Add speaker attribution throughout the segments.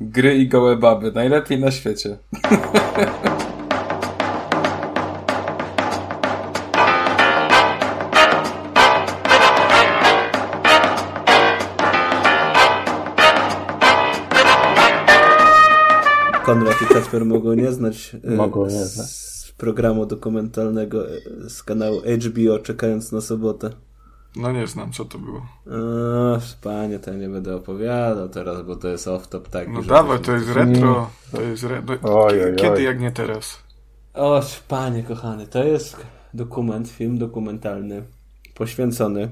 Speaker 1: Gry i gołe baby. Najlepiej na świecie.
Speaker 2: Konrad i Kacper mogą nie znać e,
Speaker 3: Mogą nie
Speaker 2: z
Speaker 3: znać.
Speaker 2: programu dokumentalnego e, z kanału HBO Czekając na sobotę.
Speaker 4: No nie znam, co to było.
Speaker 2: Eee, panie, to nie będę opowiadał teraz, bo to jest off-top taki.
Speaker 4: No dawaj, to jest retro. To jest re... no,
Speaker 3: Oj, oj,
Speaker 4: Kiedy
Speaker 3: oj.
Speaker 4: jak nie teraz?
Speaker 2: O, panie kochany, to jest dokument, film dokumentalny poświęcony,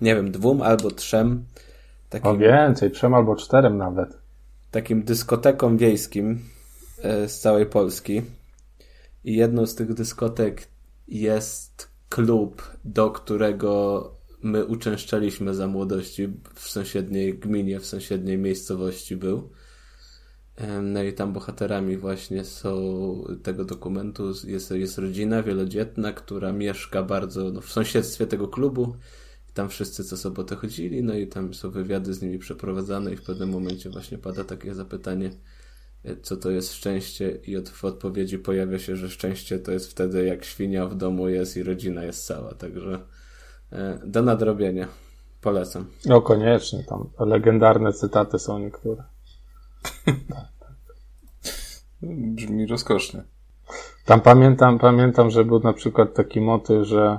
Speaker 2: nie wiem, dwóm albo trzem
Speaker 3: O
Speaker 2: takim,
Speaker 3: więcej, trzem albo czterem nawet.
Speaker 2: takim dyskotekom wiejskim e, z całej Polski. I jedną z tych dyskotek jest klub, do którego my uczęszczaliśmy za młodości w sąsiedniej gminie, w sąsiedniej miejscowości był. No i tam bohaterami właśnie są tego dokumentu jest, jest rodzina wielodzietna, która mieszka bardzo no, w sąsiedztwie tego klubu. Tam wszyscy co sobotę chodzili, no i tam są wywiady z nimi przeprowadzane i w pewnym momencie właśnie pada takie zapytanie, co to jest szczęście i od, w odpowiedzi pojawia się, że szczęście to jest wtedy jak świnia w domu jest i rodzina jest cała, także e, do nadrobienia. Polecam.
Speaker 3: No koniecznie, tam legendarne cytaty są niektóre.
Speaker 1: Brzmi rozkosznie.
Speaker 3: Tam pamiętam, pamiętam, że był na przykład taki motyw, że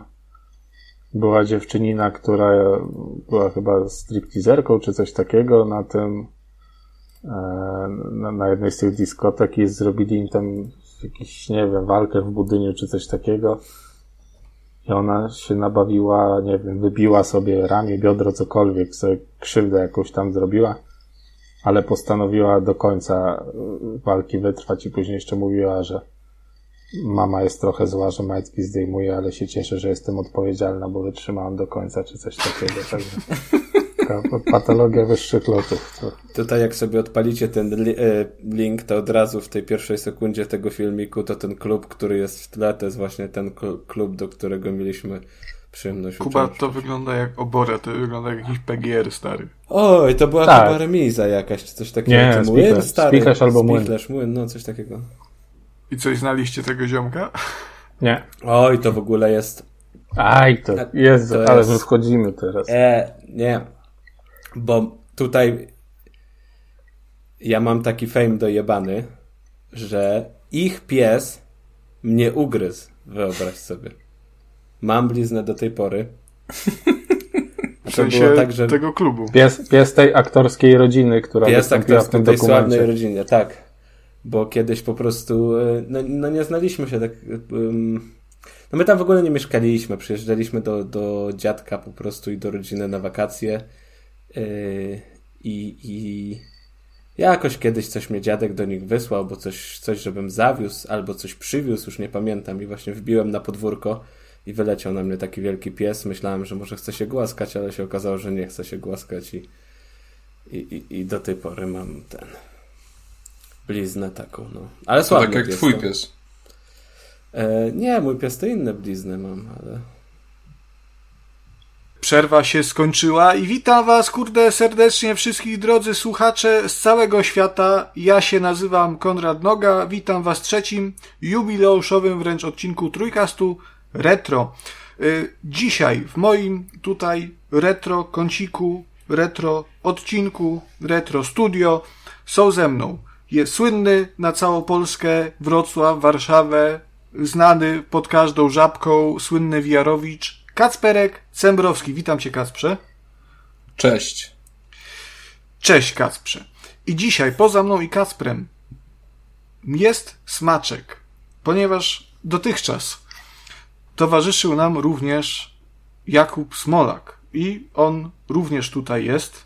Speaker 3: była dziewczynina, która była chyba stripteaserką czy coś takiego na tym na, na jednej z tych dyskotek i zrobili im tam jakiś, nie wiem, walkę w budyniu czy coś takiego. I ona się nabawiła, nie wiem, wybiła sobie ramię, biodro, cokolwiek, sobie krzywdę jakąś tam zrobiła, ale postanowiła do końca y, walki wytrwać i później jeszcze mówiła, że mama jest trochę zła, że majtki zdejmuje, ale się cieszę, że jestem odpowiedzialna, bo wytrzymałam do końca, czy coś takiego. Także taka patologia wyższych lotów. To,
Speaker 2: Tutaj jak sobie odpalicie ten li- e, link, to od razu w tej pierwszej sekundzie tego filmiku to ten klub, który jest w tle, to jest właśnie ten kl- klub, do którego mieliśmy przyjemność
Speaker 4: Kuba,
Speaker 2: uczęszczać.
Speaker 4: to wygląda jak obora, to wygląda jak jakiś PGR stary.
Speaker 2: Oj, to była
Speaker 3: Tak.
Speaker 2: chyba remiza jakaś, czy coś takiego.
Speaker 3: Nie,
Speaker 2: Czy młyn
Speaker 3: Spichlerz-
Speaker 2: stary?
Speaker 3: Spichlerz albo młyn.
Speaker 2: Spichlerz, młyn, no coś takiego.
Speaker 4: I coś znaliście tego ziomka?
Speaker 3: nie.
Speaker 2: Oj, to w ogóle jest...
Speaker 3: Aj, to Jezu,
Speaker 2: To
Speaker 3: ale
Speaker 2: jest-
Speaker 3: my wchodzimy teraz.
Speaker 2: E, nie. Bo tutaj ja mam taki fame dojebany, że ich pies mnie ugryzł. Wyobraź sobie. Mam bliznę do tej pory. A
Speaker 4: W
Speaker 2: to
Speaker 4: sensie
Speaker 2: było tak, że
Speaker 4: tego klubu.
Speaker 3: Pies, pies tej aktorskiej rodziny, która
Speaker 2: pies
Speaker 3: wystąpiła w tym
Speaker 2: tej sławnej rodzinie, tak. Bo kiedyś po prostu, e, no, no nie znaliśmy się tak. Um, no my tam w ogóle nie mieszkaliśmy, przyjeżdżaliśmy do, do dziadka po prostu i do rodziny na wakacje. Yy, I, I jakoś kiedyś coś mnie dziadek do nich wysłał, bo coś, coś żebym zawiózł, albo coś przywiózł, już nie pamiętam. I właśnie wbiłem na podwórko i wyleciał na mnie taki wielki pies. Myślałem, że może chce się głaskać, ale się okazało, że nie chce się głaskać i, i, i, i do tej pory mam ten bliznę taką, no. Ale
Speaker 1: To
Speaker 2: słabny
Speaker 1: tak jak
Speaker 2: pies,
Speaker 1: twój
Speaker 2: no.
Speaker 1: pies.
Speaker 2: E, nie, mój pies to inne blizny mam, ale...
Speaker 4: Przerwa się skończyła i witam was, kurde, serdecznie wszystkich drodzy słuchacze z całego świata. Ja się nazywam Konrad Noga, witam was w trzecim jubileuszowym wręcz odcinku Trójkastu Retro. Y, Dzisiaj w moim tutaj retro kąciku, retro odcinku, retro studio są ze mną. Jest słynny na całą Polskę, Wrocław, Warszawę, znany pod każdą żabką, słynny Wijarowicz, Kacperek Cembrowski. Witam cię, Kacprze.
Speaker 1: Cześć.
Speaker 4: Cześć, Kacprze. I dzisiaj poza mną i Kacprem jest smaczek, ponieważ dotychczas towarzyszył nam również Jakub Smolak i on również tutaj jest.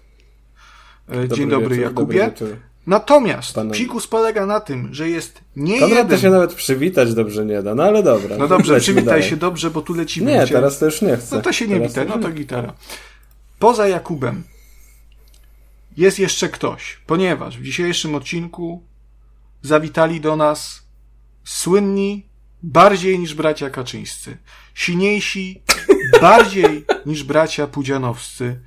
Speaker 4: E, Dzień dobry,
Speaker 2: wieczór,
Speaker 4: Jakubie.
Speaker 2: Dobry.
Speaker 4: Natomiast
Speaker 2: Panowie.
Speaker 4: psikus polega na tym, że jest nie
Speaker 2: Konrad
Speaker 4: jeden...
Speaker 2: to się nawet przywitać dobrze nie da, no ale dobra.
Speaker 4: No dobrze, przywitaj
Speaker 2: dalej.
Speaker 4: się dobrze, bo tu lecimy.
Speaker 2: Nie, teraz to już nie chcę.
Speaker 4: No to się nie
Speaker 2: Teraz
Speaker 4: witaj,
Speaker 2: już
Speaker 4: no to gitara. Poza Jakubem jest jeszcze ktoś, ponieważ w dzisiejszym odcinku zawitali do nas słynni bardziej niż bracia Kaczyńscy, silniejsi bardziej niż bracia Pudzianowscy,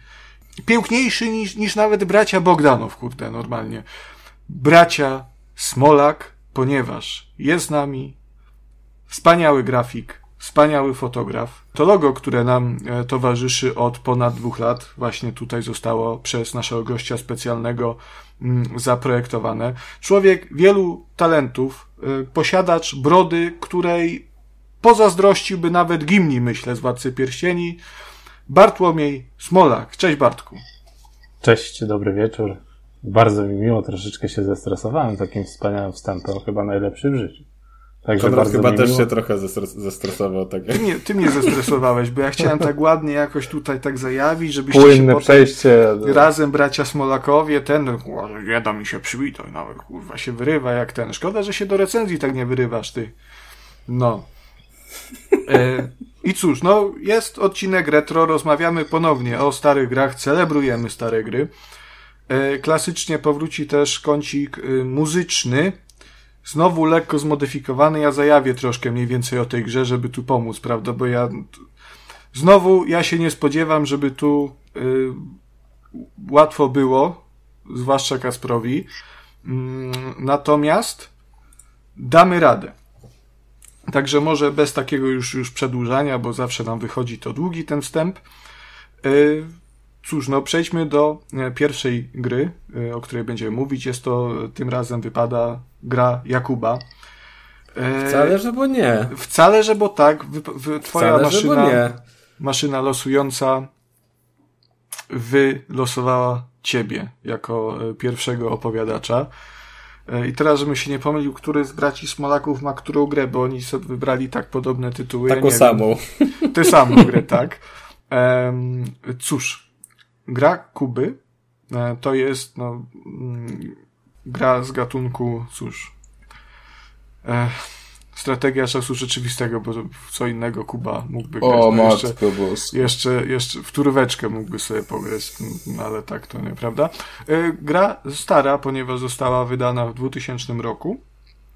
Speaker 4: piękniejszy niż, niż nawet bracia Bogdanow, kurde, normalnie. bracia Smolak, ponieważ jest z nami wspaniały grafik, wspaniały fotograf. To logo, które nam e, towarzyszy od ponad dwóch lat, właśnie tutaj zostało przez naszego gościa specjalnego mm, zaprojektowane. Człowiek wielu talentów, e, posiadacz brody, której pozazdrościłby nawet Gimni, myślę, z Władcy Pierścieni. Bartłomiej Smolak. Cześć Bartku.
Speaker 3: Cześć, dobry wieczór. Bardzo mi miło, troszeczkę się zestresowałem takim wspaniałym wstępem, chyba najlepszy w życiu.
Speaker 2: Także Konrad chyba też miło. się trochę zestresował. Tak.
Speaker 4: Ty, mnie, ty mnie zestresowałeś, bo ja chciałem tak ładnie jakoś tutaj tak zajawić, żebyście
Speaker 3: Płynne się przejście.
Speaker 4: razem bracia Smolakowie, ten, nie da mi się przywitać, nawet kurwa się wyrywa jak ten. Szkoda, że się do recenzji tak nie wyrywasz, ty. No. E, I cóż, no jest odcinek retro, rozmawiamy ponownie o starych grach, celebrujemy stare gry. E, klasycznie powróci też kącik y, muzyczny, znowu lekko zmodyfikowany. Ja zajawię troszkę mniej więcej o tej grze, żeby tu pomóc, prawda? Bo ja znowu ja się nie spodziewam, żeby tu y, łatwo było, zwłaszcza Kasprowi. Mm, natomiast damy radę. Także może bez takiego już, już przedłużania, bo zawsze nam wychodzi to długi ten wstęp. Y, cóż, no przejdźmy do e, pierwszej gry, e, o której będziemy mówić. Jest to, tym razem wypada gra Jakuba.
Speaker 2: E, wcale, że bo nie.
Speaker 4: Wcale, że bo tak. Wy, wy, twoja Wcale, maszyna, maszyna losująca wylosowała ciebie jako pierwszego opowiadacza. I teraz, żebym się nie pomylił, który z braci Smolaków ma którą grę, bo oni sobie wybrali tak podobne tytuły.
Speaker 2: Taką ja samą.
Speaker 4: Tę samą grę, tak. Um, cóż, gra Kuby e, to jest no, mm, gra z gatunku, cóż, e, strategia czasu rzeczywistego, bo co innego Kuba mógłby grać.
Speaker 1: O, no
Speaker 4: jeszcze, jeszcze, jeszcze w turweczkę mógłby sobie pograć, no, ale tak to nieprawda. E, gra stara, ponieważ została wydana w 2000 roku.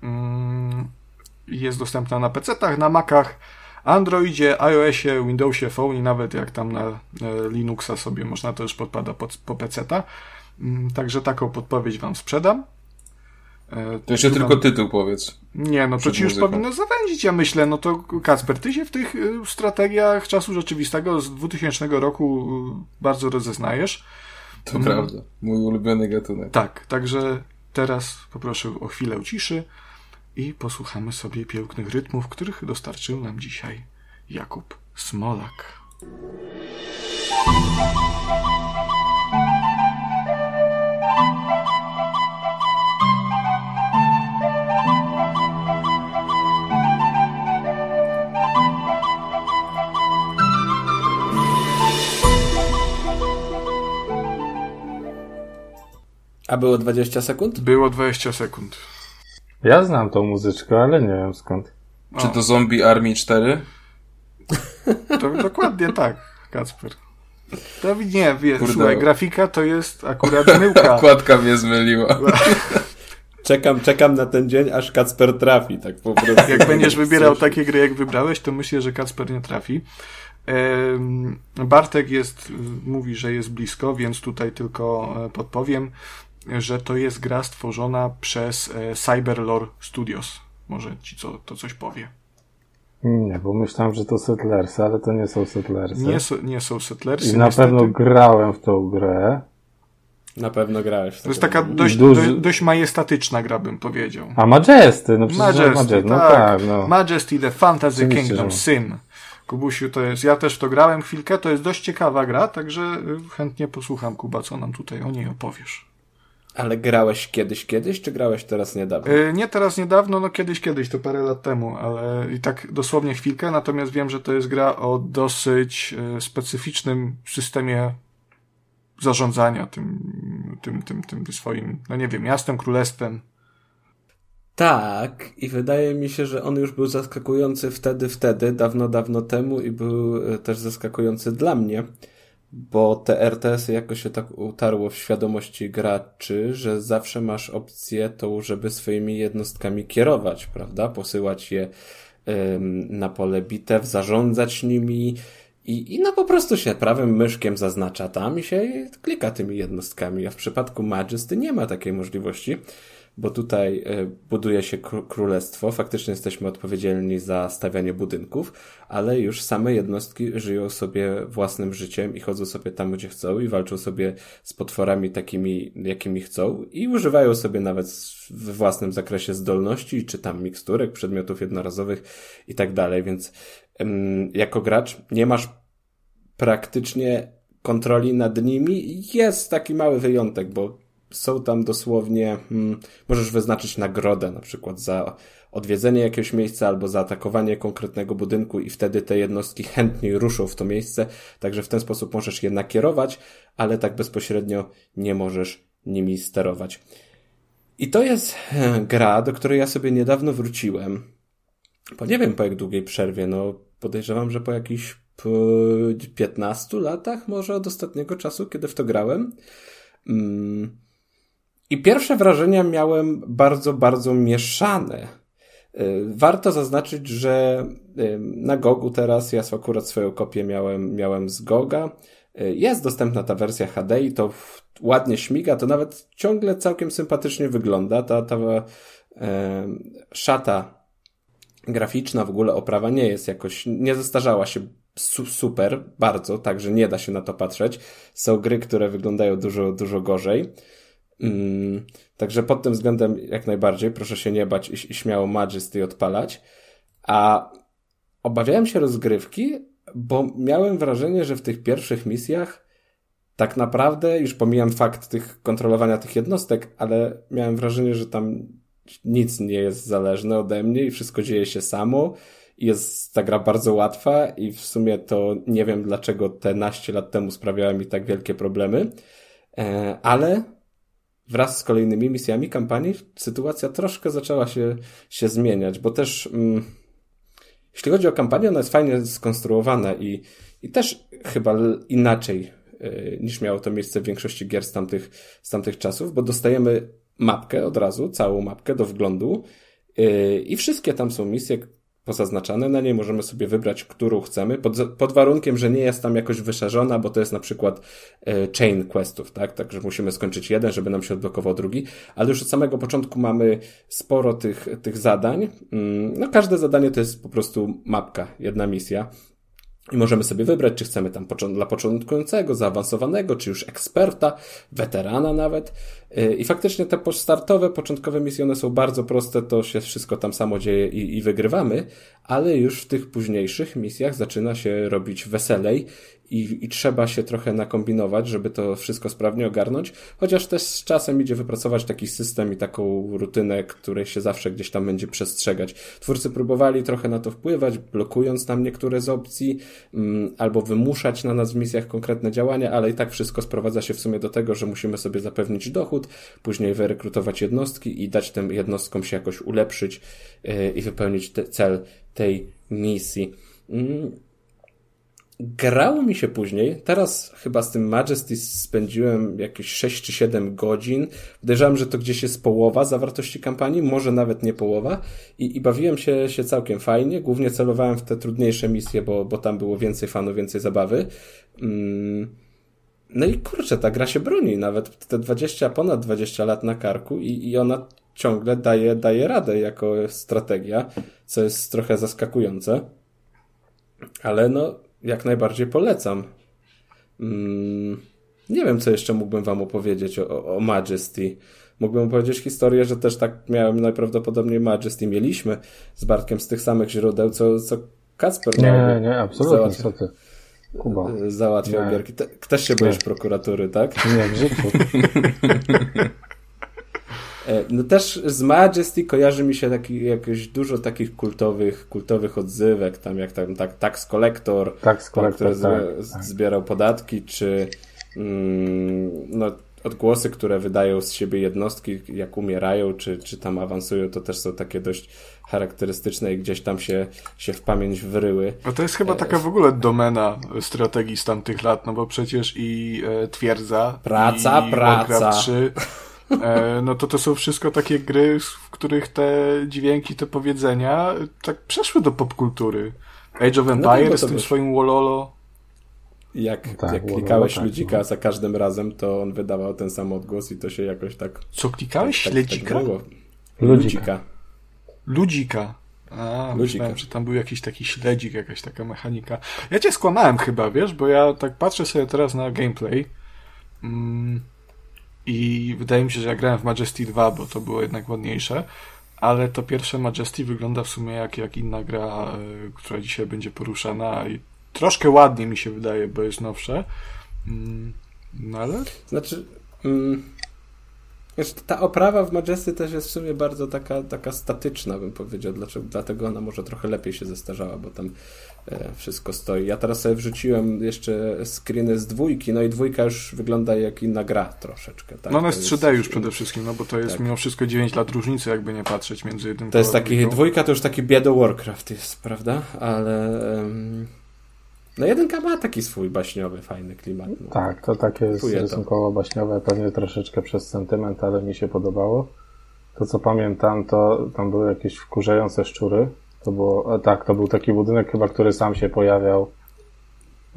Speaker 4: Mm, jest dostępna na PC-tach, na Macach, Androidzie, iOSie, Windowsie Phone i nawet jak tam na e, Linuxa sobie można to już podpada pod, po PC-ta. Mm, także taką podpowiedź wam sprzedam.
Speaker 1: E, to jeszcze tylko tytuł powiedz.
Speaker 4: Nie, no to ci już powinno zawędzić, ja myślę. No to Kacper, ty się w tych e, strategiach czasu rzeczywistego z 2000 roku bardzo rozeznajesz.
Speaker 1: To hmm. prawda. Mój ulubiony gatunek.
Speaker 4: Tak, także teraz poproszę o chwilę ciszy i posłuchamy sobie pięknych rytmów, których dostarczył nam dzisiaj Jakub Smolak.
Speaker 2: A było 20 sekund?
Speaker 4: Było 20 sekund.
Speaker 3: Ja znam tą muzyczkę, ale nie wiem skąd.
Speaker 1: Czy to Zombie Army 4?
Speaker 4: To dokładnie tak, Kacper. To nie, wie, słuchaj, grafika to jest akurat myłka.
Speaker 1: Okładka mnie zmyliła.
Speaker 2: Czekam, czekam na ten dzień, aż Kacper trafi, tak po prostu.
Speaker 4: Jak będziesz wybierał takie gry, jak wybrałeś, to myślę, że Kacper nie trafi. Bartek jest, mówi, że jest blisko, więc tutaj tylko e, podpowiem że to jest gra stworzona przez e, Cyberlore Studios. Może ci co, to coś powie.
Speaker 3: Nie, bo myślałem, że to Settlersy, ale to nie są Settlersy.
Speaker 4: Nie, so, nie są Settlersy.
Speaker 3: I na niestety. pewno grałem w tą grę.
Speaker 2: Na pewno grałeś.
Speaker 4: To jest taka dość, Duży... dość majestatyczna gra, bym powiedział.
Speaker 3: A Majesty, no przecież Majesty, Majesty no tak. tak no.
Speaker 4: Majesty The Fantasy Kingdom Sim. Kubusiu, to jest, ja też w to grałem chwilkę, to jest dość ciekawa gra, także y, chętnie posłucham, Kuba, co nam tutaj o niej opowiesz.
Speaker 2: Ale grałeś kiedyś, kiedyś, czy grałeś teraz niedawno?
Speaker 4: Yy, nie teraz niedawno, no kiedyś, kiedyś, to parę lat temu, ale i tak dosłownie chwilkę, natomiast wiem, że to jest gra o dosyć yy, specyficznym systemie zarządzania tym, tym, tym, tym swoim, no nie wiem, miastem, królestwem.
Speaker 2: Tak, i wydaje mi się, że on już był zaskakujący wtedy, wtedy, dawno, dawno temu i był y, też zaskakujący dla mnie bo te RTS-y jakoś się tak utarło w świadomości graczy, że zawsze masz opcję tą, żeby swoimi jednostkami kierować, prawda? Posyłać je ym, na pole bitew, zarządzać nimi I, I no po prostu się prawym myszkiem zaznacza tam i się klika tymi jednostkami, a w przypadku Majesty nie ma takiej możliwości bo tutaj e, buduje się królestwo, faktycznie jesteśmy odpowiedzialni za stawianie budynków, ale już same jednostki żyją sobie własnym życiem i chodzą sobie tam, gdzie chcą i walczą sobie z potworami takimi, jakimi chcą i używają sobie nawet w własnym zakresie zdolności, czy tam miksturek, przedmiotów jednorazowych i tak dalej, więc jako gracz nie masz praktycznie kontroli nad nimi. Jest taki mały wyjątek, bo są tam dosłownie, hmm, możesz wyznaczyć nagrodę na przykład za odwiedzenie jakiegoś miejsca albo za atakowanie konkretnego budynku i wtedy te jednostki chętniej ruszą w to miejsce, także w ten sposób możesz je nakierować, ale tak bezpośrednio nie możesz nimi sterować. I to jest e, gra, do której ja sobie niedawno wróciłem. Po nie wiem po jak długiej przerwie, no podejrzewam, że po jakichś 15 latach może od ostatniego czasu, kiedy w to grałem. Mm. I pierwsze wrażenia miałem bardzo, bardzo mieszane. Y, warto zaznaczyć, że y, na Gogu teraz, ja akurat swoją kopię miałem, miałem z Goga. Y, jest dostępna ta wersja HD i to ładnie śmiga, to nawet ciągle całkiem sympatycznie wygląda. Ta, ta e, szata graficzna, w ogóle oprawa nie jest jakoś, nie zestarzała się su super, bardzo, także nie da się na to patrzeć. Są gry, które wyglądają dużo, dużo gorzej. Mm, także pod tym względem jak najbardziej proszę się nie bać i, i śmiało Majesty odpalać. A obawiałem się rozgrywki, bo miałem wrażenie, że w tych pierwszych misjach tak naprawdę, już pomijam fakt tych kontrolowania tych jednostek, ale miałem wrażenie, że tam nic nie jest zależne ode mnie i wszystko dzieje się samo. Jest ta gra bardzo łatwa i w sumie to nie wiem dlaczego te naście lat temu sprawiała mi tak wielkie problemy. E, ale wraz z kolejnymi misjami kampanii sytuacja troszkę zaczęła się, się zmieniać, bo też mm, jeśli chodzi o kampanię, ona jest fajnie skonstruowana i, i też chyba inaczej y, niż miało to miejsce w większości gier z tamtych, z tamtych czasów, bo dostajemy mapkę od razu, całą mapkę do wglądu y, i wszystkie tam są misje, pozaznaczane na niej, możemy sobie wybrać, którą chcemy, pod, pod warunkiem, że nie jest tam jakoś wyszerzona, bo to jest na przykład e, chain questów, tak? Także musimy skończyć jeden, żeby nam się odblokował drugi, ale już od samego początku mamy sporo tych, tych zadań. Mm, no każde zadanie to jest po prostu mapka, jedna misja. I możemy sobie wybrać, czy chcemy tam dla początkującego, zaawansowanego, czy już eksperta, weterana nawet. Y, I faktycznie te startowe, początkowe misje, one są bardzo proste, to się wszystko tam samo dzieje i, i wygrywamy, ale już w tych późniejszych misjach zaczyna się robić weselej i, i trzeba się trochę nakombinować, żeby to wszystko sprawnie ogarnąć, chociaż też z czasem idzie wypracować taki system i taką rutynę, której się zawsze gdzieś tam będzie przestrzegać. Twórcy próbowali trochę na to wpływać, blokując tam niektóre z opcji, mm, albo wymuszać na nas w misjach konkretne działania, ale i tak wszystko sprowadza się w sumie do tego, że musimy sobie zapewnić dochód, później wyrekrutować jednostki i dać tym jednostkom się jakoś ulepszyć yy, i wypełnić te, cel tej misji. Grało mi się później, teraz chyba z tym Majesty spędziłem jakieś 6 czy 7 godzin. Podejrzewam, że to gdzieś jest połowa zawartości kampanii, może nawet nie połowa. I, i bawiłem się, się całkiem fajnie. Głównie celowałem w te trudniejsze misje, bo, bo tam było więcej fanów, więcej zabawy. Mm. No i kurczę, ta gra się broni. Nawet te 20, ponad 20 lat na karku i, i ona ciągle daje, daje radę jako strategia, co jest trochę zaskakujące. Ale no, jak najbardziej polecam. Mm, nie wiem, co jeszcze mógłbym wam opowiedzieć o, o Majesty. Mógłbym opowiedzieć historię, że też tak miałem najprawdopodobniej Majesty. Mieliśmy z Bartkiem z tych samych źródeł, co, co Kacper.
Speaker 3: Nie, nie, absolutnie, załatwia, co ty.
Speaker 2: Kuba. Załatwiał nie. gierki. Te, też się boisz prokuratury, tak?
Speaker 3: Nie, w życiu.
Speaker 2: E, no też z Majesty kojarzy mi się taki, jakieś dużo takich kultowych, kultowych odzywek, tam jak tam tak, Tax Collector,
Speaker 3: Tax Collector
Speaker 2: który tak, tak. zbierał podatki, czy mm, no, odgłosy, które wydają z siebie jednostki, jak umierają, czy, czy tam awansują, to też są takie dość charakterystyczne i gdzieś tam się, się w pamięć wryły.
Speaker 4: A to jest chyba e, taka w ogóle domena strategii z tamtych lat, no bo przecież i e, Twierdza,
Speaker 2: praca,
Speaker 4: i
Speaker 2: praca.
Speaker 4: 3 E, no to to są wszystko takie gry, w których te dźwięki, te powiedzenia tak przeszły do popkultury. Age of no Empires no z tym swoim Wololo.
Speaker 2: jak,
Speaker 3: Tak,
Speaker 2: jak klikałeś
Speaker 3: tak,
Speaker 2: ludzika
Speaker 3: no.
Speaker 2: za każdym razem, to on wydawał ten sam odgłos i to się jakoś tak...
Speaker 4: Co klikałeś?
Speaker 2: tak,
Speaker 4: Śledzika?
Speaker 2: Tak było.
Speaker 3: Ludzika.
Speaker 4: Ludzika. A,
Speaker 2: Ludzika.
Speaker 4: myślałem, że tam był jakiś taki śledzik, jakaś taka mechanika. Ja cię skłamałem chyba, wiesz, bo ja tak patrzę sobie teraz na gameplay mm, i wydaje mi się, że ja grałem w Majesty 2, bo to było jednak ładniejsze, ale to pierwsze Majesty wygląda w sumie jak, jak inna gra, y, która dzisiaj będzie poruszana i troszkę ładniej mi się wydaje, bo jest nowsze. Mm, no ale
Speaker 2: Znaczy, mm, wiesz, ta oprawa w Majesty też jest w sumie bardzo taka, taka statyczna, bym powiedział. Dlaczego? Dlatego ona może trochę lepiej się zestarzała, bo tam e, wszystko stoi. Ja teraz sobie wrzuciłem jeszcze screeny z dwójki, no i dwójka już wygląda jak inna gra troszeczkę. Tak?
Speaker 4: no ona jest
Speaker 2: jest-
Speaker 4: 3D już przede wszystkim, no bo to jest
Speaker 2: Tak.
Speaker 4: mimo wszystko 9 lat różnicy, jakby nie patrzeć między jednym
Speaker 2: To jest taki, dwójka to już taki biedo Warcraft jest, prawda? Ale em, no jedynka ma taki swój baśniowy, fajny klimat. No.
Speaker 3: Tak, to takie jest rysunkowo baśniowe, pewnie troszeczkę przez sentyment, ale mi się podobało. To co pamiętam, to tam były jakieś wkurzające szczury. To było, a tak, to był taki budynek chyba, który sam się pojawiał.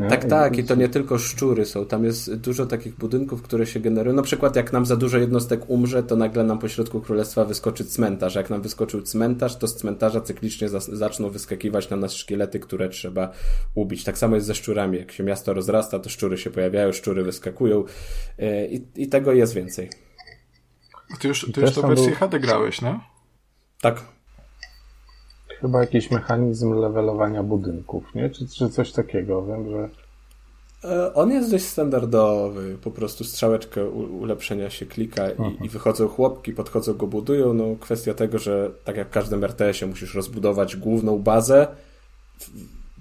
Speaker 2: Tak, tak, i to nie tylko szczury są. Tam jest dużo takich budynków, które się generują. Na przykład, jak nam za dużo jednostek umrze, to nagle nam po środku królestwa wyskoczy cmentarz. Jak nam wyskoczył cmentarz, to z cmentarza cyklicznie zaczną wyskakiwać na nas szkielety, które trzeba ubić. Tak samo jest ze szczurami. Jak się miasto rozrasta, to szczury się pojawiają, szczury wyskakują e, i, i tego jest więcej.
Speaker 4: Ty już, ty już to wersję
Speaker 3: był-
Speaker 4: HD grałeś, no?
Speaker 2: Tak.
Speaker 3: Chyba jakiś mechanizm levelowania budynków, nie? Czy, czy coś takiego. Wiem, że
Speaker 2: E, On jest dość standardowy, po prostu strzałeczkę ulepszenia się klika i, i wychodzą chłopki, podchodzą go, budują. No kwestia tego, że tak jak w każdym RTS-ie musisz rozbudować główną bazę,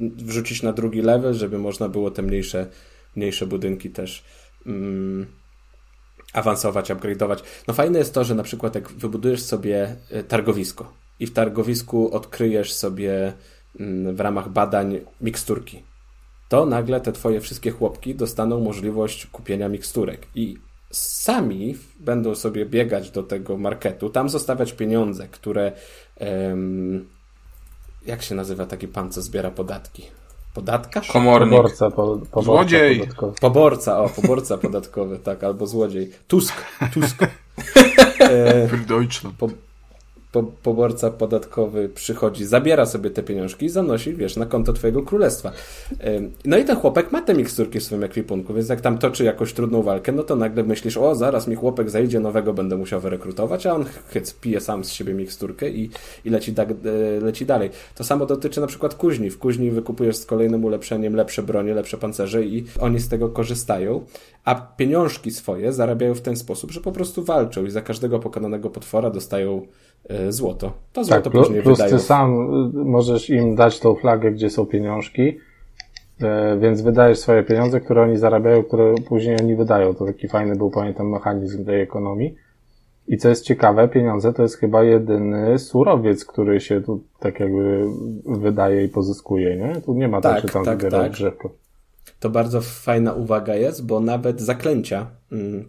Speaker 2: wrzucić na drugi level, żeby można było te mniejsze, mniejsze budynki też mm, awansować, upgrade'ować. No fajne jest to, że na przykład jak wybudujesz sobie e, targowisko i w targowisku odkryjesz sobie mm, w ramach badań miksturki, to nagle te twoje wszystkie chłopki dostaną możliwość kupienia miksturek i sami będą sobie biegać do tego marketu, tam zostawiać pieniądze, które em, jak się nazywa taki pan, co zbiera podatki? Podatkarz?
Speaker 1: Komornik.
Speaker 3: poborca, po, poborca
Speaker 4: Złodziej!
Speaker 3: podatkowy.
Speaker 2: Poborca, o, poborca podatkowy, tak, albo złodziej. Tusk, Tusk.
Speaker 4: Deutschland.
Speaker 2: po, po, poborca podatkowy przychodzi, zabiera sobie te pieniążki i zanosi, wiesz, na konto twojego królestwa. No i ten chłopek ma te miksturki w swoim ekwipunku, więc jak tam toczy jakąś trudną walkę, no to nagle myślisz, o, zaraz mi chłopek zajdzie, nowego będę musiał wyrekrutować, a on chyc, pije sam z siebie miksturkę i, i leci, da, e, leci dalej. To samo dotyczy na przykład kuźni. W kuźni wykupujesz z kolejnym ulepszeniem lepsze bronie, lepsze pancerze i oni z tego korzystają, a pieniążki swoje zarabiają w ten sposób, że po prostu walczą i za każdego pokonanego potwora dostają złoto. To złoto
Speaker 3: Tak,
Speaker 2: później
Speaker 3: plus
Speaker 2: wydają.
Speaker 3: ty sam y, możesz im dać tą flagę, gdzie są pieniążki, e, więc wydajesz swoje pieniądze, które oni zarabiają, które później oni wydają. To taki fajny był, pamiętam, mechanizm tej ekonomii. I co jest ciekawe, pieniądze to jest chyba jedyny surowiec, który się tu tak jakby wydaje i pozyskuje, nie? Tu nie ma tak,
Speaker 2: Tak,
Speaker 3: tam
Speaker 2: tak, tak.
Speaker 3: drzewko.
Speaker 2: To bardzo fajna uwaga jest, bo nawet zaklęcia mm,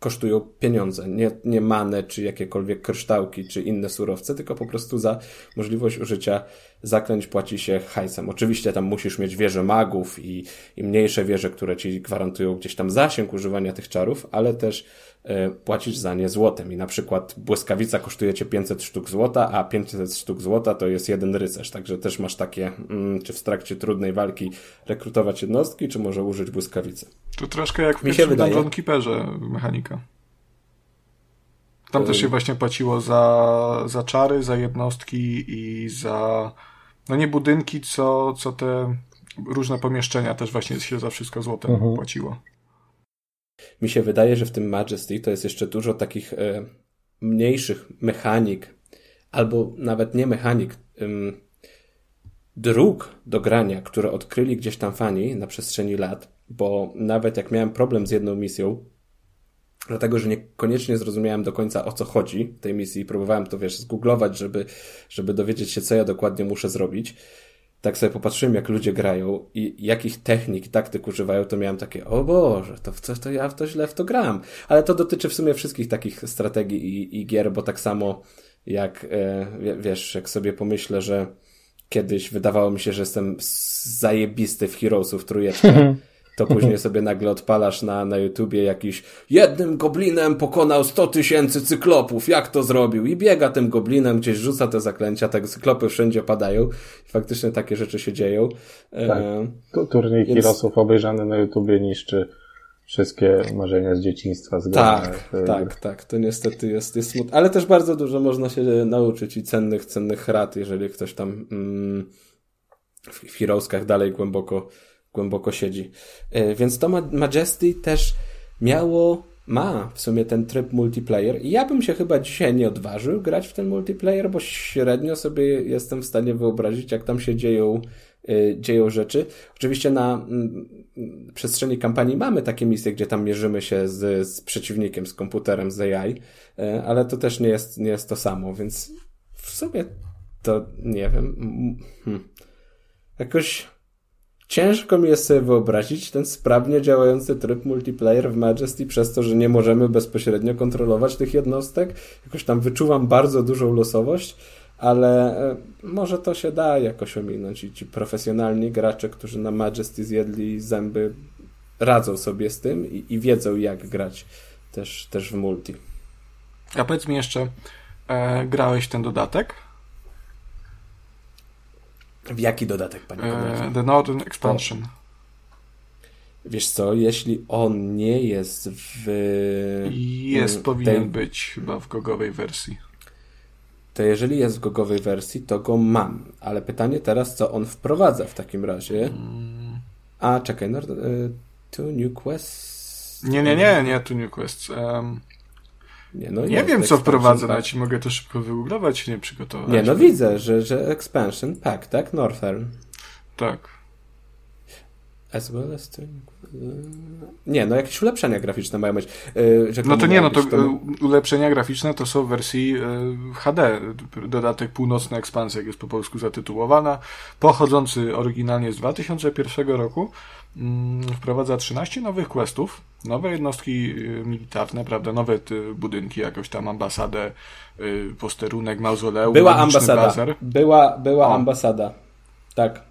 Speaker 2: kosztują pieniądze. Nie, nie manę, czy jakiekolwiek kryształki, czy inne surowce, tylko po prostu za możliwość użycia zaklęć płaci się hajsem. Oczywiście tam musisz mieć wieże magów i, i mniejsze wieże, które ci gwarantują gdzieś tam zasięg używania tych czarów, ale też e, płacisz za nie złotem. I na przykład błyskawica kosztuje cię 500 sztuk złota, a 500 sztuk złota to jest jeden rycerz. Także też masz takie, mm, czy w trakcie trudnej walki rekrutować jednostki, czy może użyć błyskawicy.
Speaker 4: To troszkę jak w
Speaker 2: Mi się
Speaker 4: pierwszym
Speaker 2: wydaje.
Speaker 4: Dungeon Keeperze mechanika. Tam też się właśnie płaciło za, za czary, za jednostki i za, no nie budynki, co, co te różne pomieszczenia też właśnie się za wszystko złotem
Speaker 3: Mhm.
Speaker 4: płaciło.
Speaker 2: Mi się wydaje, że w tym Majesty to jest jeszcze dużo takich e, mniejszych mechanik, albo nawet nie mechanik, ym, dróg do grania, które odkryli gdzieś tam fani na przestrzeni lat, bo nawet jak miałem problem z jedną misją, dlatego, że niekoniecznie zrozumiałem do końca o co chodzi tej misji, próbowałem to, wiesz, zgooglować, żeby, żeby dowiedzieć się, co ja dokładnie muszę zrobić, tak sobie popatrzyłem, jak ludzie grają i jakich technik, taktyk używają, to miałem takie, o Boże, to co to ja w to źle w to gram. Ale to dotyczy w sumie wszystkich takich strategii i, i gier, bo tak samo jak, e, wie- wiesz, jak sobie pomyślę, że kiedyś wydawało mi się, że jestem zajebisty w Heroesów trójeczkę, to później sobie nagle odpalasz na, na YouTubie jakiś jednym goblinem pokonał 100 tysięcy cyklopów, jak to zrobił? I biega tym goblinem, gdzieś rzuca te zaklęcia, te cyklopy wszędzie padają. I faktycznie takie rzeczy się dzieją.
Speaker 3: Tak.
Speaker 2: E,
Speaker 3: Turniej
Speaker 2: więc-
Speaker 3: obejrzany na YouTubie niszczy wszystkie marzenia z dzieciństwa. zgrane
Speaker 2: Tak, tak, tak. To niestety jest, jest smutne. Ale też bardzo dużo można się nauczyć i cennych, cennych rad, jeżeli ktoś tam mm, w, w Heroeskach dalej głęboko, głęboko siedzi. E, Więc to Ma- Majesty też miało, ma w sumie ten tryb multiplayer i ja bym się chyba dzisiaj nie odważył grać w ten multiplayer, bo średnio sobie jestem w stanie wyobrazić, jak tam się dzieją, y, dzieją rzeczy. Oczywiście na mm, mm, przestrzeni kampanii mamy takie misje, gdzie tam mierzymy się z, z przeciwnikiem, z komputerem, z AI, y, ale to też nie jest, nie jest to samo, więc w sumie to nie wiem. Mm, Hmm. Jakoś ciężko mi jest sobie wyobrazić ten sprawnie działający tryb multiplayer w Majesty przez to, że nie możemy bezpośrednio kontrolować tych jednostek. Jakoś tam wyczuwam bardzo dużą losowość, ale e, może to się da jakoś ominąć i ci profesjonalni gracze, którzy na Majesty zjedli zęby, radzą sobie z tym i, i wiedzą jak grać też, też w multi.
Speaker 4: A powiedz mi jeszcze, e, grałeś ten dodatek?
Speaker 2: W jaki dodatek, panie Konradzie?
Speaker 4: E, The Northern Expansion.
Speaker 2: Wiesz co, jeśli on nie jest w...
Speaker 4: Jest,
Speaker 2: mm,
Speaker 4: powinien
Speaker 2: tej-
Speaker 4: być chyba w gogowej wersji.
Speaker 2: To jeżeli jest w gogowej wersji, to go mam. Ale pytanie teraz, co on wprowadza w takim razie?
Speaker 4: Mm.
Speaker 2: A, czekaj, no, y, to New Quest...
Speaker 4: Nie, nie, nie, nie, tu New Quest. Em,
Speaker 2: Nie, no
Speaker 4: nie
Speaker 2: jest
Speaker 4: wiem, co wprowadza,
Speaker 2: pack.
Speaker 4: ci mogę to szybko wygooglować, nie przygotować.
Speaker 2: Nie, no widzę, że, że expansion pack, tak? Northern.
Speaker 4: Tak.
Speaker 2: As well as to... Nie, no jakieś ulepszenia graficzne mają być. Y,
Speaker 4: No to nie, no to e, ulepszenia graficzne to są w wersji e, HD. Dodatek Północna Ekspansja, jak jest po polsku zatytułowana. Pochodzący oryginalnie z 2001 roku. mm, Wprowadza 13 nowych questów, nowe jednostki militarne, prawda, nowe budynki, jakąś tam ambasadę, posterunek, mauzoleum,
Speaker 2: Była ambasada.
Speaker 4: bazar.
Speaker 2: Była, była
Speaker 4: O.
Speaker 2: ambasada. Tak.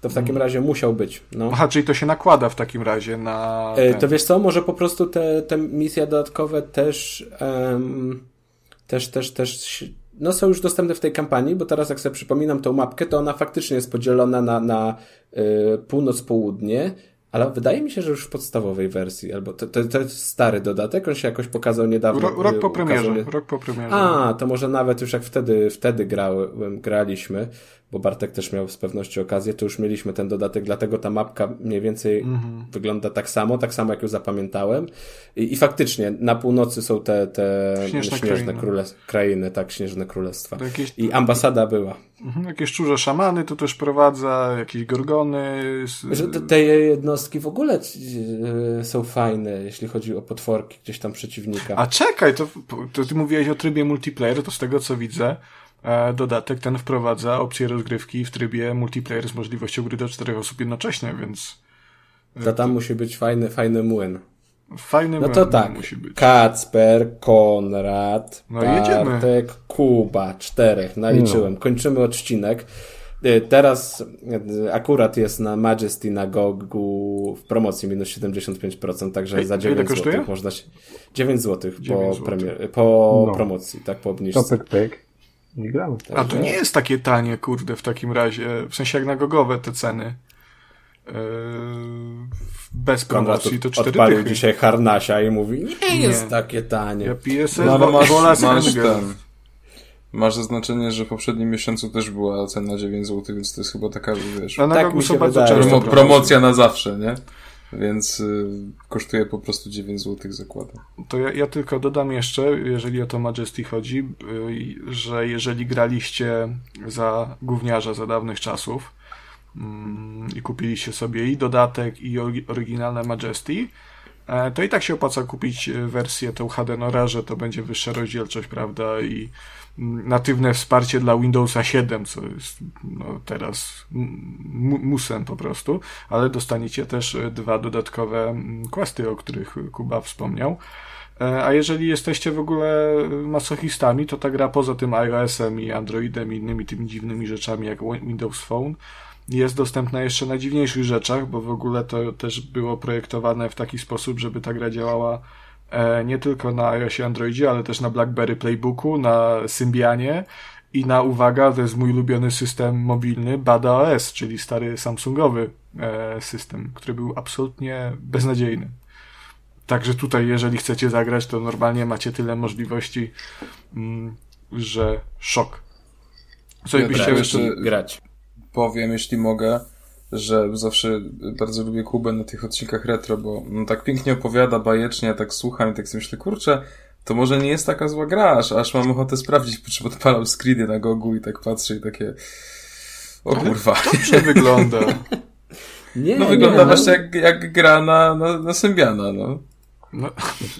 Speaker 2: To w takim razie musiał być. No.
Speaker 4: Aha, czyli to się nakłada w takim razie na...
Speaker 2: E,
Speaker 4: ten-
Speaker 2: To wiesz co, może po prostu te, te misje dodatkowe też, em, też, też, też, no są już dostępne w tej kampanii, bo teraz jak sobie przypominam tą mapkę, to ona faktycznie jest podzielona na, na y, północ-południe, ale wydaje mi się, że już w podstawowej wersji, albo to, to, to jest stary dodatek, on się jakoś pokazał niedawno.
Speaker 4: Ro, rok
Speaker 2: y,
Speaker 4: po premierze,
Speaker 2: ukazał nie-
Speaker 4: rok po premierze.
Speaker 2: a, to może nawet już jak wtedy, wtedy grałem, graliśmy, bo Bartek też miał z pewnością okazję, to już mieliśmy ten dodatek, dlatego ta mapka mniej więcej
Speaker 4: Mhm.
Speaker 2: wygląda tak samo, tak samo jak ją zapamiętałem. I, i faktycznie na północy są te, te
Speaker 4: Śnieżne
Speaker 2: śnieżne,
Speaker 4: krainy.
Speaker 2: króle, krainy, tak, śnieżne królestwa.
Speaker 4: Jakieś,
Speaker 2: I ambasada była.
Speaker 4: mhm, jakieś szczurze szamany to też prowadza, jakieś gorgony.
Speaker 2: te, te jednostki w ogóle e, są fajne, jeśli chodzi o potworki gdzieś tam przeciwnika.
Speaker 4: A czekaj, to, to ty mówiłeś o trybie multiplayer, to z tego co widzę, dodatek ten wprowadza opcję rozgrywki w trybie multiplayer z możliwością gry do czterech osób jednocześnie, więc
Speaker 2: To tam musi być fajny, fajny młyn.
Speaker 4: fajny
Speaker 2: No to tak.
Speaker 4: musi być.
Speaker 2: Kacper, Konrad,
Speaker 4: No.
Speaker 2: Bartek, Kuba, czterech. Naliczyłem. Kończymy odcinek. Y, Teraz akurat jest na Majesty na Gogu w promocji minus 75%, także
Speaker 4: Ej,
Speaker 2: za
Speaker 4: ile
Speaker 2: 9
Speaker 4: kosztuje?
Speaker 2: zł można się... 9 zł
Speaker 4: 9
Speaker 2: po,
Speaker 4: złotych.
Speaker 2: premier, po
Speaker 3: No.
Speaker 2: promocji, tak po obniżce.
Speaker 3: Topek pyk. I gramy.
Speaker 4: A to nie jest takie tanie, kurde, w takim razie, w sensie jak na gogowe te ceny. E, bez
Speaker 2: Konrad
Speaker 4: promocji to cztery
Speaker 2: odpalił
Speaker 4: dychy.
Speaker 2: dzisiaj harnasia i mówi, nie jest
Speaker 4: Nie.
Speaker 2: takie tanie.
Speaker 4: Ja piję se
Speaker 1: No ale masz,
Speaker 4: wola
Speaker 1: masz
Speaker 4: Sengel.
Speaker 1: ten. Masz zaznaczenie, że w poprzednim miesiącu też była cena 9 zł, więc to jest chyba taka, wiesz,
Speaker 4: A na
Speaker 2: Tak mi się
Speaker 4: bardzo
Speaker 2: wydaje.
Speaker 1: promocja na zawsze, nie? Więc y, kosztuje po prostu 9 zł zakładam.
Speaker 4: To ja, ja tylko dodam jeszcze, jeżeli o to Majesty chodzi, y, że jeżeli graliście za gówniarza za dawnych czasów mm, i kupiliście sobie i dodatek, i ory- oryginalne Majesty, e, to i tak się opłaca kupić e, wersję tą HD Nora, że to będzie wyższa rozdzielczość, prawda, i natywne wsparcie dla Windowsa 7, co jest no, teraz mu- musem po prostu, ale dostaniecie też e, dwa dodatkowe questy, o których Kuba wspomniał. E, a jeżeli jesteście w ogóle masochistami, to ta gra poza tym iOS-em i Androidem i innymi tymi dziwnymi rzeczami jak Windows Phone jest dostępna jeszcze na dziwniejszych rzeczach, bo w ogóle to też było projektowane w taki sposób, żeby ta gra działała e, nie tylko na iOSie Androidzie, ale też na BlackBerry Playbooku, na Symbianie i na, uwaga, to jest mój ulubiony system mobilny, Bada OS, czyli stary Samsungowy e, system, który był absolutnie beznadziejny. Także tutaj, jeżeli chcecie zagrać, to normalnie macie tyle możliwości, mm, że szok.
Speaker 1: Co ja byście jeszcze grać? Powiem, jeśli mogę, że zawsze bardzo lubię Kubę na tych odcinkach retro, bo on tak pięknie opowiada, bajecznie, ja tak słucham i tak sobie myślę, kurczę, to może nie jest taka zła gra, aż, aż mam ochotę sprawdzić, po czym odpalam screeny na gogu i tak patrzę i takie o kurwa.
Speaker 4: Dobrze wygląda.
Speaker 1: Nie, no wygląda nie, no. właśnie jak, jak gra na, na, na Symbiana, no.
Speaker 3: No.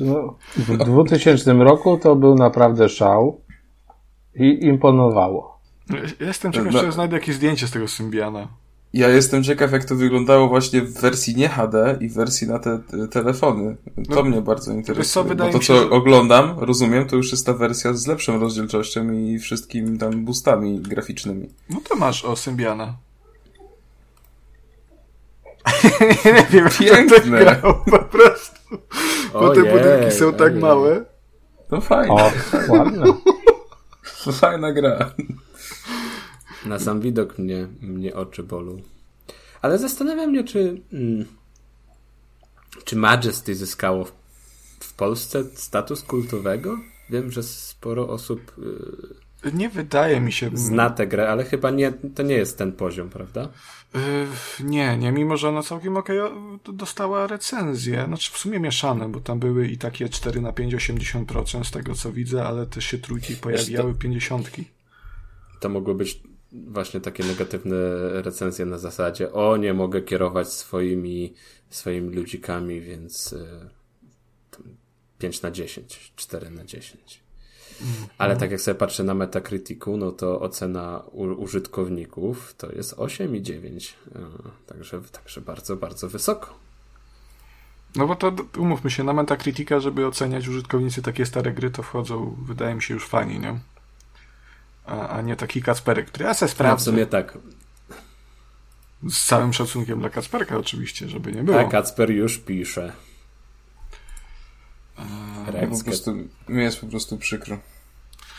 Speaker 3: no. w 2000 roku to był naprawdę szał i imponowało.
Speaker 4: Jestem ciekaw, no. czy znajdę jakieś zdjęcie z tego Symbiana.
Speaker 1: Ja jestem ciekaw, jak to wyglądało właśnie w wersji nie HD i w wersji na te, te telefony. To no, mnie bardzo interesuje. Co, bo to, co że... oglądam, rozumiem, to już jest ta wersja z lepszą rozdzielczością i wszystkimi tam boostami graficznymi.
Speaker 4: No to masz o Symbiana. nie wiem, Piękne. jak grał, po prostu. Bo te budynki są tak małe.
Speaker 1: To fajne. O, ładne. Fajna gra.
Speaker 2: Na sam widok mnie, mnie oczy bolą. Ale zastanawiam się, czy, mm, czy Majesty zyskało w, w, Polsce status kultowego? Wiem, że sporo osób.
Speaker 4: Yy, nie wydaje mi się.
Speaker 2: Zna tę grę, ale chyba nie, to nie jest ten poziom, prawda?
Speaker 4: Yy, nie, nie, mimo że ona całkiem okej dostała recenzję. Znaczy w sumie mieszane, bo tam były i takie 4 na 5, 80% z tego co widzę, ale też się trójki pojawiały, 50.
Speaker 2: To mogło być właśnie takie negatywne recenzje na zasadzie o, nie mogę kierować swoimi, swoimi ludzikami, więc y, 5 na 10, 4 na 10. Ale tak jak sobie patrzę na Metacriticu, no to ocena użytkowników to jest 8 i 9. Y, także, także bardzo, bardzo wysoko.
Speaker 4: No bo to umówmy się, na Metacritica, żeby oceniać użytkownicy takie stare gry, to wchodzą, wydaje mi się, już fani, nie? A, a nie taki Kacperek, który ja se sprawdzę. No
Speaker 2: w sumie tak.
Speaker 4: Z całym szacunkiem dla Kacperka oczywiście, żeby nie było.
Speaker 2: A Kacper już pisze.
Speaker 1: Eee, po prostu, mi jest po prostu przykro.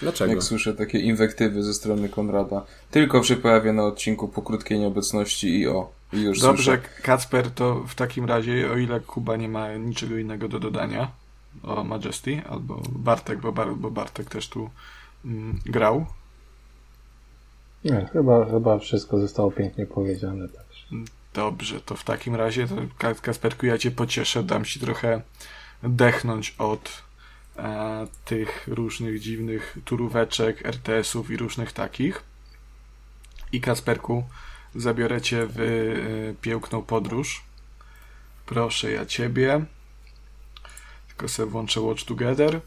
Speaker 2: Dlaczego?
Speaker 1: Jak słyszę takie inwektywy ze strony Konrada. Tylko się pojawia na odcinku po krótkiej nieobecności i o. I już
Speaker 4: Dobrze,
Speaker 1: słyszę.
Speaker 4: Kacper, to w takim razie, o ile Kuba nie ma niczego innego do dodania o Majesty, albo Bartek, bo, Bar bo Bartek też tu mm, grał
Speaker 3: nie, chyba, chyba wszystko zostało pięknie powiedziane.
Speaker 4: Dobrze, to w takim razie, to Kasperku, ja cię pocieszę, dam ci trochę dechnąć od e, tych różnych dziwnych turóweczek, RTS-ów i różnych takich. I Kasperku, zabiorę cię w e, piękną podróż. Proszę ja ciebie. Tylko sobie włączę Watch Together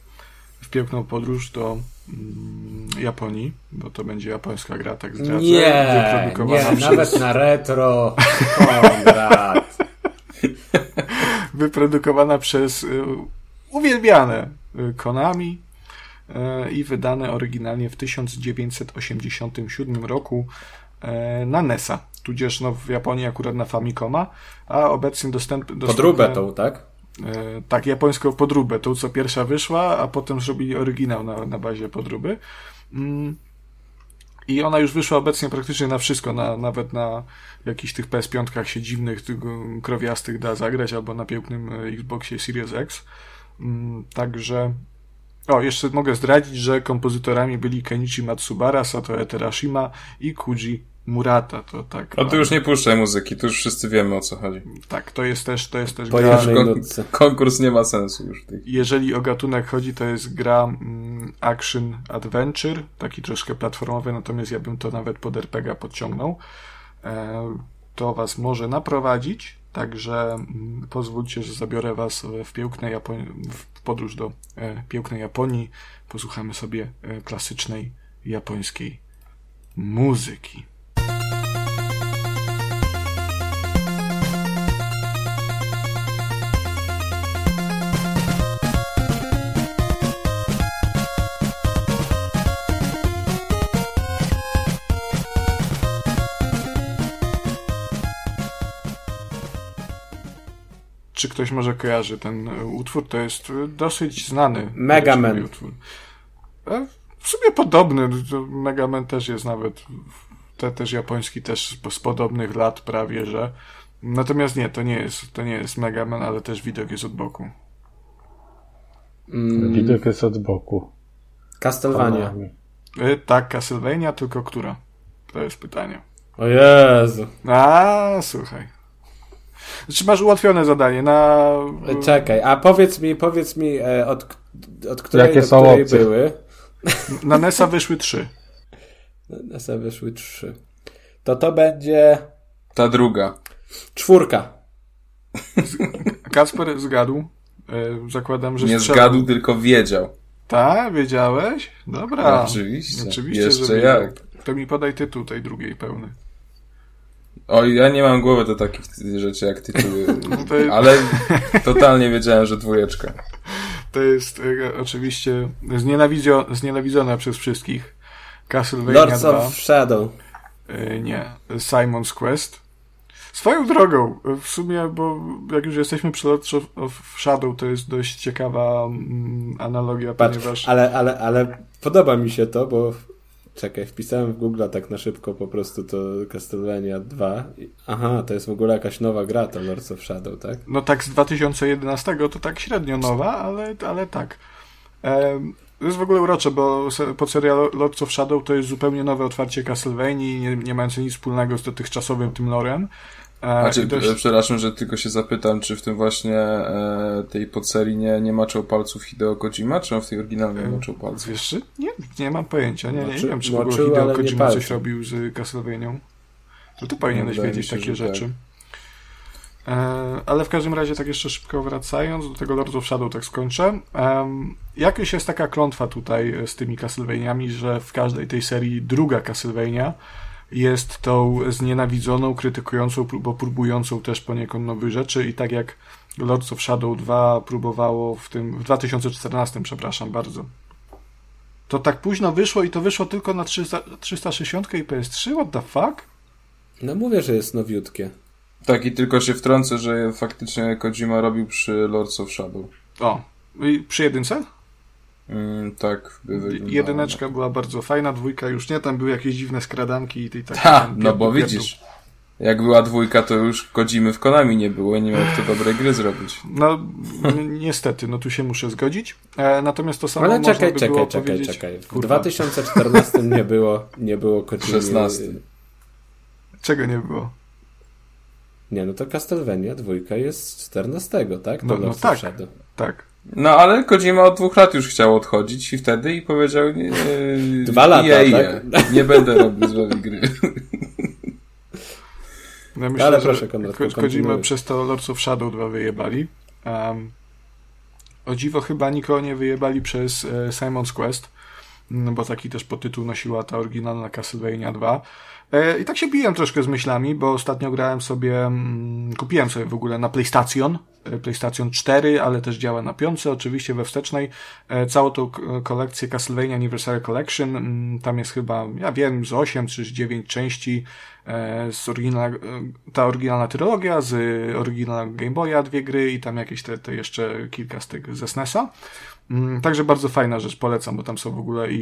Speaker 4: w piękną podróż do Japonii, bo to będzie japońska gra, tak zdradzę.
Speaker 2: Nie, nie przez... nawet na retro. Konrad.
Speaker 4: wyprodukowana przez y, uwielbiane y, Konami y, i wydane oryginalnie w 1987 roku na NESa, tudzież no, w Japonii akurat na Famicoma, a obecnie dostęp, dostępne...
Speaker 2: Podróbę tą, tak?
Speaker 4: E, tak, japońską podróbę, tą co pierwsza wyszła, a potem zrobili oryginał na, na bazie podróby. Mm. I ona już wyszła obecnie praktycznie na wszystko, na, nawet na jakichś tych PS5 się dziwnych, krowiastych da zagrać, albo na pięknym e, Xboxie Series X. Mm, także o, jeszcze mogę zdradzić, że kompozytorami byli Kenichi Matsubara, Sato Terashima i Kuji Murata, to tak.
Speaker 1: A tu już nie puszczaj muzyki, tu już wszyscy wiemy o co chodzi.
Speaker 4: Tak, to jest też, to jest też
Speaker 2: po gra. Kon
Speaker 1: konkurs nie ma sensu już. Tych.
Speaker 4: Jeżeli o gatunek chodzi, to jest gra mm, action adventure, taki troszkę platformowy, natomiast ja bym to nawet pod RPG podciągnął. E, to was może naprowadzić, także mm, pozwólcie, że zabiorę was w piękne Japonii, w podróż do e, pięknej Japonii. Posłuchamy sobie e, klasycznej japońskiej muzyki. Czy ktoś może kojarzy ten utwór, to jest dosyć znany.
Speaker 2: Mega Man. Utwór.
Speaker 4: W sumie podobny, Mega Man też jest nawet, te, też japoński, też z podobnych lat prawie, że Natomiast nie, to nie jest, to nie jest Mega Man, ale też widok jest od boku.
Speaker 3: Mm. Widok jest od boku.
Speaker 2: Castlevania.
Speaker 4: Y, tak, Castlevania, tylko która? To jest pytanie.
Speaker 2: O Jezu.
Speaker 4: A, słuchaj. Znaczy masz ułatwione zadanie na...
Speaker 2: E, czekaj, a powiedz mi, powiedz mi e, od, od której Jakie są której opcje? były?
Speaker 4: Na NESa wyszły trzy.
Speaker 2: Na NESa wyszły trzy. To to będzie...
Speaker 1: Ta druga.
Speaker 2: Czwórka.
Speaker 4: Kasper zgadł. E, zakładam, że
Speaker 1: Nie zgadł, tylko wiedział.
Speaker 4: Tak, wiedziałeś? Dobra.
Speaker 1: No, oczywiście. Oczywiście, Jeszcze że jak.
Speaker 4: To mi podaj tytuł tej drugiej pełny.
Speaker 1: Oj, ja nie mam głowy do takich rzeczy jak tytuły, no ale totalnie wiedziałem, że dwójeczka.
Speaker 4: To jest e, oczywiście znienawidzona przez wszystkich Castlevania
Speaker 2: Lords 2. of Shadow.
Speaker 4: E, nie, Simon's Quest. Swoją drogą, w sumie, bo jak już jesteśmy przy Lords of Shadow, to jest dość ciekawa mm, analogia, Patrz, ponieważ...
Speaker 2: Ale, ale, ale podoba mi się to, bo czekaj, wpisałem w Google tak na szybko po prostu to Castlevania 2. Aha, to jest w ogóle jakaś nowa gra, to Lords of Shadow, tak?
Speaker 4: No tak z 2011 to tak średnio nowa, ale, ale tak. To jest w ogóle urocze, bo pod serial Lords of Shadow to jest zupełnie nowe otwarcie Castlevania, nie, nie mające nic wspólnego z dotychczasowym tym lorem.
Speaker 1: A czy, dość... Przepraszam, że tylko się zapytam, czy w tym właśnie e, tej podserii nie, nie maczał palców Hideo Kojima, czy on w tej oryginalnej maczał palców?
Speaker 4: Wiesz, nie, nie mam pojęcia, nie, nie, nie wiem, czy w ogóle Hideo Kojima coś robił z Castlevanią. To ty powinieneś no, wiedzieć się, takie rzeczy. Tak. E, ale w każdym razie, tak jeszcze szybko wracając do tego Lords of Shadow, tak skończę. Um, jakoś jest taka klątwa tutaj z tymi Castlevaniami, że w każdej tej serii druga Castlevania jest tą znienawidzoną, krytykującą, bo próbującą też poniekąd nowych rzeczy i tak jak Lords of Shadow 2 próbowało w tym, w 2014, przepraszam bardzo. To tak późno wyszło i to wyszło tylko na 300, 360 i PS3? What the fuck?
Speaker 2: No mówię, że jest nowiutkie.
Speaker 1: Tak, i tylko się wtrącę, że faktycznie Kojima robił przy Lords of Shadow.
Speaker 4: O, i przy jedynce?
Speaker 1: Mm, tak.
Speaker 4: Jedyneczka była bardzo fajna, dwójka już nie, tam były jakieś dziwne skradanki i tej
Speaker 1: takie. Ha, no bo widzisz. Jak była dwójka, to już godzimy w Konami nie było, nie miał kto dobrej gry zrobić.
Speaker 4: No, niestety, no tu się muszę zgodzić. E, natomiast to samo
Speaker 2: Ale
Speaker 4: można
Speaker 2: czekaj,
Speaker 4: by
Speaker 2: czekaj,
Speaker 4: było
Speaker 2: czekaj,
Speaker 4: powiedzieć...
Speaker 2: czekaj. W Kurwa. 2014 nie było, nie było Kojimy.
Speaker 1: 16.
Speaker 4: Czego nie było?
Speaker 2: Nie, no to Castlevania dwójka jest 14, tak? To
Speaker 4: no, no tak, tak.
Speaker 1: No ale Kojima od dwóch lat już chciał odchodzić i wtedy i powiedział nie,
Speaker 2: Dwa lata, je, je,
Speaker 1: tak? nie będę robił z wami gry.
Speaker 4: No, myślę, ale proszę, Konrad, Ko Kojima przez to Lords of Shadow 2 wyjebali. Um, o dziwo chyba nikogo nie wyjebali przez e, Simon's Quest, no bo taki też podtytuł nosiła ta oryginalna Castlevania 2. E, I tak się biłem troszkę z myślami, bo ostatnio grałem sobie, mm, kupiłem sobie w ogóle na PlayStation, e, PlayStation 4, ale też działa na piące, oczywiście we wstecznej, e, całą tą kolekcję Castlevania Anniversary Collection, mm, tam jest chyba, ja wiem, z 8 czy z 9 części, z oryginalna, ta oryginalna trylogia, z oryginalnego Game Boya dwie gry i tam jakieś te, te jeszcze kilka z tych ze SNESa. Mm, także bardzo fajna rzecz, polecam, bo tam są w ogóle i,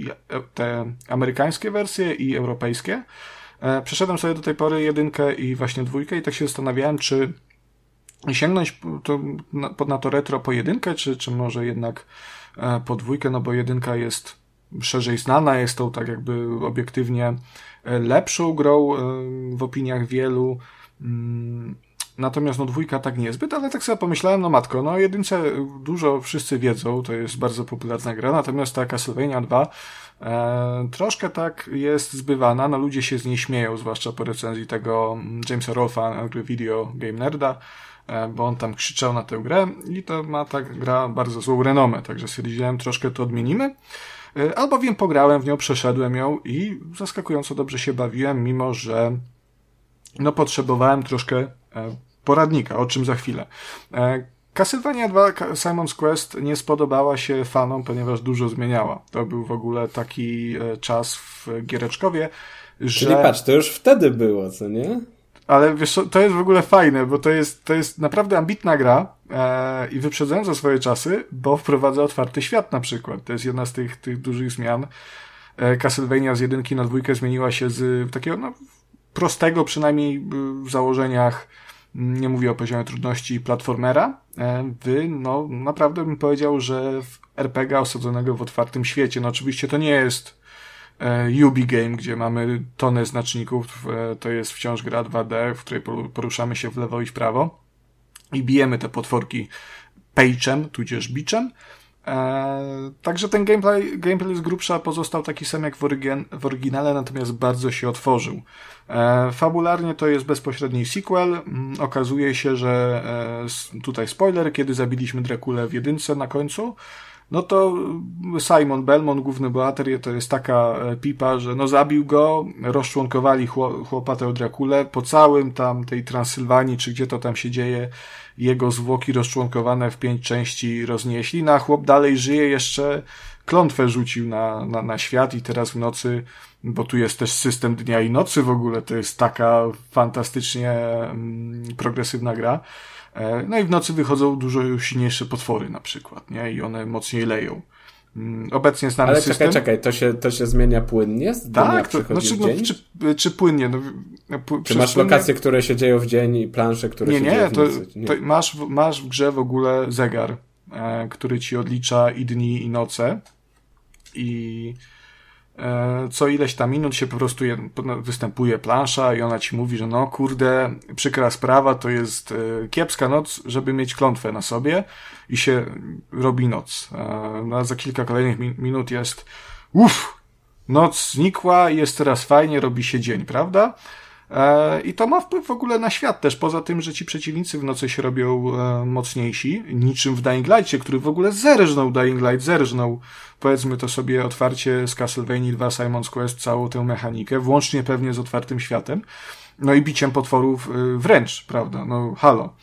Speaker 4: i, te amerykańskie wersje i europejskie. E, przeszedłem sobie do tej pory jedynkę i właśnie dwójkę i tak się zastanawiałem, czy sięgnąć to, na, na to retro po jedynkę, czy, czy może jednak e, po dwójkę, no bo jedynka jest szerzej znana, jest tą tak jakby obiektywnie e, lepszą grą w opiniach wielu. Natomiast no dwójka tak niezbyt, ale tak sobie pomyślałem, no matko, no jedynce dużo wszyscy wiedzą, to jest bardzo popularna gra, natomiast ta Castlevania 2 e, troszkę tak jest zbywana, no ludzie się z niej śmieją, zwłaszcza po recenzji tego Jamesa Rolfa, gry Video Game Nerda, e, bo on tam krzyczał na tę grę i to ma ta gra bardzo złą renomę, także stwierdziłem, troszkę to odmienimy. E, albowiem pograłem w nią, przeszedłem ją i zaskakująco dobrze się bawiłem, mimo że no potrzebowałem troszkę poradnika, o czym za chwilę. E, Castlevania 2 Simon's Quest nie spodobała się fanom, ponieważ dużo zmieniała. To był w ogóle taki e, czas w Giereczkowie, że...
Speaker 2: Czyli patrz, to już wtedy było, co nie?
Speaker 4: ale wiesz, to jest w ogóle fajne, bo to jest, to jest naprawdę ambitna gra e, i wyprzedzająca swoje czasy, bo wprowadza otwarty świat na przykład. To jest jedna z tych, tych dużych zmian. E, Castlevania z jedynki na dwójkę zmieniła się z takiego no, prostego przynajmniej w założeniach nie mówię o poziomie trudności platformera, e, wy, no naprawdę bym powiedział, że w RPG osadzonego w otwartym świecie, no oczywiście to nie jest e, Ubi Game, gdzie mamy tonę znaczników, e, to jest wciąż gra 2D, w której poruszamy się w lewo i w prawo i bijemy te potworki page'em, tudzież biczem, Eee, także ten gameplay, gameplay z grubsza pozostał taki sam jak w, orygin, w oryginale, natomiast bardzo się otworzył. Eee, fabularnie to jest bezpośredni sequel. Mm, okazuje się, że e, tutaj spoiler, kiedy zabiliśmy Drakulę w jedynce na końcu, no to Simon Belmont, główny bohater, to jest taka e, pipa, że no zabił go, rozczłonkowali chłopatę Drakulę po całym tam tej Transylwanii, czy gdzie to tam się dzieje, jego zwłoki rozczłonkowane w pięć części roznieśli, no a chłop dalej żyje, jeszcze klątwę rzucił na, na, na świat i teraz w nocy, bo tu jest też system dnia i nocy w ogóle, to jest taka fantastycznie mm, progresywna gra, e, no i w nocy wychodzą dużo silniejsze potwory na przykład, nie? I one mocniej leją. Mm, obecnie znany
Speaker 2: Ale
Speaker 4: system.
Speaker 2: czekaj, czekaj, to się, to się zmienia płynnie?
Speaker 4: tak, to, znaczy, no, czy, czy płynnie? No,
Speaker 2: czy masz płynnie... lokacje, które się dzieją w dzień i plansze, które
Speaker 4: nie,
Speaker 2: się
Speaker 4: nie,
Speaker 2: dzieją
Speaker 4: w nocy? Nie, to masz, masz w grze w ogóle zegar, e, który ci odlicza i dni, i noce. I co ileś tam minut się po prostu no, występuje plansza i ona ci mówi, że no kurde, przykra sprawa, to jest e, kiepska noc, żeby mieć klątwę na sobie i się robi noc. E, no, za kilka kolejnych minut jest uff, noc znikła, jest teraz fajnie, robi się dzień, prawda? E, I to ma wpływ w ogóle na świat też, poza tym, że ci przeciwnicy w nocy się robią e, mocniejsi, niczym w Dying Light'cie, który w ogóle zerżnął Dying Light, zerżnął, powiedzmy to sobie, otwarcie z Castlevania 2 Simon's Quest, całą tę mechanikę, włącznie pewnie z otwartym światem, no i biciem potworów e, wręcz, prawda, no halo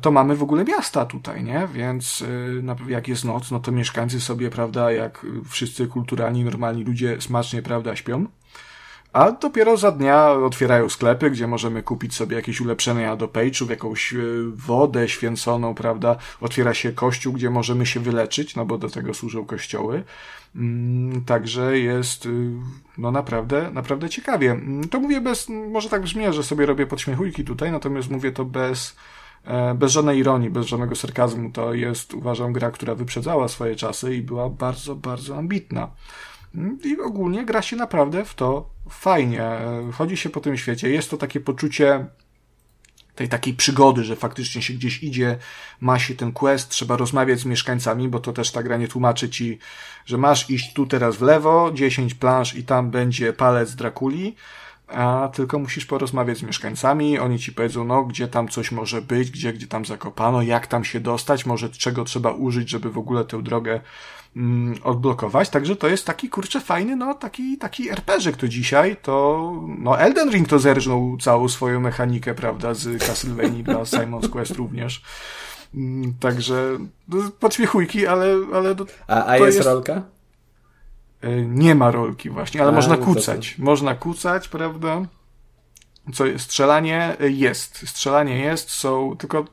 Speaker 4: to mamy w ogóle miasta tutaj, nie? Więc jak jest noc, no to mieszkańcy sobie, prawda, jak wszyscy kulturalni, normalni ludzie smacznie, prawda, śpią. A dopiero za dnia otwierają sklepy, gdzie możemy kupić sobie jakieś ulepszenia do page'ów, jakąś e, wodę święconą, prawda? Otwiera się kościół, gdzie możemy się wyleczyć, no bo do tego służą kościoły. Mm, także jest, y, no naprawdę, naprawdę ciekawie. Mm, to mówię bez, może tak brzmi, że sobie robię podśmiechujki tutaj, natomiast mówię to bez, e, bez żadnej ironii, bez żadnego sarkazmu. To jest, uważam, gra, która wyprzedzała swoje czasy i była bardzo, bardzo ambitna. I ogólnie gra się naprawdę w to fajnie. Chodzi się po tym świecie. Jest to takie poczucie tej takiej przygody, że faktycznie się gdzieś idzie, ma się ten quest, trzeba rozmawiać z mieszkańcami, bo to też ta gra nie tłumaczy ci, że masz iść tu teraz w lewo, 10 plansz i tam będzie palec Drakuli, a tylko musisz porozmawiać z mieszkańcami, oni ci powiedzą, no, gdzie tam coś może być, gdzie, gdzie tam zakopano, jak tam się dostać, może czego trzeba użyć, żeby w ogóle tę drogę mm, odblokować, także to jest taki, kurczę, fajny, no, taki, taki RPG, to dzisiaj, to, no, Elden Ring to zerżnął całą swoją mechanikę, prawda, z Castlevania dla Simon's Quest również. Mm, także, no, podśmiechujki, ale, ale... To,
Speaker 2: a, a jest, jest rolka?
Speaker 4: E, nie ma rolki właśnie, ale a, można no kucać. To... Można kucać, prawda? Co jest? Strzelanie jest. Strzelanie jest, są, tylko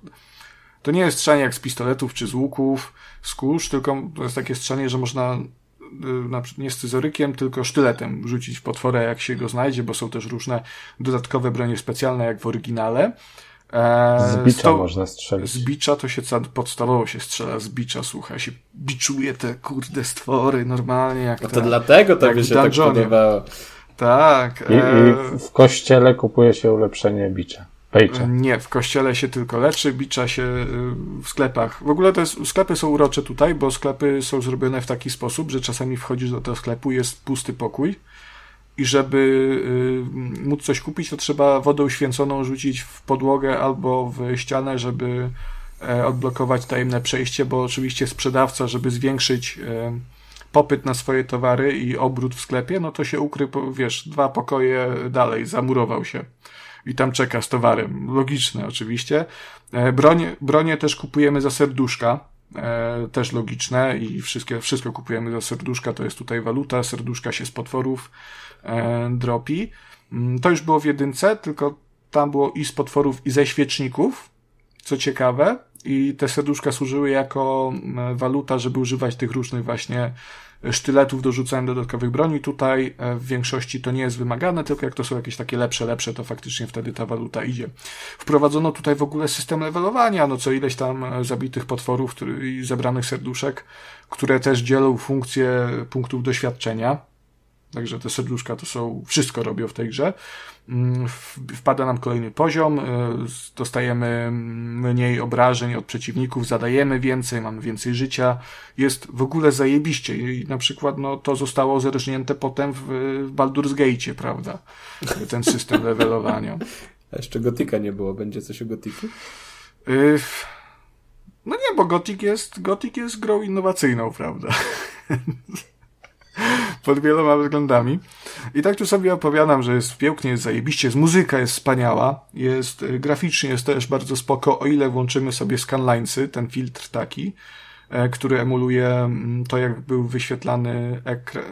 Speaker 4: to nie jest strzelanie jak z pistoletów czy z łuków, z kurz, tylko to jest takie strzelanie, że można y, nie scyzorykiem, tylko sztyletem rzucić w potworę, jak się go znajdzie, bo są też różne dodatkowe bronie specjalne, jak w oryginale.
Speaker 3: E, z bicza to, można strzelić.
Speaker 4: Z bicza to się podstawowo się strzela z bicza, słuchaj, się biczuje te kurde stwory normalnie jak
Speaker 2: No to dlatego to by się tak podobało.
Speaker 4: Tak.
Speaker 3: I, e... I, w kościele kupuje się ulepszenie bicza.
Speaker 4: Nie, w kościele się tylko leczy, bicza się y, w sklepach. W ogóle jest, sklepy są urocze tutaj, bo sklepy są zrobione w taki sposób, że czasami wchodzisz do tego sklepu, jest pusty pokój i żeby y, móc coś kupić, to trzeba wodą święconą rzucić w podłogę albo w ścianę, żeby e, odblokować tajemne przejście, bo oczywiście sprzedawca, żeby zwiększyć e, popyt na swoje towary i obrót w sklepie, no to się ukrył, wiesz, dwa pokoje dalej, zamurował się i tam czeka z towarem. Logiczne oczywiście. E, bronie, bronie też kupujemy za serduszka, e, też logiczne i wszystkie, wszystko kupujemy za serduszka, to jest tutaj waluta, serduszka się z potworów e, dropi. Mm, to już było w jedynce, tylko tam było i z potworów, i ze świeczników, co ciekawe, i te serduszka służyły jako waluta, żeby używać tych różnych właśnie sztyletów do rzucania dodatkowych broni. Tutaj e, w większości to nie jest wymagane, tylko jak to są jakieś takie lepsze, lepsze, to faktycznie wtedy ta waluta idzie. Wprowadzono tutaj w ogóle system levelowania, no co ileś tam e, zabitych potworów i zebranych serduszek, które też dzielą funkcję punktów doświadczenia. Także te serduszka to są, wszystko robią w tej grze. Mm, wpada nam kolejny poziom, e, dostajemy mniej obrażeń od przeciwników, zadajemy więcej, mamy więcej życia. Jest w ogóle zajebiście i na przykład no, to zostało zerżnięte potem w, w Baldur's Gate, prawda? Ten system levelowania.
Speaker 2: A jeszcze Gotika nie było. Będzie coś o Gotiku?
Speaker 4: Y, no nie, bo Gothic jest, Gothic jest grą innowacyjną, prawda? pod wieloma względami. I tak tu sobie opowiadam, że jest pięknie, jest zajebiście, jest muzyka jest wspaniała, jest y, graficznie jest też bardzo spoko, o ile włączymy sobie scanlinesy, ten filtr taki, e, który emuluje mm, to, jak był wyświetlany,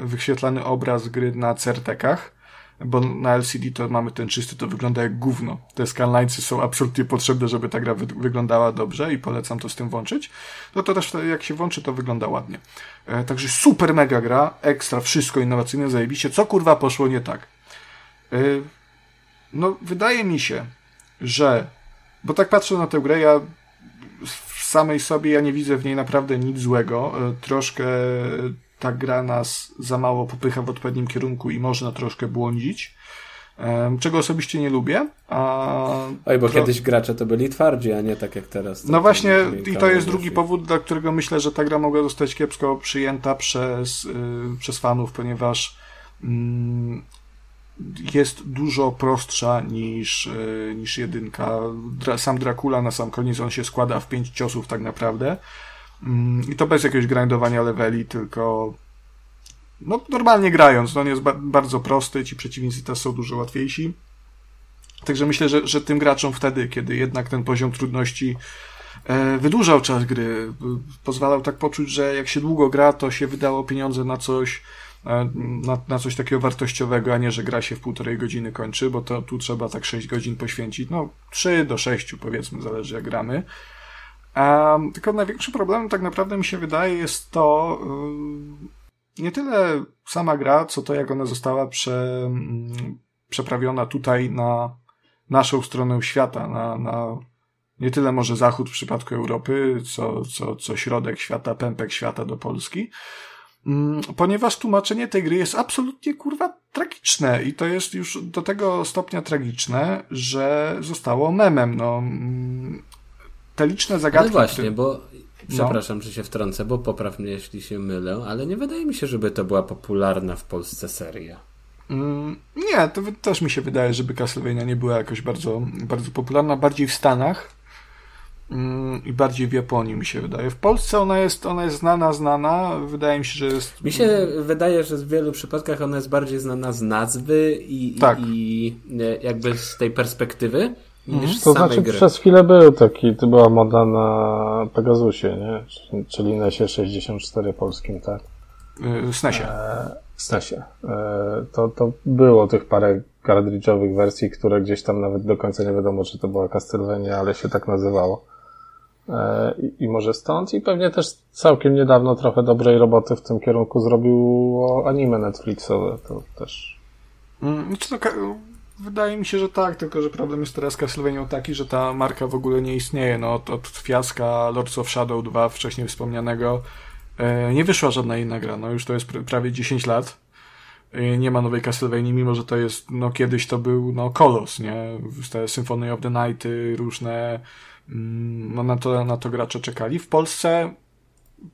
Speaker 4: wyświetlany obraz gry na certekach bo na LCD to mamy ten czysty, to wygląda jak gówno. Te scanlinesy są absolutnie potrzebne, żeby ta gra wy wyglądała dobrze i polecam to z tym włączyć. No to też jak się włączy, to wygląda ładnie. E, także super mega gra, ekstra, wszystko innowacyjne, zajebiście. Co kurwa poszło nie tak? E, no, wydaje mi się, że, bo tak patrzę na tę grę, ja w samej sobie ja nie widzę w niej naprawdę nic złego. E, troszkę ta gra nas za mało popycha w odpowiednim kierunku i można troszkę błądzić. Czego osobiście nie lubię. A
Speaker 2: Oj, bo kiedyś gracze to byli twardzi, a nie tak jak teraz.
Speaker 4: No właśnie, i to jest drugi powód, dla którego myślę, że ta gra mogła zostać kiepsko przyjęta przez, yy, przez fanów, ponieważ yy, jest dużo prostsza niż, yy, niż jedynka. Dra sam Dracula na sam koniec on się składa w pięć ciosów tak naprawdę. Mm, I to bez jakiegoś grindowania leveli, tylko no, normalnie grając. No, on jest ba bardzo prosty, ci przeciwnicy też są dużo łatwiejsi. Także myślę, że, że tym graczom wtedy, kiedy jednak ten poziom trudności e, wydłużał czas gry, pozwalał tak poczuć, że jak się długo gra, to się wydało pieniądze na coś, e, na, na coś takiego wartościowego, a nie, że gra się w półtorej godziny kończy, bo to tu trzeba tak 6 godzin poświęcić, no 3 do 6 powiedzmy, zależy jak gramy. Um, tylko największym problemem tak naprawdę mi się wydaje jest to um, nie tyle sama gra, co to jak ona została prze, um, przeprawiona tutaj na naszą stronę świata, na, na nie tyle może zachód w przypadku Europy, co, co, co środek świata, pępek świata do Polski. Ponieważ tłumaczenie tej gry jest absolutnie kurwa tragiczne i to jest już do tego stopnia tragiczne, że zostało memem. No, te liczne zagadki.
Speaker 2: No właśnie, które... bo przepraszam, no. że się wtrącę, bo popraw mnie, jeśli się mylę, ale nie wydaje mi się, żeby to była popularna w Polsce seria.
Speaker 4: Mm, nie, to też mi się wydaje, żeby Castlevania nie była jakoś bardzo, bardzo popularna, bardziej w Stanach mm, i bardziej w Japonii mi się wydaje. W Polsce ona jest, ona jest znana, znana. Wydaje mi się, że jest.
Speaker 2: Mi się wydaje, że w wielu przypadkach ona jest bardziej znana z nazwy i, tak. i jakby z tej perspektywy niż
Speaker 3: To znaczy
Speaker 2: gry.
Speaker 3: przez chwilę był taki, to była moda na Pegasusie, nie? Czyli Nesie 64 polskim, tak?
Speaker 4: Yy, SNESie.
Speaker 3: E, SNESie. E, to, to było tych parę kartridżowych wersji, które gdzieś tam nawet do końca nie wiadomo, czy to była Castlevania, ale się tak nazywało. E, I, może stąd i pewnie też całkiem niedawno trochę dobrej roboty w tym kierunku zrobiło anime Netflixowe, to też.
Speaker 4: Mm, to Wydaje mi się, że tak, tylko że problem jest teraz Castlevania taki, że ta marka w ogóle nie istnieje. No, od, od fiaska Lords of Shadow 2, wcześniej wspomnianego, e, nie wyszła żadna inna gra. No już to jest pr prawie 10 lat. E, nie ma nowej Castlevania, mimo że to jest, no kiedyś to był, no Kolos, nie? Te Symphony of the Night, różne, mm, no na to, na to gracze czekali. W Polsce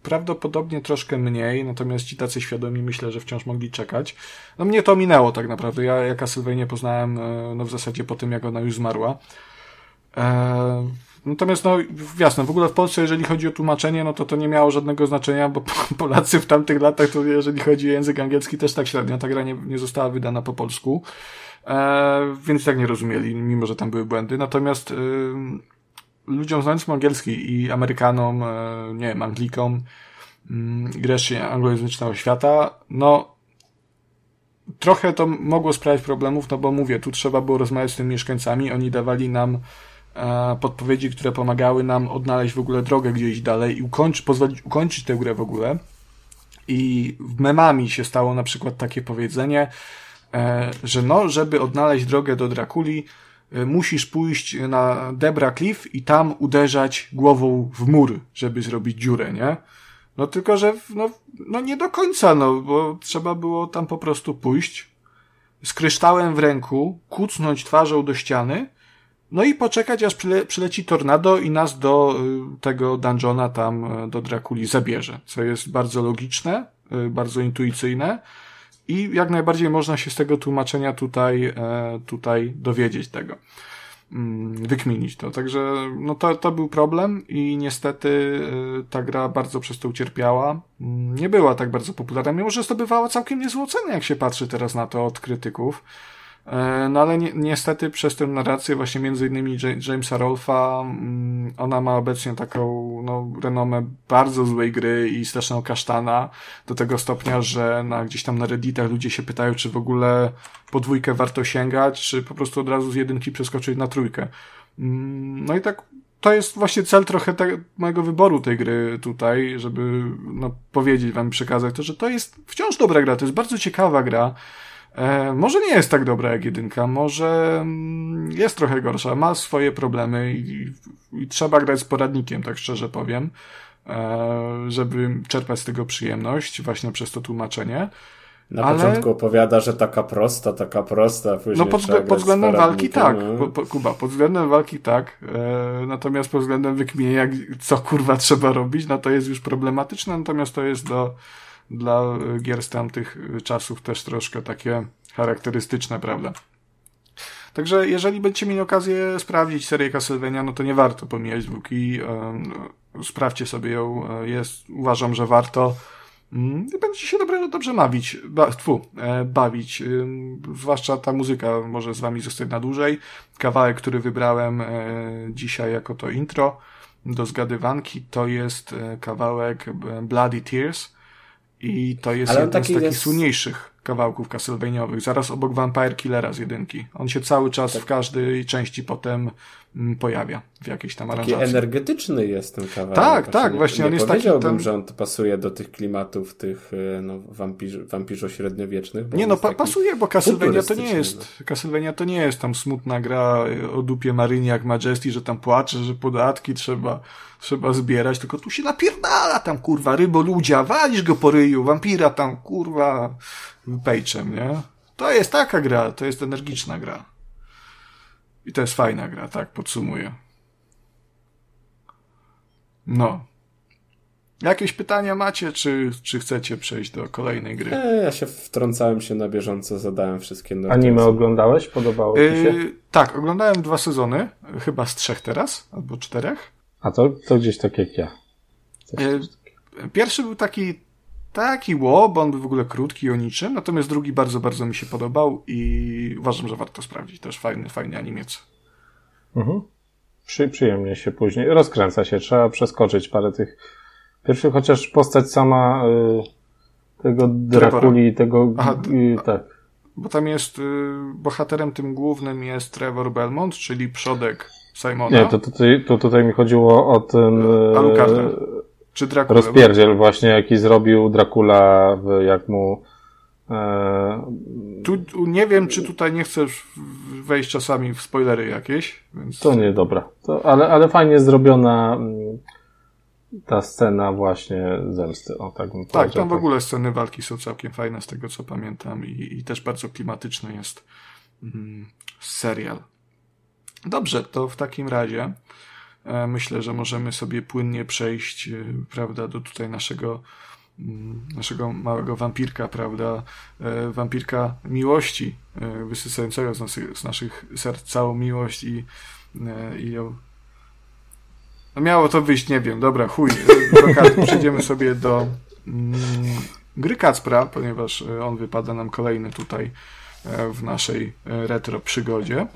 Speaker 4: prawdopodobnie troszkę mniej, natomiast ci tacy świadomi myślę, że wciąż mogli czekać. No mnie to minęło tak naprawdę. Ja, ja Sylwejnie poznałem e, no w zasadzie po tym, jak ona już zmarła. E, natomiast no jasne, w ogóle w Polsce, jeżeli chodzi o tłumaczenie, no to to nie miało żadnego znaczenia, bo Polacy w tamtych latach, to jeżeli chodzi o język angielski, też tak średnio. Ta gra nie, nie została wydana po polsku. E, więc tak nie rozumieli, mimo że tam były błędy. Natomiast ludziom znającym angielski i Amerykanom, e, nie wiem, Anglikom, mm, i anglojęzycznego świata, no trochę to mogło sprawiać problemów, no bo mówię, tu trzeba było rozmawiać z tymi mieszkańcami, oni dawali nam e, podpowiedzi, które pomagały nam odnaleźć w ogóle drogę gdzieś dalej i ukończ, pozwolić ukończyć tę grę w ogóle. I memami się stało na przykład takie powiedzenie, e, że no, żeby odnaleźć drogę do Drakuli, musisz pójść na Debra Cliff i tam uderzać głową w mur, żeby zrobić dziurę, nie? No tylko, że no, no nie do końca, no, bo trzeba było tam po prostu pójść z kryształem w ręku, kucnąć twarzą do ściany, no i poczekać, aż przyle, przyleci tornado i nas do y, tego dungeona tam, y, do Drakuli zabierze, co jest bardzo logiczne, y, bardzo intuicyjne i jak najbardziej można się z tego tłumaczenia tutaj, e, tutaj dowiedzieć tego. Mm, wykminić to. Także no to, to był problem i niestety y, ta gra bardzo przez to ucierpiała. Mm, nie była tak bardzo popularna, mimo że zdobywała całkiem niezłe oceny, jak się patrzy teraz na to od krytyków. E, no ale ni niestety przez tę narrację właśnie między innymi Jamesa Rolfa mm, ona ma obecnie taką no, renomę bardzo złej gry i straszną kasztana do tego stopnia, że na, gdzieś tam na redditach ludzie się pytają, czy w ogóle podwójkę warto sięgać, czy po prostu od razu z jedynki przeskoczyć na trójkę. Mm, no i tak to jest właśnie cel trochę te, mojego wyboru tej gry tutaj, żeby no, powiedzieć wam, przekazać to, że to jest wciąż dobra gra, to jest bardzo ciekawa gra, E, może nie jest tak dobra jak jedynka, może mm, jest trochę gorsza, ma swoje problemy i, i trzeba grać z poradnikiem, tak szczerze powiem, e, żeby czerpać z tego przyjemność właśnie przez to tłumaczenie.
Speaker 2: Na ale... początku opowiada, że taka prosta, taka prosta, później No
Speaker 4: pod, pod względem walki tak, no. po, po, Kuba, pod względem walki tak, e, natomiast pod względem wykminienia, co kurwa trzeba robić, no to jest już problematyczne, natomiast to jest do dla gier z tamtych czasów też troszkę takie charakterystyczne, prawda? Także jeżeli będziecie mieli okazję sprawdzić serię Castlevania, no to nie warto pomijać dwójki. Sprawdźcie sobie ją. E, jest, uważam, że warto. I będziecie się dobrze, dobrze bawić. Ba, tfu, e, bawić. Zwłaszcza ta muzyka może z wami zostać na dłużej. Kawałek, który wybrałem e, dzisiaj jako to intro do zgadywanki, to jest kawałek Bloody Tears i to jest jeden z takich jest... słynniejszych kawałków Castlevaniaowych, zaraz obok Vampire Killera z jedynki. On się cały czas tak. w każdej części potem pojawia w jakiejś tam aranżacji.
Speaker 2: Taki energetyczny jest ten kawałek.
Speaker 4: Tak, tak, nie, właśnie
Speaker 2: nie
Speaker 4: on jest
Speaker 2: taki... Ten... że on pasuje do tych klimatów tych e, no, wampir, wampirzo średniowiecznych.
Speaker 4: Nie no, pa pasuje, bo Castlevania to nie jest no. Castlevania to nie jest tam smutna gra o dupie Marynie jak Majesty, że tam płacze, że podatki trzeba trzeba zbierać, tylko tu się napierdala tam, kurwa, rybo ludzia, walisz go po ryju, wampira tam, kurwa, pejczem, nie? To jest taka gra, to jest energiczna gra. I to jest fajna gra, tak, podsumuję. No. Jakieś pytania macie, czy, czy chcecie przejść do kolejnej gry?
Speaker 2: E, ja się wtrącałem się na bieżąco, zadałem wszystkie
Speaker 3: noty. Anime oglądałeś? Podobało ci się? Yy,
Speaker 4: tak, oglądałem dwa sezony, chyba z trzech teraz, albo czterech.
Speaker 3: A to, to gdzieś tak jak ja.
Speaker 4: Yy, pierwszy był taki taki ło, bo on był w ogóle krótki o niczym, natomiast drugi bardzo, bardzo mi się podobał i uważam, że warto sprawdzić. Też fajny, fajny animiec.
Speaker 3: Mhm. Przy, przyjemnie się później, rozkręca się, trzeba przeskoczyć parę tych pierwszych, chociaż postać sama y, tego Drakuli, tego, Aha, y, tak.
Speaker 4: Bo tam jest, y, bohaterem tym głównym jest Trevor Belmont, czyli przodek Simona.
Speaker 3: Nie, to tutaj, to tutaj mi chodziło o ten...
Speaker 4: Alucarda. Czy Dracula?
Speaker 3: Rozpierdziel właśnie, jaki zrobił Dracula, jak mu... E...
Speaker 4: Tu, nie wiem, czy tutaj nie chcesz wejść czasami w spoilery jakieś. Więc...
Speaker 3: To nie, dobra. To, ale, ale fajnie zrobiona mm, ta scena właśnie zemsty. O, tak, bym
Speaker 4: tak tam w ogóle sceny walki są całkiem fajne z tego, co pamiętam i, i też bardzo klimatyczny jest mm, serial. Dobrze, to w takim razie myślę, że możemy sobie płynnie przejść, e, prawda, do tutaj naszego mm, naszego małego wampirka, prawda, e, wampirka miłości, wysysającego z naszych, z naszych serc całą miłość i, i ją no miało to wyjść, nie wiem, dobra, chuj, przejdziemy sobie do mm, gry Kacpra, ponieważ on wypada nam kolejny tutaj w naszej retro przygodzie.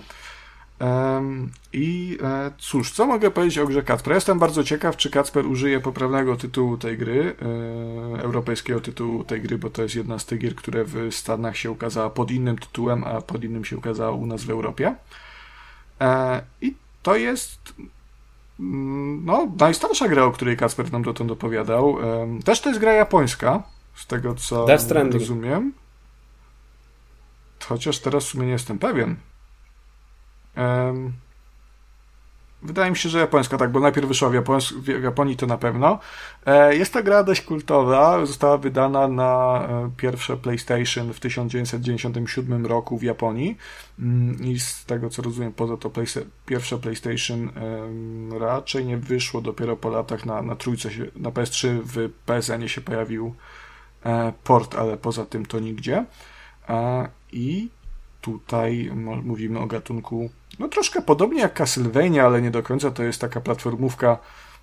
Speaker 4: I e, cóż, co mogę powiedzieć o grze Kacper? Jestem bardzo ciekaw, czy Kacper użyje poprawnego tytułu tej gry, e, europejskiego tytułu tej gry, bo to jest jedna z tych gier, które w Stanach się ukazała pod innym tytułem, a pod innym się ukazała u nas w Europie. E, I to jest mm, no, najstarsza gra, o której Kacper nam dotąd opowiadał. Też to jest gra japońska, z tego co rozumiem. Chociaż teraz w sumie nie jestem pewien. Wydaje mi się, że japońska, tak, bo najpierw wyszła w, w Japonii, to na pewno. E, jest to gra dość kultowa, została wydana na e, pierwsze PlayStation w 1997 roku w Japonii mm, i z tego co rozumiem, poza to pierwsze PlayStation raczej nie wyszło dopiero po latach na, na trójce, się, na PS3 w PSN się pojawił e, port, ale poza tym to nigdzie. I tutaj mówimy o gatunku no troszkę podobnie jak Castlevania, ale nie do końca. To jest taka platformówka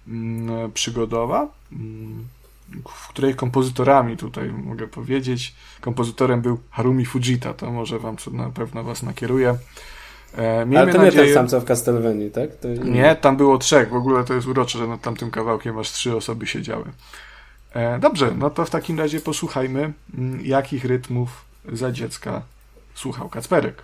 Speaker 4: mm, przygodowa, mm, w której kompozytorami tutaj mogę powiedzieć, kompozytorem był Harumi Fujita, to może wam co na pewno was nakieruje.
Speaker 2: E, ale to nadzieję... nie ten sam co w Castlevanii, tak? To...
Speaker 4: Nie, tam było trzech. W ogóle to jest urocze, że nad tamtym kawałkiem aż trzy osoby siedziały. E, dobrze, no to w takim razie posłuchajmy, mm, jakich rytmów za dziecka słuchał Kacperek.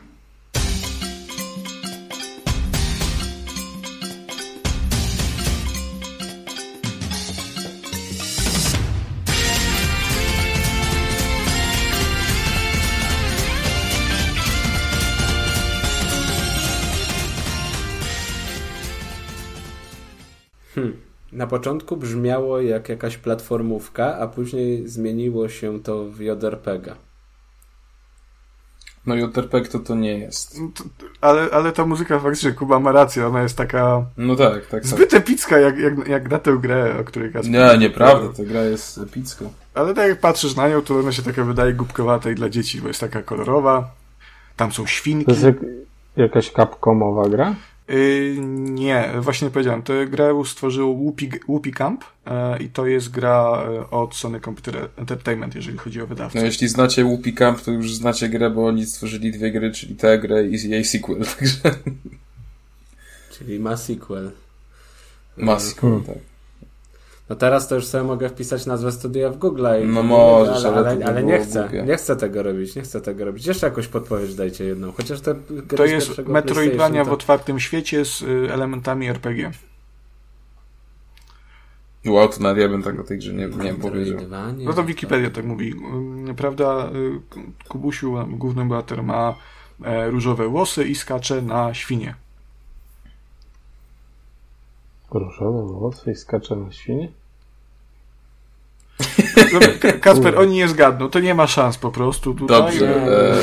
Speaker 2: Hmm. Na początku brzmiało jak jakaś platformówka, a później zmieniło się to w JRPG.
Speaker 1: No JRPG to to nie jest. No
Speaker 4: ale, ale ta muzyka faktycznie, Kuba ma rację, ona jest taka...
Speaker 1: No tak, tak. tak.
Speaker 4: Zbyt epicka, jak, jak, jak na tę grę, o której
Speaker 1: Kasper... Nie, nieprawda, ta gra jest epicka.
Speaker 4: Ale tak jak patrzysz na nią, to ona się taka wydaje głupkowata i dla dzieci, bo jest taka kolorowa. Tam są świnki. To
Speaker 3: jest jak, jakaś capcomowa gra?
Speaker 4: Yy, nie, właśnie powiedziałem, tę grę stworzył Whoopi, Whoopi Camp yy, i to jest gra e, od Sony Computer Entertainment, jeżeli chodzi o wydawcę.
Speaker 1: No jeśli znacie Whoopi Camp, to już znacie grę, bo oni stworzyli dwie gry, czyli tę grę i jej sequel, także...
Speaker 2: Czyli ma sequel.
Speaker 1: Ma sequel, hmm. tak.
Speaker 2: No teraz to już sobie mogę wpisać nazwę studia w Google.
Speaker 1: I no możesz,
Speaker 2: ale, ale, ale nie chcę. Nie chcę tego robić, nie chcę tego robić. Jeszcze jakąś podpowiedź dajcie jedną. Chociaż te
Speaker 4: To jest Metroidvania to... w otwartym świecie z y, elementami RPG.
Speaker 1: Wow, to nawet ja bym tak o tej grze nie, nie powiedział.
Speaker 4: No to Wikipedia tak mówi. Y, prawda, y, Kubusiu, główny bohater, ma e, różowe włosy i skacze na świnie.
Speaker 3: Różowe włosy i skacze na świnie?
Speaker 4: No, Kasper, oni nie zgadną, to nie ma szans po prostu.
Speaker 1: Tutaj. Dobrze. E,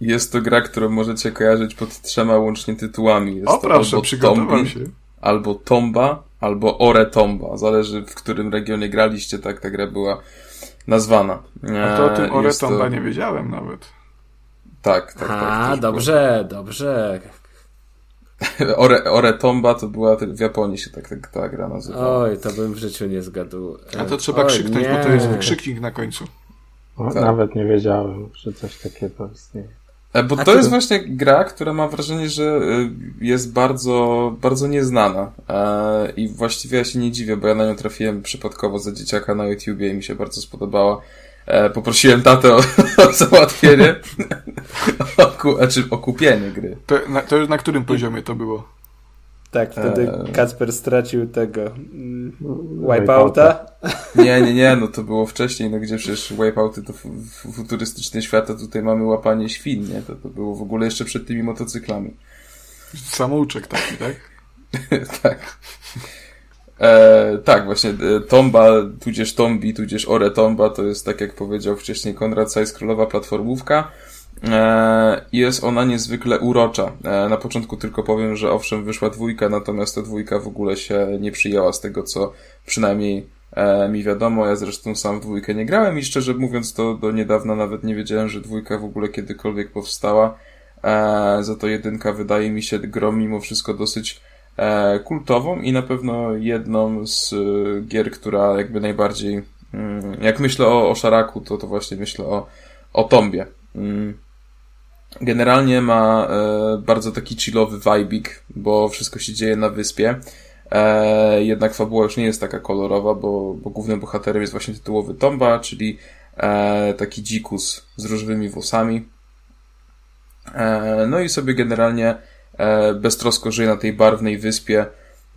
Speaker 1: jest to gra, którą możecie kojarzyć pod trzema łącznie tytułami. Jest
Speaker 4: o proszę, albo przygotowałem się.
Speaker 1: Albo Tomba, albo Ore Tomba. Zależy w którym regionie graliście, tak ta gra była nazwana.
Speaker 4: A to o tym e, Ore Tomba to... nie wiedziałem nawet.
Speaker 1: Tak, tak.
Speaker 2: A, tak, dobrze, było. dobrze.
Speaker 1: Ore, Ore Tomba to była w Japonii się tak, tak ta gra nazywała.
Speaker 2: Oj, to bym w życiu nie zgadł.
Speaker 4: A to trzeba Oj, krzyknąć, nie. bo to jest wykrzyknik na końcu.
Speaker 3: tak. Nawet nie wiedziałem, że coś takiego istnieje.
Speaker 1: E, bo to jest właśnie gra, która mam wrażenie, że y, jest bardzo, bardzo nieznana. E, I właściwie ja się nie dziwię, bo ja na nią trafiłem przypadkowo za dzieciaka na YouTubie i mi się bardzo spodobała. E, poprosiłem tatę o, o załatwienie, o, ku, znaczy o kupienie gry.
Speaker 4: To, na, to na którym poziomie to było?
Speaker 2: Tak, wtedy e... Kacper stracił tego mm, Wipeouta.
Speaker 1: Nie, nie, nie, no to było wcześniej, no gdzie przecież Wipeouty to futurystyczny świat, a tutaj mamy łapanie świn, nie? To, to było w ogóle jeszcze przed tymi motocyklami.
Speaker 4: Samouczek taki, tak?
Speaker 1: tak. E, tak, właśnie e, Tomba, tudzież Tombi, tudzież Ore Tomba to jest, tak jak powiedział wcześniej Konrad Sajs, królowa platformówka. E, jest ona niezwykle urocza. E, na początku tylko powiem, że owszem wyszła dwójka, natomiast ta dwójka w ogóle się nie przyjęła z tego, co przynajmniej e, mi wiadomo. Ja zresztą sam w dwójkę nie grałem i szczerze mówiąc to do niedawna nawet nie wiedziałem, że dwójka w ogóle kiedykolwiek powstała. Za to jedynka wydaje mi się grom mimo wszystko dosyć E, kultową i na pewno jedną z e, gier, która jakby najbardziej, mm, jak myślę o, o Szaraku, to, to właśnie myślę o, o Tombie. Mm. Generalnie ma e, bardzo taki chillowy vibik, bo wszystko się dzieje na wyspie. E, jednak fabuła już nie jest taka kolorowa, bo, bo głównym bohaterem jest właśnie tytułowy Tomba, czyli e, taki dzikus z różowymi włosami. E, no i sobie generalnie e, beztrosko żyje na tej barwnej wyspie,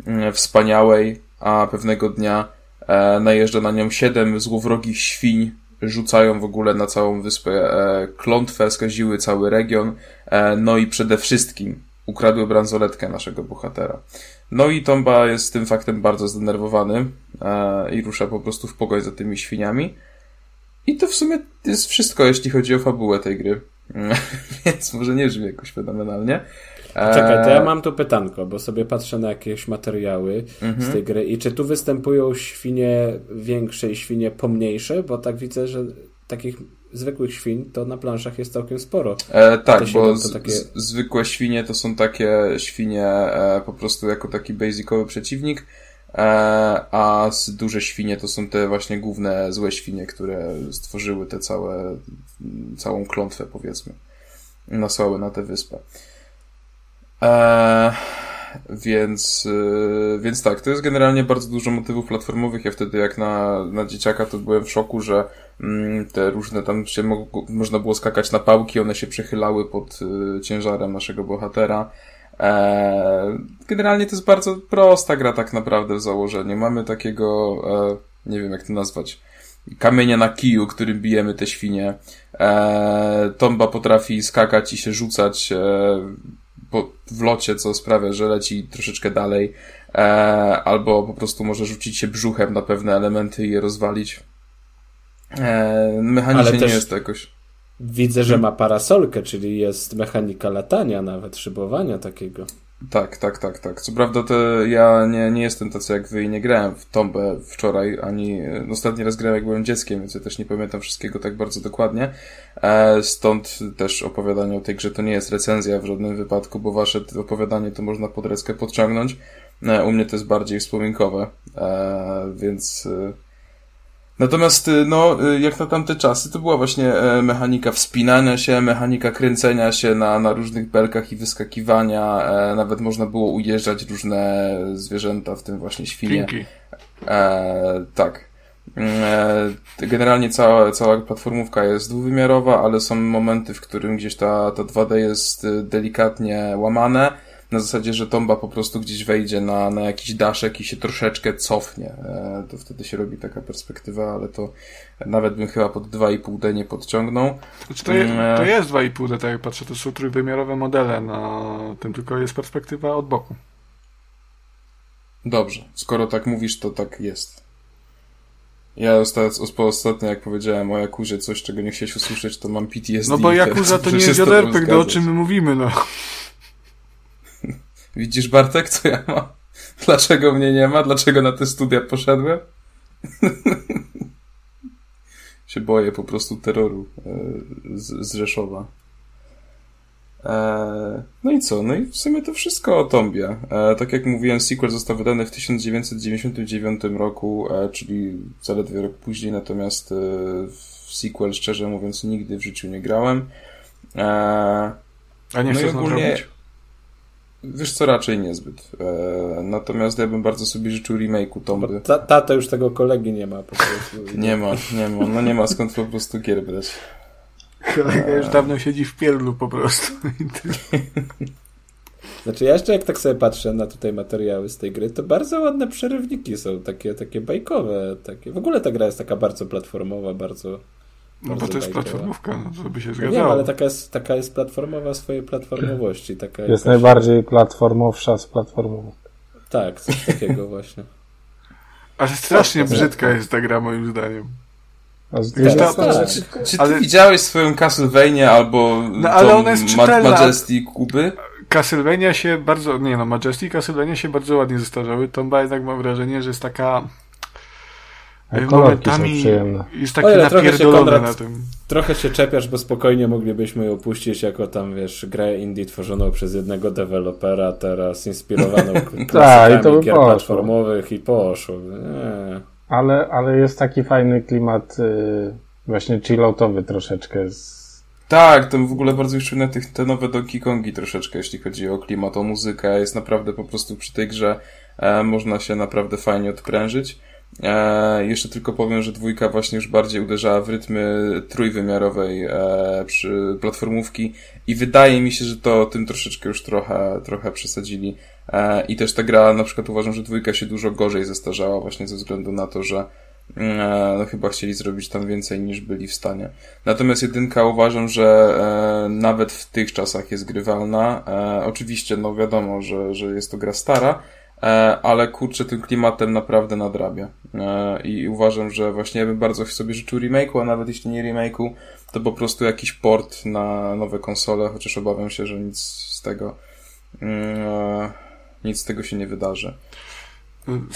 Speaker 1: mm, wspaniałej, a pewnego dnia e, najeżdża na nią siedem złowrogich świń, rzucają w ogóle na całą wyspę e, klątwę, skaziły cały region, e, no i przede wszystkim ukradły bransoletkę naszego bohatera. No i Tomba jest tym faktem bardzo zdenerwowany e, i rusza po prostu w pogoń za tymi świniami. I to w sumie jest wszystko, jeśli chodzi o fabułę tej gry. Więc może nie brzmi jakoś fenomenalnie.
Speaker 2: Czekaj, to ja mam tu pytanko, bo sobie patrzę na jakieś materiały mhm. z tej gry i czy tu występują świnie większe i świnie pomniejsze? Bo tak widzę, że takich zwykłych świń to na planszach jest całkiem sporo.
Speaker 1: E, tak, bo z, takie... z, zwykłe świnie to są takie świnie e, po prostu jako taki basicowy przeciwnik, e, a duże świnie to są te właśnie główne złe świnie, które stworzyły te całe, całą klątwę powiedzmy. Nasłały na tę wyspę. Eee, więc, yy, więc tak, to jest generalnie bardzo dużo motywów platformowych. Ja wtedy jak na, na dzieciaka to byłem w szoku, że mm, te różne tam się mo można było skakać na pałki, one się przechylały pod y, ciężarem naszego bohatera. Eee, generalnie to jest bardzo prosta gra tak naprawdę w założeniu. Mamy takiego, e, nie wiem jak to nazwać, kamienia na kiju, którym bijemy te świnie. E, Tomba potrafi skakać i się rzucać e, po, w locie, co sprawia, że leci troszeczkę dalej, e, albo po prostu może rzucić się brzuchem na pewne elementy i je rozwalić. E, mechanicznie nie jest to jakoś.
Speaker 2: Widzę, że ma parasolkę, czyli jest mechanika latania, nawet szybowania takiego.
Speaker 1: Tak, tak, tak, tak. Co prawda to ja nie, nie jestem tacy jak wy i nie grałem w Tombę wczoraj, ani no, ostatni raz grałem jak byłem dzieckiem, więc ja też nie pamiętam wszystkiego tak bardzo dokładnie. E, stąd też opowiadanie o tej grze to nie jest recenzja w żadnym wypadku, bo wasze opowiadanie to można pod podciągnąć. E, u mnie to jest bardziej wspominkowe, e, więc Natomiast, y, no, y, jak na tamte czasy, to była właśnie e, mechanika wspinania się, mechanika kręcenia się na, na różnych belkach i wyskakiwania. E, nawet można było ujeżdżać różne zwierzęta, w tym właśnie świnie. E, tak. E, generalnie cała, cała platformówka jest dwuwymiarowa, ale są momenty, w którym gdzieś ta, ta 2D jest y, delikatnie łamane na zasadzie, że tomba po prostu gdzieś wejdzie na, na jakiś daszek i się troszeczkę cofnie. E, to wtedy się robi taka perspektywa, ale to nawet bym chyba pod 2,5D nie podciągnął.
Speaker 4: Znaczy to, je, mm, to jest 2,5D, tak jak patrzę, to są trójwymiarowe modele na tym, tylko jest perspektywa od boku.
Speaker 1: Dobrze, skoro tak mówisz, to tak jest. Ja ostatnio, jak powiedziałem o Jakuzie coś, czego nie chciałeś usłyszeć, to mam PTSD.
Speaker 4: No bo Jakuza to nie jest joderpek, o czym my mówimy, no.
Speaker 1: Widzisz, Bartek, co ja mam? Dlaczego mnie nie ma? Dlaczego na te studia poszedłem? się boję po prostu terroru e, z, z Rzeszowa. E, no i co? No i w sumie to wszystko o Tombie. E, tak jak mówiłem, sequel został wydany w 1999 roku, czyli zaledwie rok później, natomiast w sequel, szczerze mówiąc, nigdy w życiu nie grałem.
Speaker 4: A nie no chcesz ogólnie...
Speaker 1: Wiesz co, raczej niezbyt. E, natomiast ja bym bardzo sobie życzył remake'u Tomby.
Speaker 2: Ta, tata już tego kolegi nie ma po
Speaker 1: prostu. nie ma, nie ma. No nie ma skąd po prostu gier brać.
Speaker 4: Kolega już dawno siedzi w pierlu po prostu.
Speaker 2: Znaczy ja jeszcze jak tak sobie patrzę na tutaj materiały z tej gry, to bardzo ładne przerywniki są, takie, takie bajkowe. Takie. W ogóle ta gra jest taka bardzo platformowa, bardzo
Speaker 4: no bo to jest platformówka, no to by się
Speaker 2: zgadzało. Wiem, ale taka jest, taka jest platformowa swojej platformowości. Taka
Speaker 3: jest jakaś... najbardziej platformowsza z platformową.
Speaker 2: Tak, coś takiego właśnie.
Speaker 4: Ale strasznie brzydka jest ta gra moim zdaniem.
Speaker 1: Ta, tak. Czy, czy ty ale... widziałeś swoją Castlevania albo no, ale ona jest Ma Majesty Kuby?
Speaker 4: Castlevania się bardzo, nie no, Majesty i Castlevania się bardzo ładnie zestarzały. Tomba jednak mam wrażenie, że jest taka
Speaker 3: momentami
Speaker 4: jest taki napierdolony na tym.
Speaker 2: Trochę się czepiasz, bo spokojnie moglibyśmy ją puścić jako tam, wiesz, grę indie tworzoną przez jednego dewelopera, teraz inspirowaną klasykami tak, gier poszło. platformowych i poszło. Nie.
Speaker 3: Ale, ale jest taki fajny klimat yy, właśnie chilloutowy troszeczkę z
Speaker 1: Tak, to w ogóle bardzo już na tych, te nowe Donkey Kongi troszeczkę, jeśli chodzi o klimat, o muzykę. Jest naprawdę po prostu przy tej grze e, można się naprawdę fajnie odprężyć. E, jeszcze tylko powiem, że dwójka właśnie już bardziej uderzała w rytmy trójwymiarowej e, przy platformówki i wydaje mi się, że to tym troszeczkę już trochę, trochę przesadzili. E, I też ta gra, na przykład uważam, że dwójka się dużo gorzej zestarzała właśnie ze względu na to, że no, chyba chcieli zrobić tam więcej niż byli w stanie. Natomiast jedynka uważam, że e, nawet w tych czasach jest grywalna. E, oczywiście, no wiadomo, że, że jest to gra stara, ale kurczę, tym klimatem naprawdę nadrabia. E, I uważam, że właśnie ja bym bardzo sobie życzył remake'u, a nawet jeśli nie remake'u, to po prostu jakiś port na nowe konsole, chociaż obawiam się, że nic z tego e, nic z tego się nie wydarzy.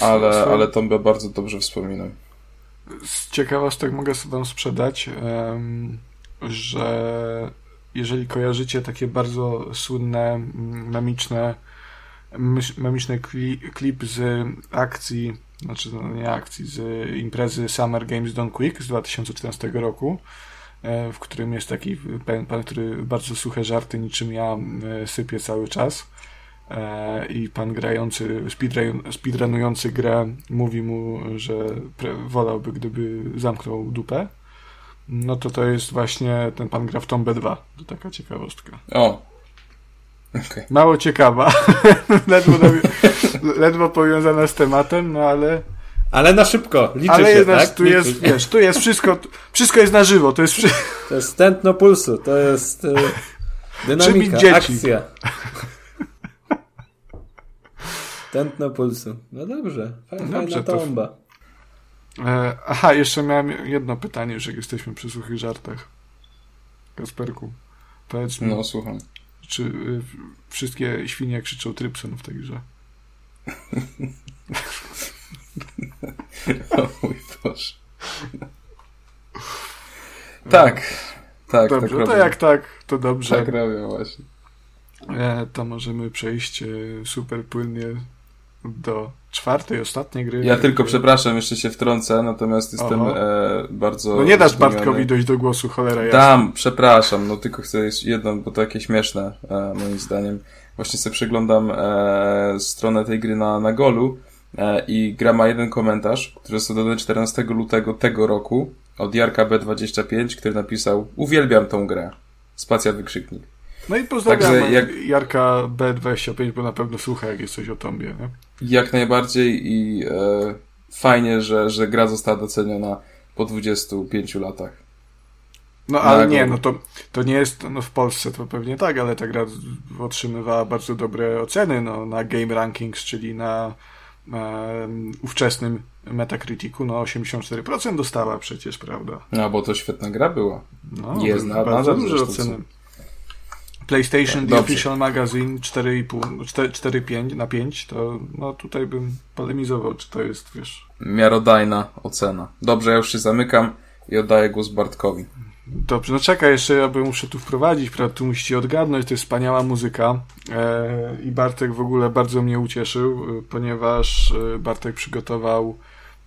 Speaker 1: Ale, ale to by bardzo dobrze wspominam.
Speaker 4: Z ciekawostek mogę sobie wam sprzedać, że jeżeli kojarzycie takie bardzo słynne, memiczne memiczny klip z akcji, znaczy no nie akcji, z imprezy Summer Games Done Quick z 2014 roku, e, w którym jest taki pan, pan który bardzo suche żarty niczym ja e, sypie cały czas e, i pan grający, speedrunujący grę mówi mu, że wolałby, gdyby zamknął dupę. No to to jest właśnie ten pan gra w Tomb 2. To taka ciekawostka.
Speaker 1: O,
Speaker 4: Okay. Mało ciekawa. ledwo, ledwo powiązana z tematem, no ale.
Speaker 2: Ale na szybko, liczy
Speaker 4: ale
Speaker 2: się,
Speaker 4: jest,
Speaker 2: tak?
Speaker 4: tu jest, wiesz, tu jest wszystko, wszystko jest na żywo, to jest
Speaker 2: To jest tętno pulsu, to jest y, dynamika, dzieci. akcja. Tętno pulsu. No dobrze, fajna, dobrze, fajna tomba.
Speaker 4: To... E, aha, jeszcze miałem jedno pytanie, już jak jesteśmy przy suchych żartach. Kasperku, powiedz mi.
Speaker 1: No, słucham.
Speaker 4: Czy y, wszystkie świnie krzyczą Trypson w tej grze?
Speaker 1: o mój Boże. tak, tak.
Speaker 4: Dobrze,
Speaker 1: tak
Speaker 4: to jak tak, to dobrze.
Speaker 1: Tak robię właśnie.
Speaker 4: E, to możemy przejść e, super płynnie do czwartej, ostatniej gry.
Speaker 1: Ja tylko przepraszam, jeszcze się wtrącę, natomiast jestem e, bardzo...
Speaker 4: No nie dasz Bartkowi dojść do głosu, cholera jasna.
Speaker 1: Dam, przepraszam, no tylko chcę jedno, bo to jakieś śmieszne, e, moim zdaniem. Właśnie sobie przeglądam e, stronę tej gry na, na Golu e, i gra ma jeden komentarz, który został dodany 14 lutego tego roku od Jarka B25, który napisał Uwielbiam tą grę. Spacja wykrzyknik.
Speaker 4: No i pozdrawiam Także jak... Jarka B25, bo na pewno słucha, jak jest coś o Tombie, nie?
Speaker 1: Jak najbardziej i e, fajnie, że, że gra została doceniona po 25 latach.
Speaker 4: No ale nie, no to, to nie jest, no w Polsce to pewnie tak, ale ta gra otrzymywała bardzo dobre oceny no, na Game Rankings, czyli na, na ówczesnym Metacriticu, no 84% dostała przecież, prawda?
Speaker 1: No, bo to świetna gra była.
Speaker 4: No, jest na, bardzo duże oceny. PlayStation The Official Magazine 4,5, na 5, to no tutaj bym polemizował, czy to jest, wiesz...
Speaker 1: Miarodajna ocena. Dobrze, ja już się zamykam i oddaję głos Bartkowi.
Speaker 4: Dobrze, no czekaj, jeszcze ja bym muszę tu wprowadzić, prawda, tu musicie odgadnąć, to jest wspaniała muzyka e, i Bartek w ogóle bardzo mnie ucieszył, e, ponieważ e, Bartek przygotował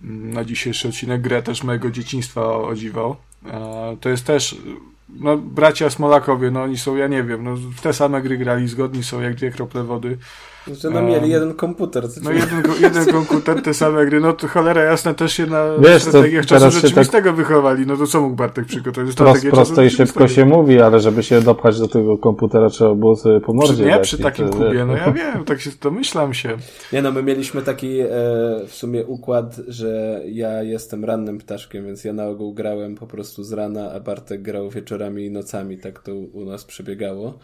Speaker 4: mm, na dzisiejszy odcinek grę też mojego dzieciństwa o, o dziwo. E, to jest też no, bracia Smolakowie, no oni są, ja nie wiem, no, w te same gry grali, zgodni są jak dwie krople wody.
Speaker 2: Że no mieli jeden komputer.
Speaker 4: No jeden, jeden komputer, te same gry, no to cholera jasna też się na Wiesz, strategiach czasu rzeczywistego tak... wychowali, no to co mógł Bartek przygotować?
Speaker 3: Prost, prosto i szybko się mówi, ale żeby się dopchać do tego komputera trzeba było sobie po mordzie
Speaker 4: Nie, przy takim to, kubie, no ja wiem, tak się domyślam się.
Speaker 2: Nie no, my mieliśmy taki e, w sumie układ, że ja jestem rannym ptaszkiem, więc ja na ogół grałem po prostu z rana, a Bartek grał wieczorami i nocami, tak to u nas przebiegało.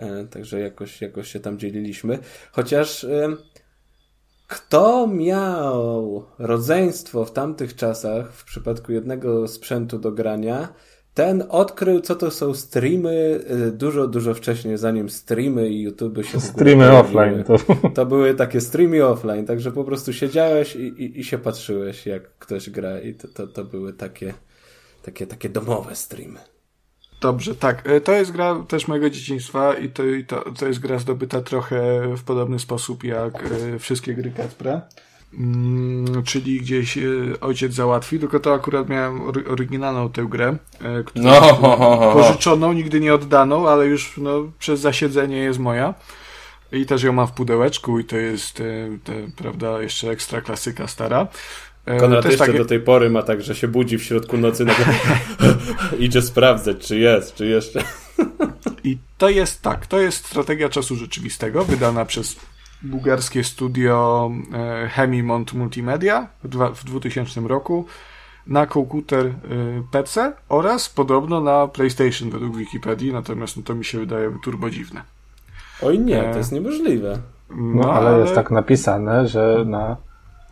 Speaker 2: E, także jakoś, jakoś się tam dzieliliśmy. Chociaż e, kto miał rodzeństwo w tamtych czasach, w przypadku jednego sprzętu do grania, ten odkrył, co to są streamy e, dużo, dużo wcześniej, zanim streamy i YouTube się
Speaker 3: Streamy offline. To...
Speaker 2: to były takie streamy offline, także po prostu siedziałeś i, i, i się patrzyłeś, jak ktoś gra i to, to, to były takie, takie, takie domowe streamy.
Speaker 4: Dobrze, tak. E, to jest gra też mojego dzieciństwa i to, i to, to jest gra zdobyta trochę w podobny sposób jak e, wszystkie gry Kacpra. Mm, czyli gdzieś e, ojciec załatwi, tylko to akurat miałem oryginalną tę grę, którą no, pożyczoną, nigdy nie oddaną, ale już no, przez zasiedzenie jest moja. I też ją mam w pudełeczku i to jest, te, prawda, jeszcze ekstra klasyka stara.
Speaker 2: Konrad jeszcze tak... do tej pory ma tak, że się budzi w środku nocy, no idzie sprawdzać, czy jest, czy jeszcze.
Speaker 4: I to jest tak, to jest strategia czasu rzeczywistego, wydana przez bułgarskie studio e, Hemimont Multimedia w 2000 roku na komputer e, PC oraz podobno na PlayStation według Wikipedii, natomiast no to mi się wydaje turbo dziwne.
Speaker 2: Oj nie, to jest niemożliwe.
Speaker 3: No, no ale, ale, jest tak napisane, że na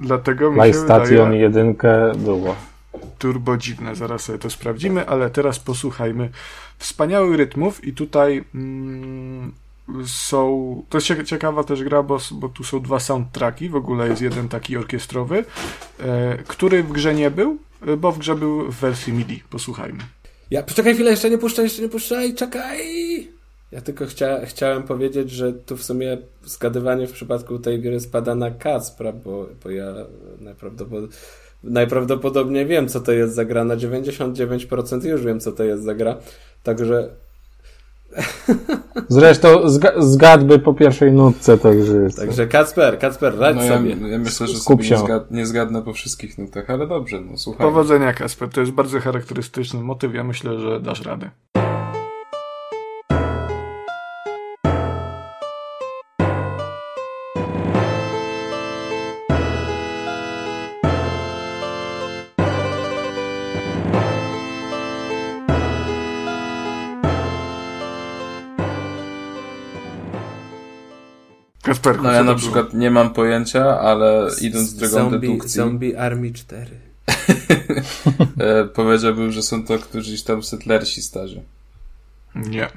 Speaker 3: Dlatego PlayStation 1 było.
Speaker 4: Turbo dziwne, zaraz sobie to sprawdzimy, ale teraz posłuchajmy wspaniałych rytmów i tutaj mm, są. To jest ciekawa też gra, bo, bo tu są dwa soundtracki. W ogóle jest jeden taki orkiestrowy, e, który w grze nie był, e, bo w grze był w wersji MIDI. Posłuchajmy.
Speaker 2: Ja, poczekaj chwilę, jeszcze nie puszczaj, jeszcze nie puszczaj, czekaj! Ja tylko chcia, chciałem powiedzieć, że tu w sumie zgadywanie w przypadku tej gry spada na Kacpra, bo, bo ja najprawdopodobniej, najprawdopodobniej wiem, co to jest za gra. Na 99% już wiem, co to jest za gra. Także
Speaker 3: Zresztą zgadby po pierwszej nutce, także...
Speaker 2: Także Kacper, Kacper, radź
Speaker 1: no
Speaker 2: sobie.
Speaker 1: Ja, ja myślę, że sobie nie, zgad, nie zgadnę po wszystkich nutach, ale dobrze, no słuchaj.
Speaker 4: Powodzenia Kacper, to jest bardzo charakterystyczny motyw, ja myślę, że dasz radę.
Speaker 1: Kasperku, no ja na przykład nie mam pojęcia, ale idąc drogą zombie, dedukcji...
Speaker 2: Zombie Army 4.
Speaker 1: E, powiedziałbym, że są to którzyś tam settlersi starzy.
Speaker 4: Nie.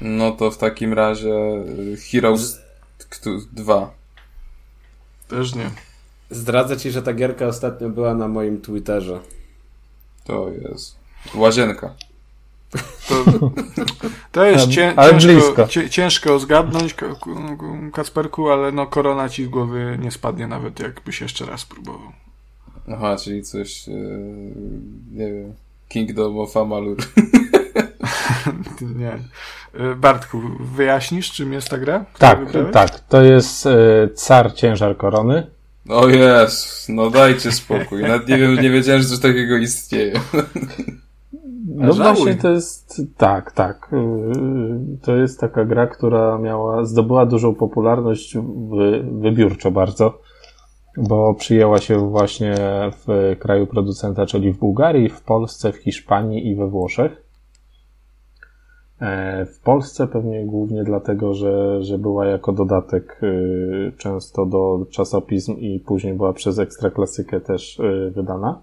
Speaker 1: No to w takim razie e, Heroes 2.
Speaker 4: Też nie.
Speaker 2: Zdradzę ci, że ta gierka ostatnio była na moim Twitterze.
Speaker 1: To jest. Łazienka.
Speaker 4: To, to jest cię, ciężko, cię, ciężko zgadnąć, Kacperku, ale no korona ci z głowy nie spadnie nawet jakbyś jeszcze raz próbował.
Speaker 1: Aha, czyli coś, e, nie wiem, Kingdom of Amalur.
Speaker 4: nie. E, Bartku, wyjaśnisz, czym jest ta gra?
Speaker 3: Tak, tak. To jest e, Car Ciężar Korony.
Speaker 1: O jest, no dajcie spokój. Nawet nie, wiem, nie wiedziałem, że coś takiego istnieje.
Speaker 3: No właśnie to jest, tak, tak. Y, to jest taka gra, która miała, zdobyła dużą popularność wy, wybiórczo bardzo, bo przyjęła się właśnie w kraju producenta, czyli w Bułgarii, w Polsce, w Hiszpanii i we Włoszech. E, w Polsce pewnie głównie dlatego, że, że była jako dodatek y, często do czasopism i później była przez Ekstraklasykę też y, wydana.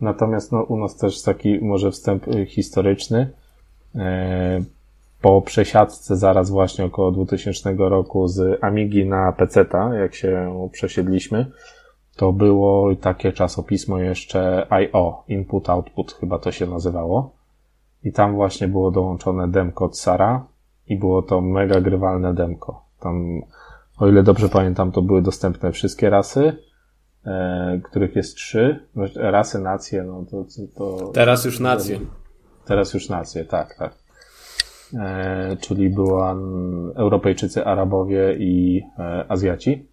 Speaker 3: Natomiast no, u nas też taki może wstęp y, historyczny. E, po przesiadce zaraz właśnie około 2000 roku z Amigi na PC-ta, jak się przesiedliśmy, to było takie czasopismo jeszcze IO, Input Output chyba to się nazywało. I tam właśnie było dołączone demko od Sara i było to mega grywalne demko. Tam, o ile dobrze pamiętam, to były dostępne wszystkie rasy, e, których jest trzy. No, rasy, nacje, no to, to...
Speaker 2: Teraz już nacje.
Speaker 3: Teraz już nacje, tak, tak. E, czyli była Europejczycy, Arabowie i e, Azjaci.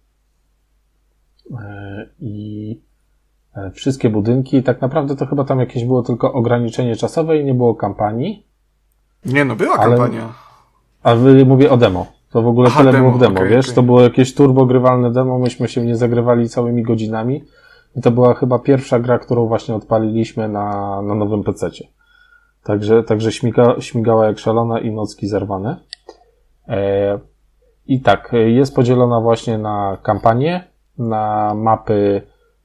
Speaker 3: E, I e, wszystkie budynki, tak naprawdę to chyba tam jakieś było tylko ograniczenie czasowe i nie było kampanii.
Speaker 4: Nie, no była ale... kampania.
Speaker 3: A wy mówię o demo. To w ogóle Aha, tyle demo, było w demo, okay, wiesz? Okay. To było jakieś turbo grywalne demo, myśmy się nie zagrywali całymi godzinami. I to była chyba pierwsza gra, którą właśnie odpaliliśmy na, na nowym PC-cie. Także, także śmiga, śmigała jak szalona i nocki zerwane. E, I tak, jest podzielona właśnie na kampanię, na mapy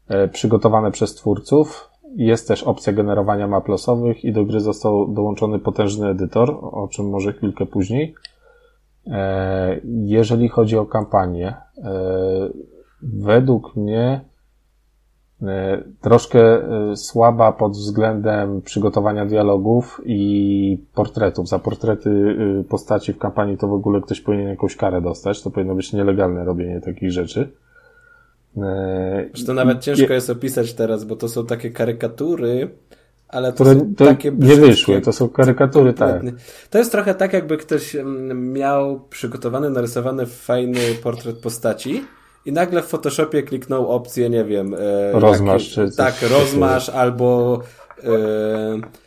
Speaker 3: e, przygotowane przez twórców. Jest też opcja generowania map losowych i do gry został dołączony potężny edytor, o czym może chwilkę później. E, jeżeli chodzi o kampanię, e, według mnie e, troszkę słaba pod względem przygotowania dialogów i portretów. Za portrety postaci w kampanii to w ogóle ktoś powinien jakąś karę dostać. To powinno być nielegalne robienie takich rzeczy.
Speaker 2: Że to nawet ciężko jest opisać teraz, bo to są takie karykatury, ale to to takie
Speaker 3: nie wyszły, to są karykatury, tak.
Speaker 2: To jest trochę tak, jakby ktoś miał przygotowany, narysowany fajny portret postaci i nagle w Photoshopie kliknął opcję, nie wiem...
Speaker 3: E, rozmasz, czy
Speaker 2: coś Tak, rozmasz albo... E,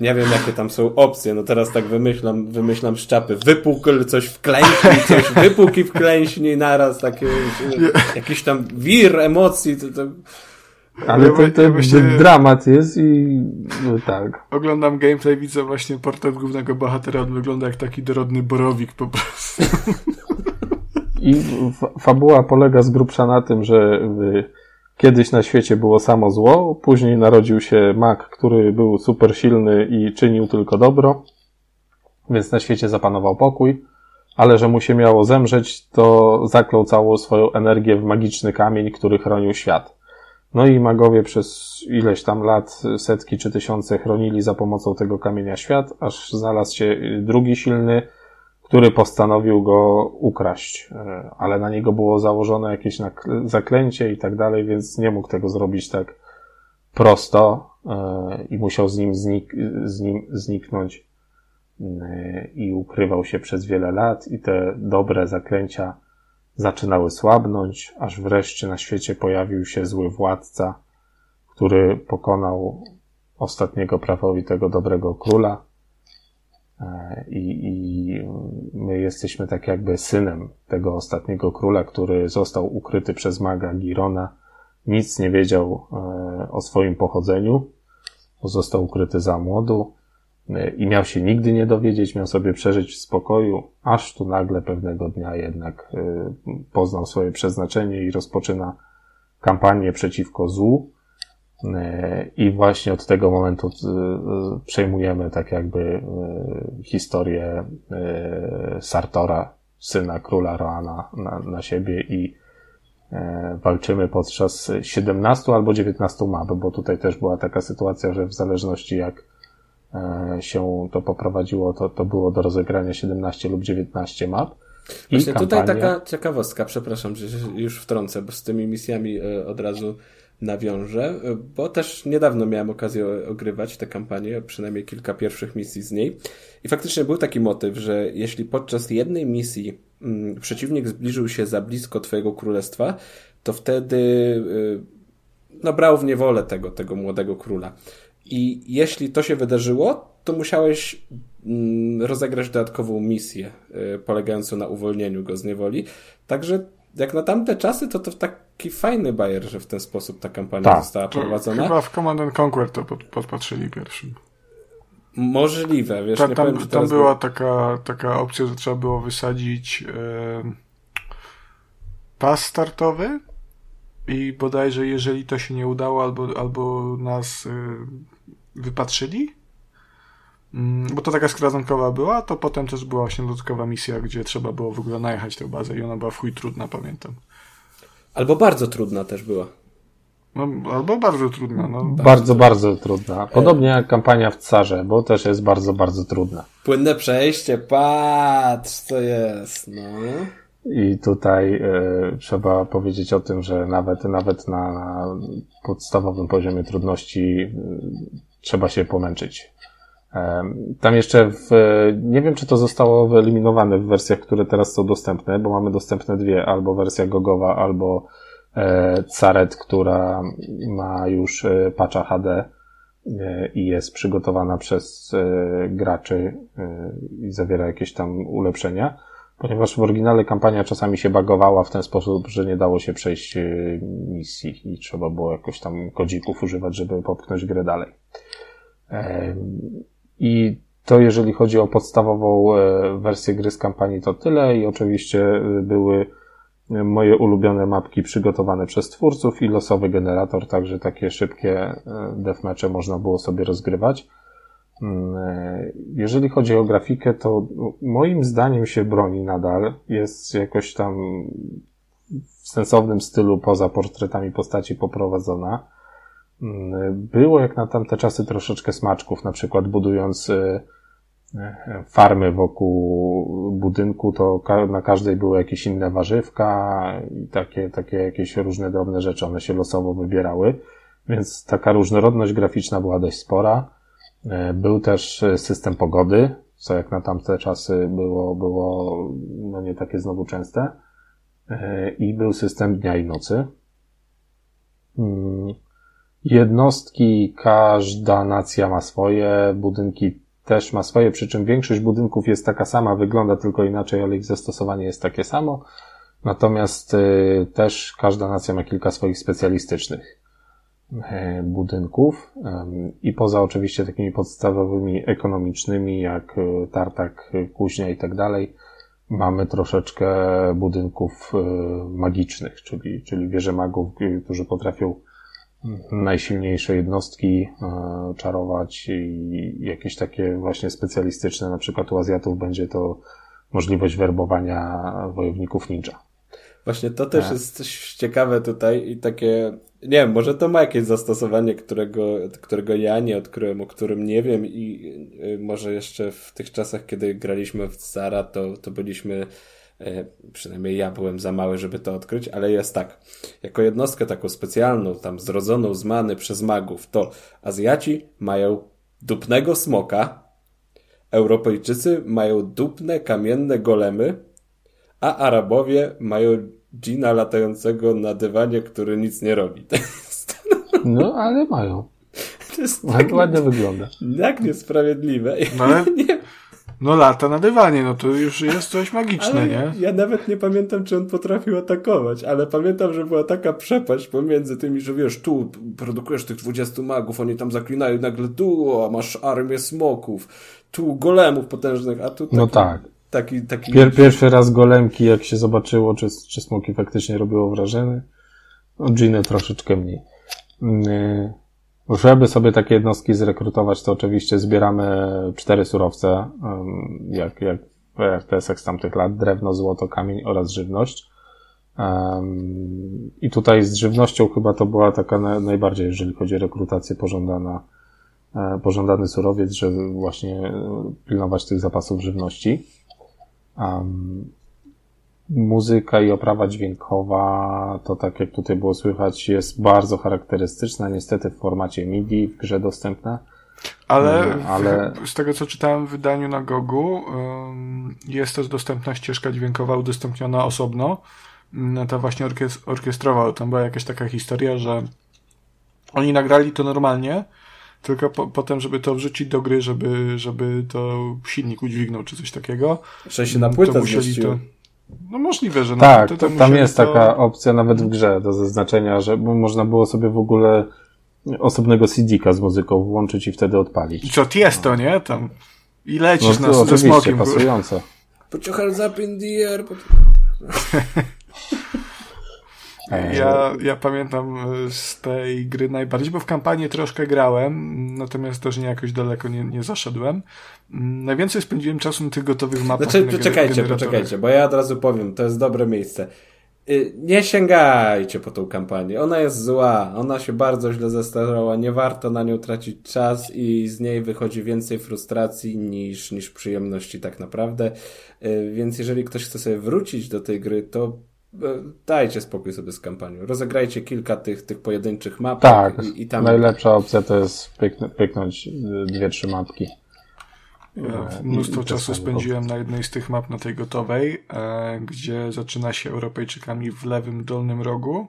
Speaker 2: nie wiem, jakie tam są opcje. No teraz tak wymyślam, wymyślam szczapy. Wypukl, coś wklęśnij, coś wypukl i wklęśnij naraz. Takie, jakiś tam wir emocji. To, to...
Speaker 3: Ale to, to, to dramat jest i no tak.
Speaker 4: Oglądam gameplay, widzę właśnie portret głównego bohatera, on wygląda jak taki dorodny borowik po prostu.
Speaker 3: I fabuła polega z grubsza na tym, że kiedyś na świecie było samo zło, później narodził się mak, który był super silny i czynił tylko dobro, więc na świecie zapanował pokój, ale że mu się miało zemrzeć, to zaklął całą swoją energię w magiczny kamień, który chronił świat. No i magowie przez ileś tam lat, setki czy tysiące chronili za pomocą tego kamienia świat, aż znalazł się drugi silny, który postanowił go ukraść, e, ale na niego było założone jakieś zaklęcie i tak dalej, więc nie mógł tego zrobić tak prosto e, i musiał z nim, znik z nim zniknąć e, i ukrywał się przez wiele lat. I te dobre zaklęcia zaczynały słabnąć, aż wreszcie na świecie pojawił się zły władca, który pokonał ostatniego prawowitego dobrego króla. E, I, I my jesteśmy tak jakby synem tego ostatniego króla, który został ukryty przez maga Girona. Nic nie wiedział e, o swoim pochodzeniu, został ukryty za młodu i miał się nigdy nie dowiedzieć, miał sobie przeżyć w spokoju, aż tu nagle pewnego dnia jednak poznał swoje przeznaczenie i rozpoczyna kampanię przeciwko złu. E, I właśnie od tego momentu e, przejmujemy tak jakby e, historię Sartora, syna króla Roana na, na siebie i walczymy podczas 17 albo 19 map, bo tutaj też była taka sytuacja, że w zależności jak się to poprowadziło, to, to było do rozegrania 17 lub 19 map.
Speaker 2: I Właśnie kampania... tutaj taka ciekawostka, przepraszam, że już wtrącę, bo z tymi misjami od razu nawiążę, bo też niedawno miałem okazję ogrywać tę kampanię, przynajmniej kilka pierwszych misji z niej. I faktycznie był taki motyw, że jeśli podczas jednej misji mm, przeciwnik zbliżył się za blisko Twojego królestwa, to wtedy y, no, brał w niewolę tego, tego młodego króla. I jeśli to się wydarzyło, to musiałeś mm, rozegrać dodatkową misję y, polegającą na uwolnieniu go z niewoli. Także jak na tamte czasy, to to taki fajny bajer, że w ten sposób ta kampania tak. została prowadzona.
Speaker 4: Chyba w Command and Conquer to pod, podpatrzyli pierwszym.
Speaker 2: Możliwe, wiesz, ta, nie
Speaker 4: tam,
Speaker 2: powiem,
Speaker 4: tam była taka, taka opcja, że trzeba było wysadzić e, pas startowy i bodajże jeżeli to się nie udało albo, albo nas e, wypatrzyli, Mm, bo to taka skrazankowa była, to potem też była właśnie dodatkowa misja, gdzie trzeba było w ogóle najechać tę bazę i ona była w chuj trudna, pamiętam.
Speaker 2: Albo bardzo trudna też była.
Speaker 4: No, albo bardzo trudna. No.
Speaker 3: Bardzo, bardzo trudna. Podobnie jak kampania w Carze, bo też jest bardzo, bardzo trudna.
Speaker 2: Płynne przejście, patrz, co jest, no.
Speaker 3: I tutaj y, trzeba powiedzieć o tym, że nawet, nawet na, na podstawowym poziomie trudności y, trzeba się pomęczyć. Tam jeszcze w, nie wiem czy to zostało wyeliminowane w wersjach, które teraz są dostępne, bo mamy dostępne dwie, albo wersja gogowa, albo e, Caret, która ma już e, patcha HD e, i jest przygotowana przez graczy i zawiera jakieś tam ulepszenia, ponieważ w oryginale kampania czasami się bagowała w ten sposób, że nie dało się przejść misji i trzeba było jakoś tam kodzików używać, żeby popchnąć grę dalej. I to jeżeli chodzi o podstawową e, wersję gry z kampanii to tyle i oczywiście e, były moje ulubione mapki przygotowane przez twórców i losowy generator, także takie szybkie e, deathmatche można było sobie rozgrywać. Jeżeli chodzi o grafikę, to moim zdaniem się broni nadal. Jest jakoś tam w sensownym stylu poza portretami postaci poprowadzona. Mm, było jak na tamte czasy troszeczkę smaczków, na przykład budując y, farmy wokół budynku, to na każdej były jakieś inne warzywka i takie, takie jakieś różne drobne rzeczy. One się losowo wybierały, więc taka różnorodność graficzna była dość spora. E, był też system pogody, co jak na tamte czasy było, było no nie takie znowu częste. E, I był system dnia i nocy. Jednostki, każda nacja ma swoje, budynki też ma swoje, przy czym większość budynków jest taka sama, wygląda tylko inaczej, ale ich zastosowanie jest takie samo. Natomiast y, też każda nacja ma kilka swoich specjalistycznych y, budynków i poza oczywiście takimi podstawowymi ekonomicznymi jak y, tartak, kuźnia i tak dalej, mamy troszeczkę budynków magicznych, czyli, czyli wieże magów, którzy potrafią najsilniejsze jednostki e, czarować i jakieś takie właśnie specjalistyczne, na przykład u Azjatów będzie to możliwość werbowania wojowników ninja.
Speaker 2: Właśnie to też tak. jest coś ciekawe tutaj i takie, nie wiem, może to ma jakieś zastosowanie, którego, którego ja nie odkryłem, o którym nie wiem i y, może jeszcze w tych czasach, kiedy graliśmy w Zara, to, to byliśmy E, przynajmniej ja byłem za mały, żeby to odkryć, ale jest tak. Jako jednostkę taką specjalną, tam zrodzoną z many przez magów, to Azjaci mają dupnego smoka, Europejczycy mają dupne kamienne golemy, a Arabowie mają dżina latającego na dywanie, który nic nie robi.
Speaker 3: No, ale mają. To jest tak ładnie wygląda.
Speaker 2: Jak niesprawiedliwe.
Speaker 4: No, ale... nie, no lata na dywanie, no to już jest coś magiczne,
Speaker 2: ale
Speaker 4: nie?
Speaker 2: Ja nawet nie pamiętam, czy on potrafił atakować, ale pamiętam, że była taka przepaść pomiędzy tymi, że wiesz, tu produkujesz tych 20 magów, oni tam zaklinają nagle tu, a masz armię smoków, tu golemów potężnych, a tu
Speaker 3: no taki, No tak.
Speaker 2: Taki, taki...
Speaker 3: Pier pierwszy raz golemki, jak się zobaczyło, czy, czy smoki faktycznie robiło wrażenie. No, Giny troszeczkę mniej. Yy. Żeby sobie takie jednostki zrekrutować, to oczywiście zbieramy cztery surowce, jak, jak w RTS-ach z tamtych lat, drewno, złoto, kamień oraz żywność. I tutaj z żywnością chyba to była taka najbardziej, jeżeli chodzi o rekrutację pożądana, e, pożądany surowiec, żeby właśnie pilnować tych zapasów żywności muzyka i oprawa dźwiękowa, to tak jak tutaj było słychać, jest bardzo charakterystyczna, niestety w formacie MIDI w grze dostępna.
Speaker 4: Ale, mm, ale... z tego co czytałem w wydaniu na Gogu, jest też dostępna ścieżka dźwiękowa udostępniona osobno. Mm, ta właśnie orkiestrowa, tam była jakaś taka historia, że oni nagrali to normalnie, tylko po, potem, żeby to wrzucić do gry, żeby, żeby to silnik udźwignął, czy coś takiego.
Speaker 2: Że się na płytę to musieli to
Speaker 4: no możliwe, że
Speaker 3: tak, to, to tam jest to... taka opcja nawet w grze do zaznaczenia, że można było sobie w ogóle osobnego CD-ka z muzyką włączyć i wtedy odpalić.
Speaker 4: I co, jest to, nie? Tam i lecisz no, na, ze smokiem.
Speaker 3: pasujące.
Speaker 2: Put your hands up in the air.
Speaker 4: Ja, ja pamiętam e, z tej gry najbardziej, bo w kampanię troszkę grałem, natomiast też nie jakoś daleko nie, nie zaszedłem. Mm, najwięcej spędziłem czasu na tych gotowych mapach.
Speaker 2: Znaczy, poczekajcie, poczekajcie, bo ja od razu powiem, to jest dobre miejsce. Y, nie sięgajcie po tą kampanię. Ona jest zła, ona się bardzo źle zestarała, nie warto na nią tracić czas i z niej wychodzi więcej frustracji niż, niż przyjemności tak naprawdę. Y, więc jeżeli ktoś chce sobie wrócić do tej gry, to dajcie spokój sobie z kampanią. Rozegrajcie kilka tych, tych pojedynczych map.
Speaker 3: Tak, i, i tam... najlepsza opcja to jest pyknąć dwie, trzy mapki.
Speaker 4: Ja e, mnóstwo czasu spędziłem na jednej z tych map na tej gotowej, e, gdzie zaczyna się Europejczykami w lewym dolnym rogu.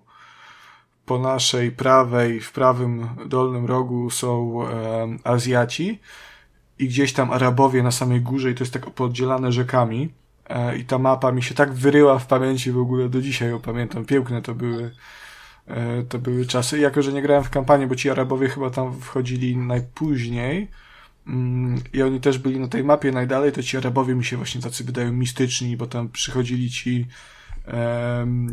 Speaker 4: Po naszej prawej, w prawym dolnym rogu są e, Azjaci i gdzieś tam Arabowie na samej górze i to jest tak podzielane rzekami. E, I ta mapa mi się tak wyryła w pamięci w ogóle do dzisiaj ją pamiętam. Piękne to były, e, to były czasy. Jako, że nie grałem w kampanię, bo ci Arabowie chyba tam wchodzili najpóźniej mm, i oni też byli na tej mapie najdalej, to ci Arabowie mi się właśnie tacy wydają mistyczni, bo tam przychodzili ci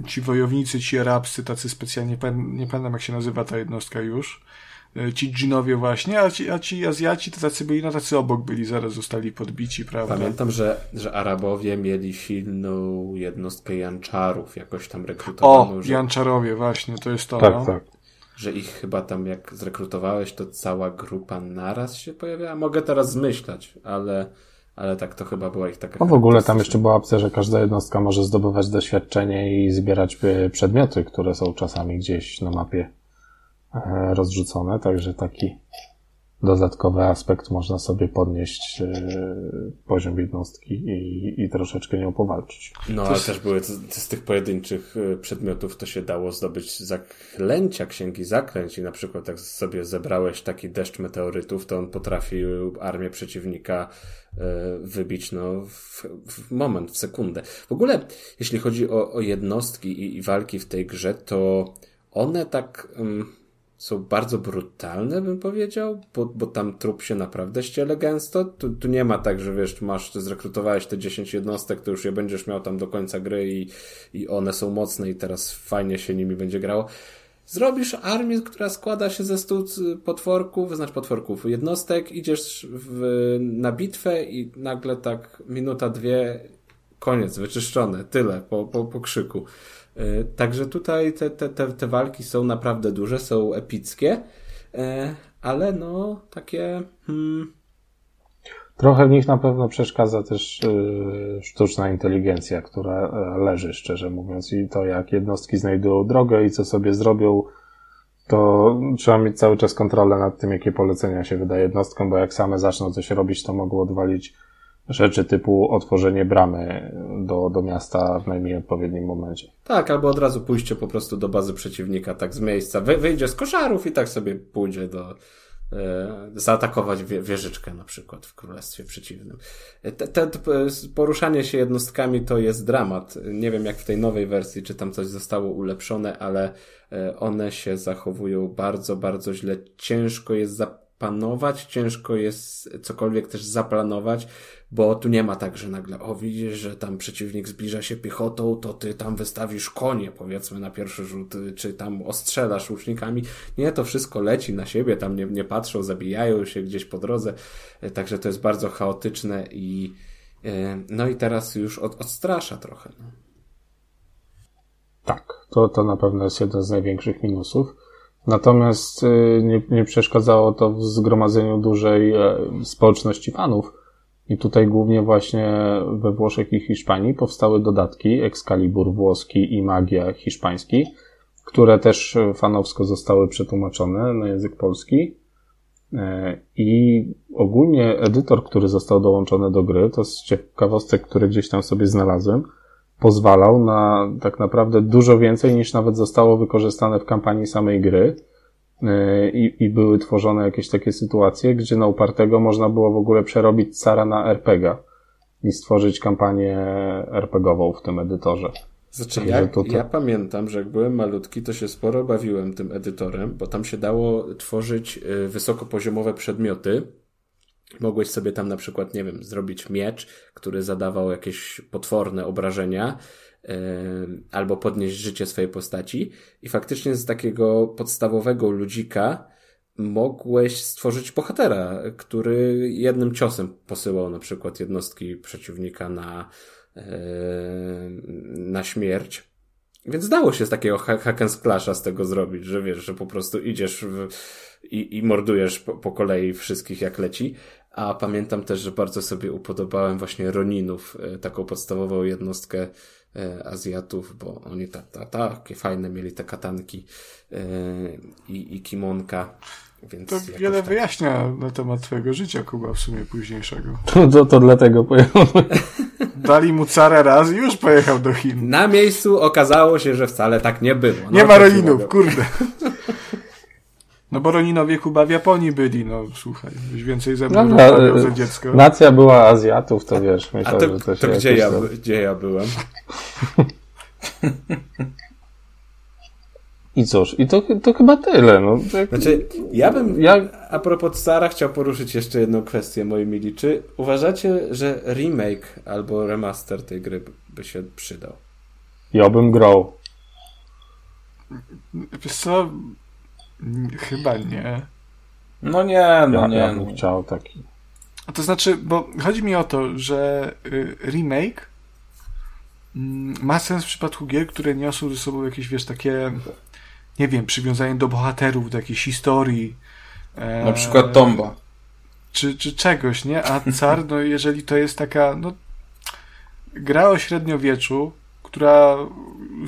Speaker 4: ci wojownicy, ci arabscy, tacy specjalnie, nie pamiętam jak się nazywa ta jednostka już, ci dżinowie właśnie, a ci, a ci Azjaci to tacy byli, no tacy obok byli, zaraz zostali podbici, prawda?
Speaker 2: Pamiętam, że, że Arabowie mieli silną jednostkę Janczarów, jakoś tam rekrutowaną.
Speaker 4: O,
Speaker 2: że...
Speaker 4: Janczarowie, właśnie, to jest to.
Speaker 3: Tak, no. tak.
Speaker 2: Że ich chyba tam jak zrekrutowałeś, to cała grupa naraz się pojawiała. Mogę teraz zmyślać, ale ale tak to chyba była ich taka.
Speaker 3: No w ogóle tam jeszcze była opcja, że każda jednostka może zdobywać doświadczenie i zbierać e, przedmioty, które są czasami gdzieś na mapie e, rozrzucone, także taki dodatkowy aspekt można sobie podnieść e, poziom jednostki i, i troszeczkę nią powalczyć.
Speaker 2: No, ale też były z tych pojedynczych przedmiotów to się dało zdobyć zaklęcia, księgi zaklęć i na przykład jak sobie zebrałeś taki deszcz meteorytów, to on potrafił armię przeciwnika E, wybić no, w, w, moment, w sekundę. W ogóle, jeśli chodzi o, o jednostki i, i, walki w tej grze, to one tak um, są bardzo brutalne, bym powiedział, bo, bo tam trup się naprawdę ściele gęsto. Tu, tu nie ma tak, że wiesz, masz, ty zrekrutowałeś te 10 jednostek, to już je będziesz miał tam do końca gry i, i one są mocne i teraz fajnie się nimi będzie grało. Zrobisz armię, która składa się ze stu potworków, znaczy potworków, jednostek, idziesz w, na bitwę i nagle tak minuta, dwie, koniec, wyczyszczone, tyle po, po, po krzyku. Yy, także tutaj te, te, te, te walki są naprawdę duże, są epickie, yy, ale no takie... Hmm,
Speaker 3: Trochę w nich na pewno przeszkadza też yy, sztuczna inteligencja, która e, leży, szczerze mówiąc, i to jak jednostki znajdują drogę i co sobie zrobią, to trzeba mieć cały czas kontrolę nad tym, jakie polecenia się wydaje jednostkom, bo jak same zaczną coś robić, to mogą odwalić rzeczy typu otworzenie bramy do, do miasta w najmniej odpowiednim momencie.
Speaker 2: Tak, albo od razu pójście po prostu do bazy przeciwnika, tak z miejsca. wyjdzie z koszarów i tak sobie pójdzie do, E, zaatakować wieżyczkę na przykład w królestwie przeciwnym. Te, te, poruszanie się jednostkami to jest dramat. Nie wiem jak w tej nowej wersji, czy tam coś zostało ulepszone, ale e, one się zachowują bardzo, bardzo źle. Ciężko jest zapanować, ciężko jest cokolwiek też zaplanować, bo tu nie ma tak, że nagle, o widzisz, że tam przeciwnik zbliża się piechotą, to ty tam wystawisz konie, powiedzmy, na pierwszy rzut, czy tam ostrzelasz łucznikami. Nie, to wszystko leci na siebie, tam nie, nie patrzą, zabijają się gdzieś po drodze, e, także to jest bardzo chaotyczne i e, no i teraz już od, odstrasza trochę. No.
Speaker 3: Tak, to, to na pewno jest jeden z największych minusów. Natomiast e, nie, nie przeszkadzało to w zgromadzeniu dużej społeczności fanów, i tutaj głównie właśnie we Włoszech i Hiszpanii powstały dodatki Excalibur włoski i Magia hiszpański, które też fanowsko zostały przetłumaczone na język polski. E, I ogólnie edytor, który został dołączony do gry, to z ciekawostek, które gdzieś tam sobie znalazłem, pozwalał na tak naprawdę dużo więcej niż nawet zostało wykorzystane w kampanii samej gry. E, i, i były tworzone jakieś takie sytuacje, gdzie na upartego można było w ogóle przerobić Cara na RPG i stworzyć kampanię RPGową w tym edytorze.
Speaker 2: Znaczy, ja, ja pamiętam, że jak byłem malutki, to się sporo bawiłem tym edytorem, bo tam się dało tworzyć e, wysokopoziomowe przedmioty. Mogłeś sobie tam na przykład, nie wiem, zrobić miecz, który zadawał jakieś potworne obrażenia, albo podnieść życie swojej postaci. I faktycznie z takiego podstawowego ludzika mogłeś stworzyć bohatera, który jednym ciosem posyłał na przykład jednostki przeciwnika na, na śmierć. Więc dało się z takiego hack and splasha z tego zrobić, że wiesz, że po prostu idziesz w, i, i mordujesz po, po kolei wszystkich jak leci. A pamiętam też, że bardzo sobie upodobałem właśnie Roninów, e, taką podstawową jednostkę Azjatów, bo oni ta, ta, takie fajne mieli te katanki e, i, i kimonka. Więc
Speaker 4: to wiele tak... wyjaśnia na temat twojego życia, Kuba, w sumie późniejszego.
Speaker 3: To, to, to dlatego pojechał.
Speaker 4: Dali mu carę raz i już pojechał do Chin.
Speaker 2: Na miejscu okazało się, że wcale tak nie było.
Speaker 4: No, nie ma rolinów, kurde. No bo Roninowie Kuba w Japonii byli, no słuchaj, już więcej ze mną no, za dziecko.
Speaker 3: Nacja była Azjatów, to wiesz, myślę, to, że to się
Speaker 2: to gdzie ja, gdzie ja byłem?
Speaker 3: I cóż, i to, to chyba tyle. No.
Speaker 2: Jak... Znaczy, ja bym, ja... a propos Stara, chciał poruszyć jeszcze jedną kwestię, moi mili. Czy uważacie, że remake albo remaster tej gry by się przydał?
Speaker 3: Ja bym grał.
Speaker 4: Wiesz co, Chyba nie.
Speaker 1: No nie, no
Speaker 3: ja,
Speaker 1: nie.
Speaker 3: Ja bym no. chciał taki.
Speaker 4: A to znaczy, bo chodzi mi o to, że y, remake mm, ma sens w przypadku gier, które niosą ze sobą jakieś, wiesz, takie, nie wiem, przywiązanie do bohaterów, do jakiejś historii.
Speaker 1: E, Na przykład Tomba.
Speaker 4: czy, czy czegoś, nie? A car, no jeżeli to jest taka, no gra o średniowieczu, która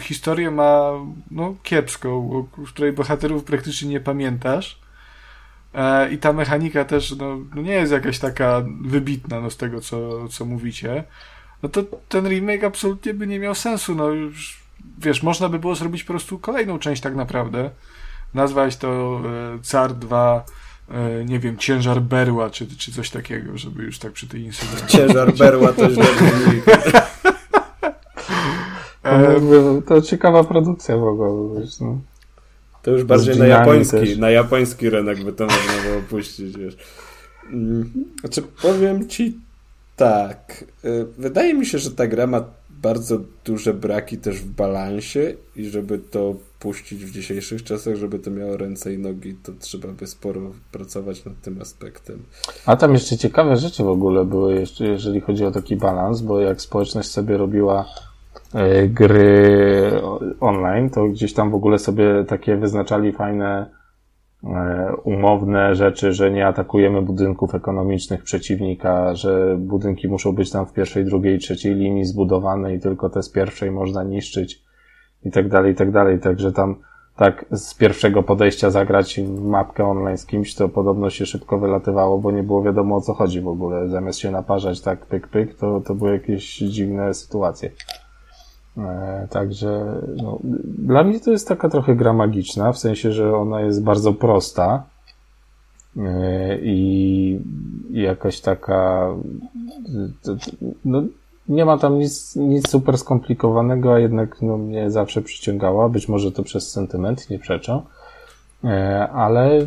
Speaker 4: historię ma, no kiepską, z której bohaterów praktycznie nie pamiętasz, e, i ta mechanika też no, no, nie jest jakaś taka wybitna no, z tego, co, co mówicie, no to ten remake absolutnie by nie miał sensu. No już, wiesz, można by było zrobić po prostu kolejną część tak naprawdę. Nazwać to e, Car 2 e, nie wiem, ciężar berła, czy, czy coś takiego, żeby już tak przy tej incydencie.
Speaker 2: Ciężar berła to źle brzmi.
Speaker 3: To, to ciekawa produkcja w ogóle. Wiesz, no.
Speaker 2: To już bardziej na japoński, też. na japoński rynek by to można było puścić, wiesz. Mm, znaczy, powiem ci tak. Y, wydaje mi się, że ta gra ma bardzo duże braki też w balansie i żeby to puścić w dzisiejszych czasach, żeby to miało ręce i nogi, to trzeba by sporo pracować nad tym aspektem.
Speaker 3: A tam jeszcze ciekawe rzeczy w ogóle były, jeżeli chodzi o taki balans, bo jak społeczność sobie robiła e, gry online, to gdzieś tam w ogóle sobie takie wyznaczali fajne E, umowne rzeczy, że nie atakujemy budynków ekonomicznych przeciwnika, że budynki muszą być tam w pierwszej, drugiej, trzeciej linii zbudowane i tylko te z pierwszej można niszczyć i tak dalej, i tak dalej. Także tam tak z pierwszego podejścia zagrać mapkę online z kimś, to podobno się szybko wylatywało, bo nie było wiadomo o co chodzi w ogóle. Zamiast się naparzać tak pyk pyk, to, to były jakieś dziwne sytuacje. E, także no, dla mnie to jest taka trochę gra magiczna, w sensie, że ona jest bardzo prosta e, i jakaś taka no, nie ma tam nic, nic super skomplikowanego, a jednak no, mnie zawsze przyciągała. Być może to przez sentyment, nie przeczę. E, ale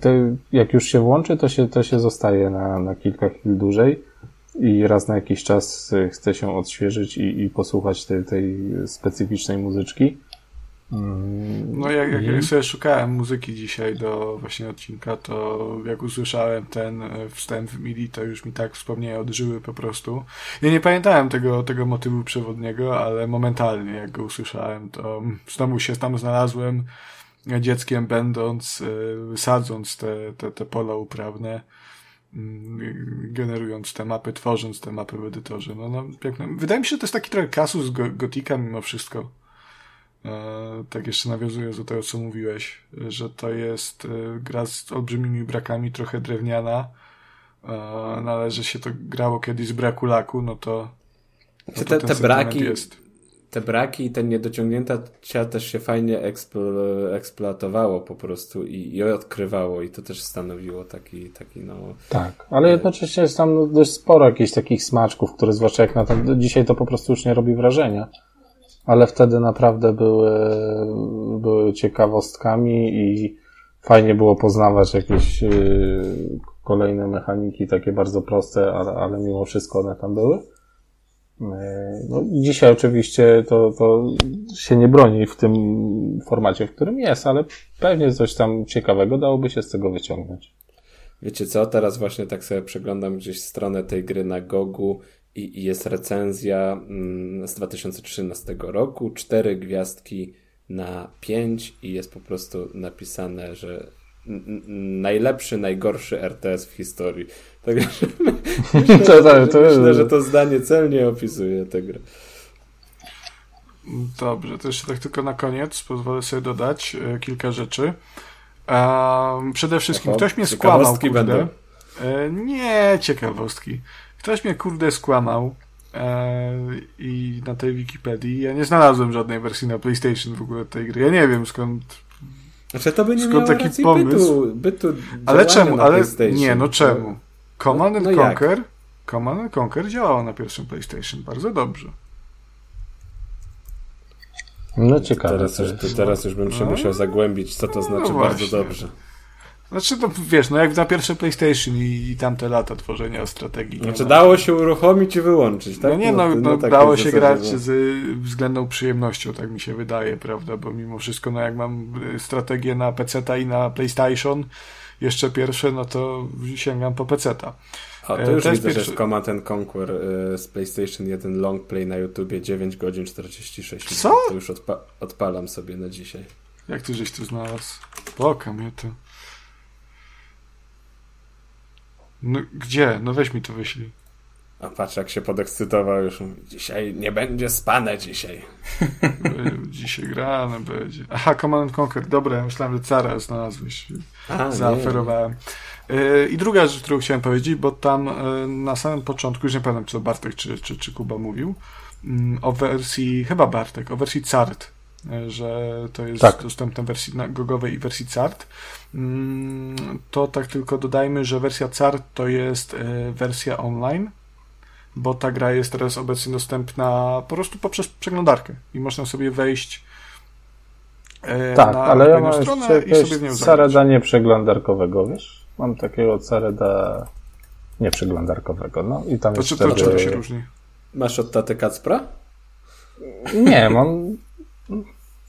Speaker 3: te, jak już się włączy, to się, to się zostaje na, na kilka chwil dłużej i raz na jakiś czas e, chcę się odświeżyć i, i posłuchać tej, tej specyficznej muzyczki.
Speaker 4: Mm, no jak, jak, jak sobie szukałem muzyki dzisiaj do właśnie odcinka, to jak usłyszałem ten e, wstęp w MIDI, to już mi tak wspomnienia odżyły po prostu. Ja nie pamiętałem tego, tego motywu przewodniego, ale momentalnie jak go usłyszałem, to znowu się tam znalazłem dzieckiem będąc, e, sadząc te, te, te pola uprawne Mm, generując te mapy, tworząc te mapy w edytorze. No, no, piękne. Wydaje mi się, że to jest taki trochę kasus go Gotika mimo wszystko. E, tak jeszcze nawiązując do tego, co mówiłeś, że to jest e, gra z olbrzymimi brakami, trochę drewniana, e, należy no, się to grało kiedyś z braku laku, no to,
Speaker 2: no to te, te braki, jest te braki i te niedociągnięcia też się fajnie eksplo, eksploatowało po prostu i, i odkrywało i to też stanowiło taki, taki no...
Speaker 3: Tak, ale jednocześnie jest tam dość sporo jakichś takich smaczków, które zwłaszcza jak na ten, dzisiaj to po prostu już nie robi wrażenia, ale wtedy naprawdę były, były ciekawostkami i fajnie było poznawać jakieś yy, kolejne mechaniki, takie bardzo proste, ale, ale mimo wszystko one tam były. E, no, dzisiaj oczywiście to, to się nie broni w tym formacie, w którym jest, ale pewnie coś tam ciekawego dałoby się z tego wyciągnąć.
Speaker 2: Wiecie co, teraz właśnie tak sobie przeglądam gdzieś stronę tej gry na Gogu i, i jest recenzja mm, z 2013 roku, cztery gwiazdki na pięć i jest po prostu napisane, że najlepszy, najgorszy RTS w historii. Także myślę, to, to, to, myślę, że to zdanie celnie opisuje tę grę.
Speaker 4: Dobrze, to jeszcze tak tylko na koniec pozwolę sobie dodać e, kilka rzeczy. E, przede wszystkim Oho, ktoś mnie skłamał, kurde. Będą. E, nie, ciekawostki. Ktoś mnie, kurde, skłamał e, i na tej Wikipedii ja nie znalazłem żadnej wersji na PlayStation w ogóle tej gry. Ja nie wiem skąd
Speaker 2: znaczy to by nie Skąd taki pomysł? Bytu, bytu
Speaker 4: ale czemu? Ale nie, no czemu? Command no, no Conquer jak? Command Conquer działało na pierwszym PlayStation bardzo dobrze.
Speaker 3: No ciekawe.
Speaker 2: Teraz już, teraz już bym się no. musiał zagłębić, co to no znaczy no bardzo dobrze.
Speaker 4: Znaczy, to wiesz, no jak na pierwsze PlayStation i, i tamte lata tworzenia strategii.
Speaker 2: Znaczy, dało się uruchomić i wyłączyć, tak?
Speaker 4: No nie, no, no, no dało się grać no. z względną przyjemnością, tak mi się wydaje, prawda? Bo mimo wszystko, no jak mam y, strategię na PC i na PlayStation, jeszcze pierwsze, no to sięgam po PC-ta.
Speaker 2: A to już Też widzę, pierwszy... że jest Command Conquer y, z PlayStation 1 long play na YouTubie 9 godzin 46 minut.
Speaker 4: Co?
Speaker 2: To już odpa odpalam sobie na dzisiaj.
Speaker 4: Jak ty żeś tu znalazł? Poka mnie to. No gdzie? No weź mi to wyślij.
Speaker 2: A patrz, jak się podekscytował już. Dzisiaj nie będzie spane dzisiaj.
Speaker 4: dzisiaj grane będzie. Aha, Command Conquer. Dobra, ja myślałem, że Cara znalazłeś. A, Zaoferowałem. Nie. I druga rzecz, którą chciałem powiedzieć, bo tam e, na samym początku, już nie pamiętam, co Bartek czy, czy, czy Kuba mówił, mm, o wersji, chyba Bartek, o wersji CART, e, że to jest tak. dostępna w wersji gogowej i wersji CART. Mm, to tak tylko dodajmy, że wersja CART to jest wersja online, bo ta gra jest teraz obecnie dostępna po prostu poprzez przeglądarkę i można sobie wejść
Speaker 3: e, tak, na ale ja mam stronę i sobie w nią Sareda nieprzeglądarkowego, wiesz? Mam takiego Sareda nieprzeglądarkowego, no i tam
Speaker 4: to jest czy, to się różni?
Speaker 2: Masz od taty Kacpra?
Speaker 3: Nie, mam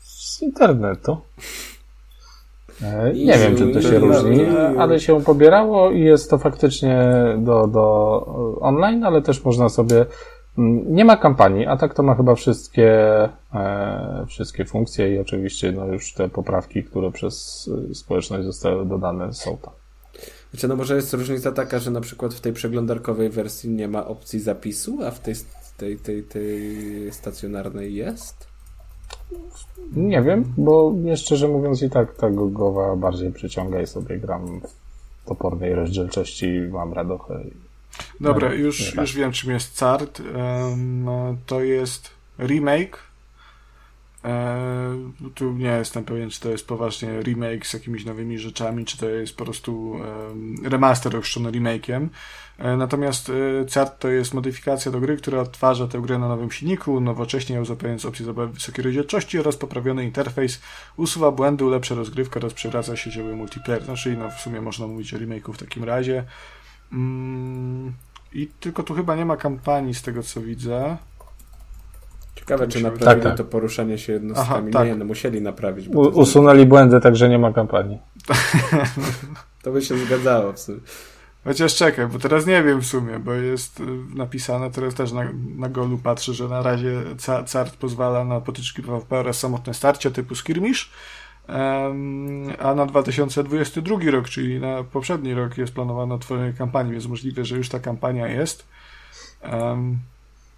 Speaker 3: z internetu. E, nie wiem, czy to się różni, ale się pobierało i jest to faktycznie do, do online, ale też można sobie. Mm, nie ma kampanii, a tak to ma chyba wszystkie, e, wszystkie funkcje i oczywiście no już te poprawki, które przez e, społeczność zostały dodane są tam.
Speaker 2: Znaczy, no może jest różnica taka, że na przykład w tej przeglądarkowej wersji nie ma opcji zapisu, a w tej, tej, tej, tej stacjonarnej jest?
Speaker 3: Nie wiem, bo szczerze mówiąc i tak ta gogowa bardziej przyciąga i sobie gram w topornej rozdzielczości, mam radochę.
Speaker 4: Dobra, no, już, już wiem czym jest CART. Um, to jest remake. Um, tu nie jestem pewien, czy to jest poważnie remake z jakimiś nowymi rzeczami, czy to jest po prostu um, remaster ochrzczony remake'iem. E, natomiast e, CART to jest modyfikacja do gry, która odtwarza tę grę na nowym silniku, nowocześnie uzupełniając opcję zabawy wysokiej rozdzielczości oraz poprawiony interfejs, usuwa błędy, ulepsza rozgrywkę oraz przywraca sieciowy multiplayer. Znaczy, no w sumie można mówić o remake'u w takim razie. Mm, I tylko tu chyba nie ma kampanii z tego co widzę.
Speaker 2: Ciekawe, czy naprawili tak, tak. to poruszanie się jednostkami. Aha, tak. Nie, no musieli naprawić.
Speaker 3: U, usunęli błędy, także nie ma kampanii.
Speaker 2: to by się zgadzało w sumie.
Speaker 4: Chociaż czekaj, bo teraz nie wiem w sumie, bo jest y, napisane, teraz też na, na golu patrzę, że na razie CART pozwala na potyczki PvP oraz samotne starcia typu skirmish, um, a na 2022 rok, czyli na poprzedni rok jest planowane otworzenie kampanii, więc możliwe, że już ta kampania jest. Um,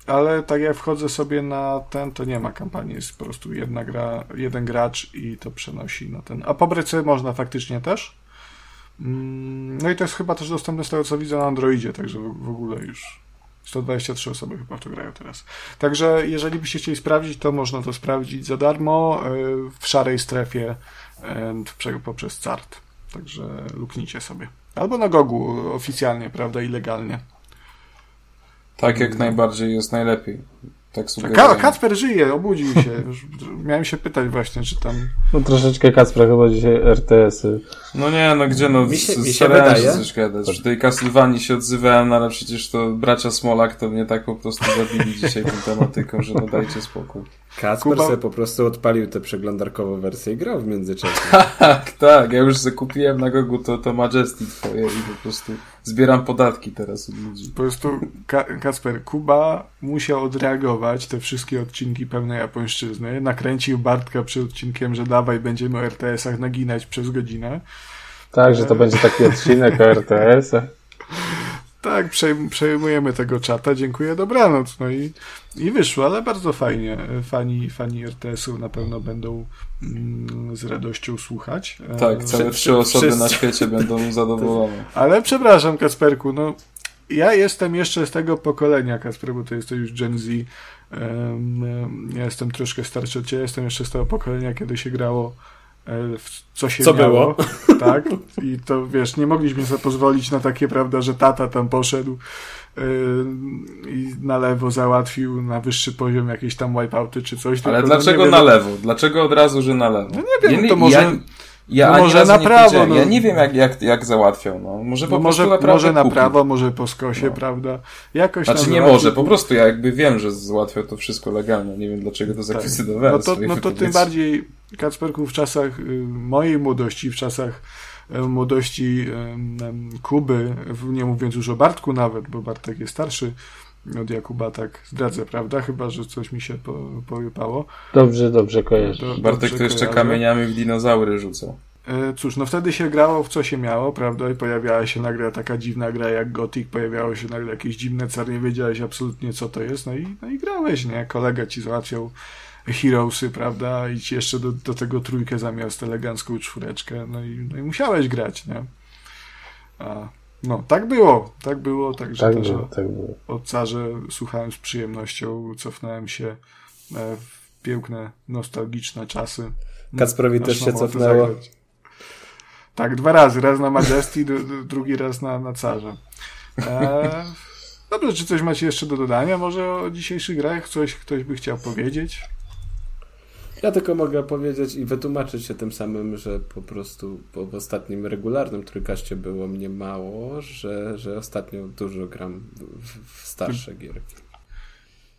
Speaker 4: ale tak jak wchodzę sobie na ten, to nie ma kampanii, jest po prostu jedna gra, jeden gracz i to przenosi na ten. A pobrać sobie można faktycznie też. Mm, no i to jest chyba też dostępne z tego co widzę na Androidzie, także w ogóle już 123 osoby chyba w to grają teraz. Także jeżeli byście chcieli sprawdzić, to można to sprawdzić za darmo e, w szarej strefie poprzez CART. Także luknijcie sobie. Albo na Gogu oficjalnie, prawda, ilegalnie.
Speaker 1: Tak jak najbardziej jest najlepiej. Tak
Speaker 4: Ka Kacper żyje, obudził się. miałem się pytać właśnie, czy tam...
Speaker 3: No troszeczkę Kacper chyba dzisiaj RTS-y.
Speaker 1: No nie, no gdzie no, mi się, mi się wydaje. coś gadać. Przy tej Castlevanii się odzywałem, no ale przecież to bracia Smolak to mnie tak po prostu zabili dzisiaj tą tematyką, że no dajcie spokój.
Speaker 2: Kacper Kuba... sobie po prostu odpalił tę przeglądarkową wersję i grał w międzyczasie.
Speaker 1: tak, tak. Ja już zakupiłem na Gogu to, to Majesty twoje i po prostu zbieram podatki teraz od ludzi.
Speaker 4: Po prostu Ka Kacper, Kuba musiał odreagować te wszystkie odcinki pełnej japońszczyzny. Nakręcił Bartka przed odcinkiem, że dawaj, będziemy o RTS-ach naginać przez godzinę.
Speaker 3: Tak, że to będzie taki odcinek o RTS-ach.
Speaker 4: Tak, przejmujemy tego czata, dziękuję, dobranoc. No i, i wyszło, ale bardzo fajnie. Fani, fani RTS-u na pewno będą mm, z radością słuchać.
Speaker 1: Tak, całe trzy osoby Wszyscy. na świecie będą zadowolone.
Speaker 4: Ale przepraszam, Kasperku, no ja jestem jeszcze z tego pokolenia, Kasper, bo to jest to już Gen Z. Um, ja jestem troszkę starszy od ciebie, jestem jeszcze z tego pokolenia, kiedy się grało E, co się
Speaker 2: co
Speaker 4: miało,
Speaker 2: było.
Speaker 4: tak, i to wiesz, nie mogliśmy sobie pozwolić na takie, prawda, że tata tam poszedł yy, i na lewo załatwił na wyższy poziom jakieś tam wipeouty czy coś.
Speaker 1: Ale dlaczego na lewo? Dlaczego od razu, że na lewo?
Speaker 4: No nie wiem, ja, to może...
Speaker 1: Ja... Ja no może na prawo. No. Ja nie wiem, jak, jak, jak załatwiał. No. Może po no
Speaker 4: może,
Speaker 1: prostu
Speaker 4: może na prawo, może po skosie, no. prawda?
Speaker 1: Jakoś znaczy nie może, po prostu ja jakby wiem, że załatwiał to wszystko legalnie. Nie wiem, dlaczego to.
Speaker 4: Tak. No to, no to tym bardziej, Kacperku, w czasach y, mojej młodości, w czasach y, młodości Kuby, nie mówiąc już o Bartku nawet, bo Bartek jest starszy, od Jakuba tak zdradzę, prawda? Chyba, że coś mi się po, pojepało.
Speaker 3: Dobrze, dobrze kojarzę.
Speaker 1: Do, Bartek to jeszcze kojarzę. kamieniami w dinozaury rzucał.
Speaker 4: E, cóż, no wtedy się grało w co się miało, prawda? I pojawiała się nagle taka dziwna gra jak Gothic, pojawiało się nagle jakieś dziwne car, nie wiedziałeś absolutnie co to jest, no i, no i grałeś, nie? Kolega ci załatwiał Heroesy, prawda? I jeszcze do, do tego trójkę zamiast elegancką czwóreczkę, no i, no i musiałeś grać, nie? A, no, tak było, tak było, także
Speaker 3: tak
Speaker 4: też
Speaker 3: było, tak było.
Speaker 4: o carze słuchałem z przyjemnością, cofnąłem się e, w piękne, nostalgiczne czasy.
Speaker 2: Kacprowi też się cofnęło. Zagrać.
Speaker 4: Tak, dwa razy. Raz na Majesty, drugi raz na, na Carze. E, dobrze, czy coś macie jeszcze do dodania? Może o dzisiejszych grach coś ktoś by chciał powiedzieć?
Speaker 2: Ja tylko mogę powiedzieć i wytłumaczyć się tym samym, że po prostu po, w ostatnim regularnym trójkaście było mnie mało, że, że ostatnio dużo gram w, w starsze gierki.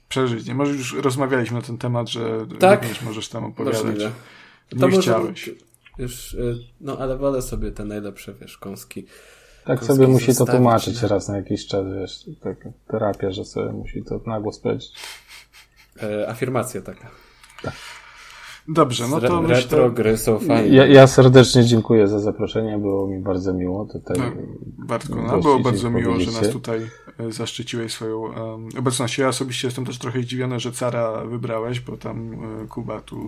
Speaker 4: Przeżyć. Nie, może już rozmawialiśmy na ten temat, że
Speaker 2: tak?
Speaker 4: możesz tam opowiadać.
Speaker 2: Możliwe.
Speaker 4: Nie to chciałeś. Może,
Speaker 2: już, y, no ale wolę sobie te najlepsze, wiesz, kąski.
Speaker 3: Tak kąski sobie musi to tłumaczyć raz na jakiś czas, wiesz, tak, terapia, że sobie musi to na głos powiedzieć.
Speaker 2: E, afirmacja taka. Tak.
Speaker 4: Dobrze, no to
Speaker 2: Retro myślę... gry są fajne.
Speaker 3: Ja, ja, serdecznie dziękuję za zaproszenie, było mi bardzo miło tutaj. No,
Speaker 4: Bartku, no, było bardzo miło, że nas tutaj e, zaszczyciłeś swoją um, obecnością. Ja osobiście jestem też trochę zdziwiony, że Cara wybrałeś, bo tam e, Kuba tu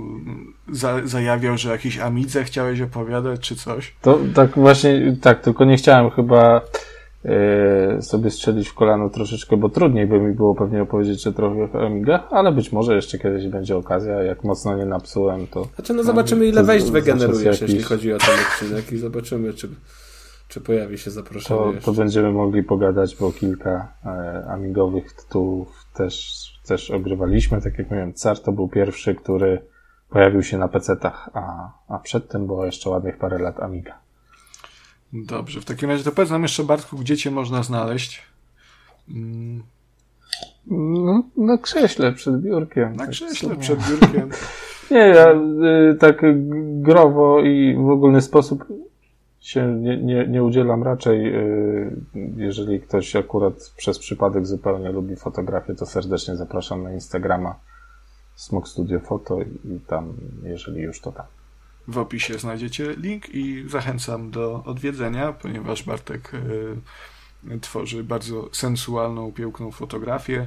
Speaker 4: za, zajawiał, że jakiś Amidze chciałeś opowiadać, czy coś.
Speaker 3: To tak właśnie, tak, tylko nie chciałem chyba sobie strzelić w kolano troszeczkę, bo trudniej by mi było pewnie opowiedzieć że trochę o Amigach, ale być może jeszcze kiedyś będzie okazja, jak mocno nie napsułem, to...
Speaker 2: Znaczy, no zobaczymy ile wejść wygenerujesz, jeśli chodzi o ten odcinek i zobaczymy, czy, czy pojawi się zaproszenie
Speaker 3: to, to będziemy mogli pogadać, bo kilka e, amigowych tytułów też, też ogrywaliśmy, tak jak mówiłem, Car to był pierwszy, który pojawił się na PC-tach, a, a przedtem było jeszcze ładnych parę lat Amiga.
Speaker 4: Dobrze, w takim razie to powiedz nam jeszcze, Bartku, gdzie cię można znaleźć?
Speaker 3: Mm. No, na krześle przed biurkiem.
Speaker 4: Na tak krześle przed biurkiem.
Speaker 3: Nie, ja y, tak growo i w ogólny sposób się nie, nie, nie udzielam raczej. Y, jeżeli ktoś akurat przez przypadek zupełnie lubi fotografię, to serdecznie zapraszam na Instagrama Smok Studio Foto i tam, jeżeli już to tam.
Speaker 4: W opisie znajdziecie link i zachęcam do odwiedzenia, ponieważ Bartek y, tworzy bardzo sensualną, piękną fotografię.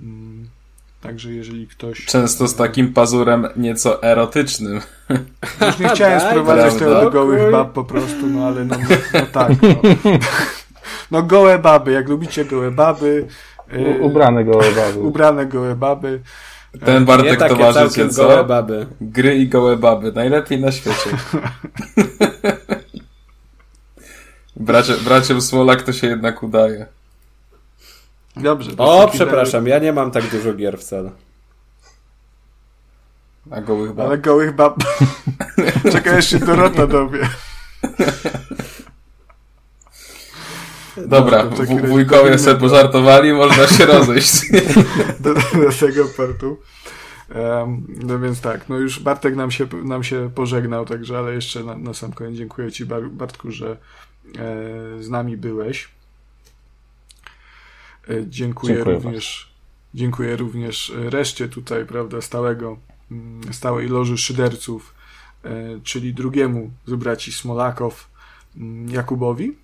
Speaker 4: Mm, także jeżeli ktoś.
Speaker 1: Często z takim pazurem nieco erotycznym.
Speaker 4: Już nie chciałem tak, sprowadzać tego do gołych bab po prostu, no ale no, no, no tak. No. no gołe baby, jak lubicie gołe baby.
Speaker 3: Y, ubrane gołe baby.
Speaker 4: Ubrane gołe baby.
Speaker 1: Ten Bartek towarzycie, co? Gołe baby. Gry i gołe baby. Najlepiej na świecie. bracie, bracie Smolak to się jednak udaje.
Speaker 4: Dobrze.
Speaker 2: O, przepraszam, ja nie mam tak dużo gier wcale.
Speaker 1: A gołych bab?
Speaker 4: Ale gołych bab. Czekaj, jeszcze Dorota dowie.
Speaker 1: Dobra, no, wujkowie sobie pożartowali, można się rozejść.
Speaker 4: do, do tego portu. Um, no więc tak, no już Bartek nam się, nam się pożegnał, także, ale jeszcze na, na sam koniec dziękuję Ci Bartku, że e, z nami byłeś. E, dziękuję, dziękuję również dziękuję również reszcie tutaj, prawda, stałego, mm, stałej loży szyderców, e, czyli drugiemu z braci Smolakow, mm, Jakubowi.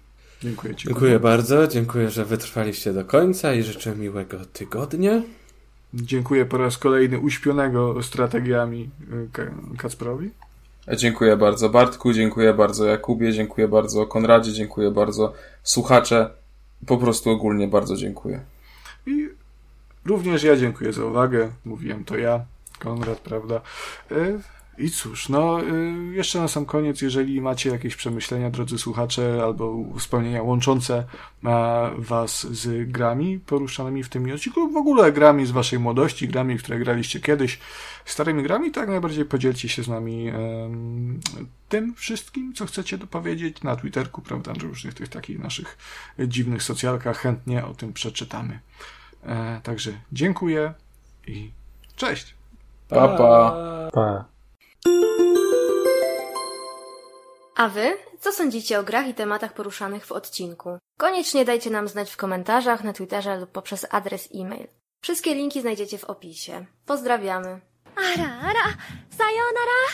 Speaker 4: Dziękuję Ci.
Speaker 2: Dziękuję bardzo, dziękuję, że wytrwaliście do końca i życzę miłego tygodnia.
Speaker 4: Dziękuję po raz kolejny uśpionego strategiami y, Kacprowi.
Speaker 1: Dziękuję bardzo Bartku, dziękuję bardzo Jakubie, dziękuję bardzo Konradzie, dziękuję bardzo słuchacze. Po prostu ogólnie bardzo dziękuję.
Speaker 4: I również ja dziękuję za uwagę. Mówiłem to ja, Konrad, prawda? I cóż, no y, jeszcze na sam koniec, jeżeli macie jakieś przemyślenia, drodzy słuchacze, albo wspomnienia łączące was z grami poruszanymi w tym odcinku, w ogóle grami z waszej młodości, grami, które graliście kiedyś, starymi grami, tak najbardziej podzielcie się z nami um, tym wszystkim, co chcecie dopowiedzieć na Twitterku, prawda, na różnych tych takich naszych dziwnych socjalkach, chętnie o tym przeczytamy. E, także dziękuję i cześć!
Speaker 1: Pa, pa.
Speaker 3: pa.
Speaker 5: A wy? Co sądzicie o grach i tematach poruszanych w odcinku? Koniecznie dajcie nam znać w komentarzach, na Twitterze lub poprzez adres e-mail. Wszystkie linki znajdziecie w opisie. Pozdrawiamy. Ara, ara, sayonara!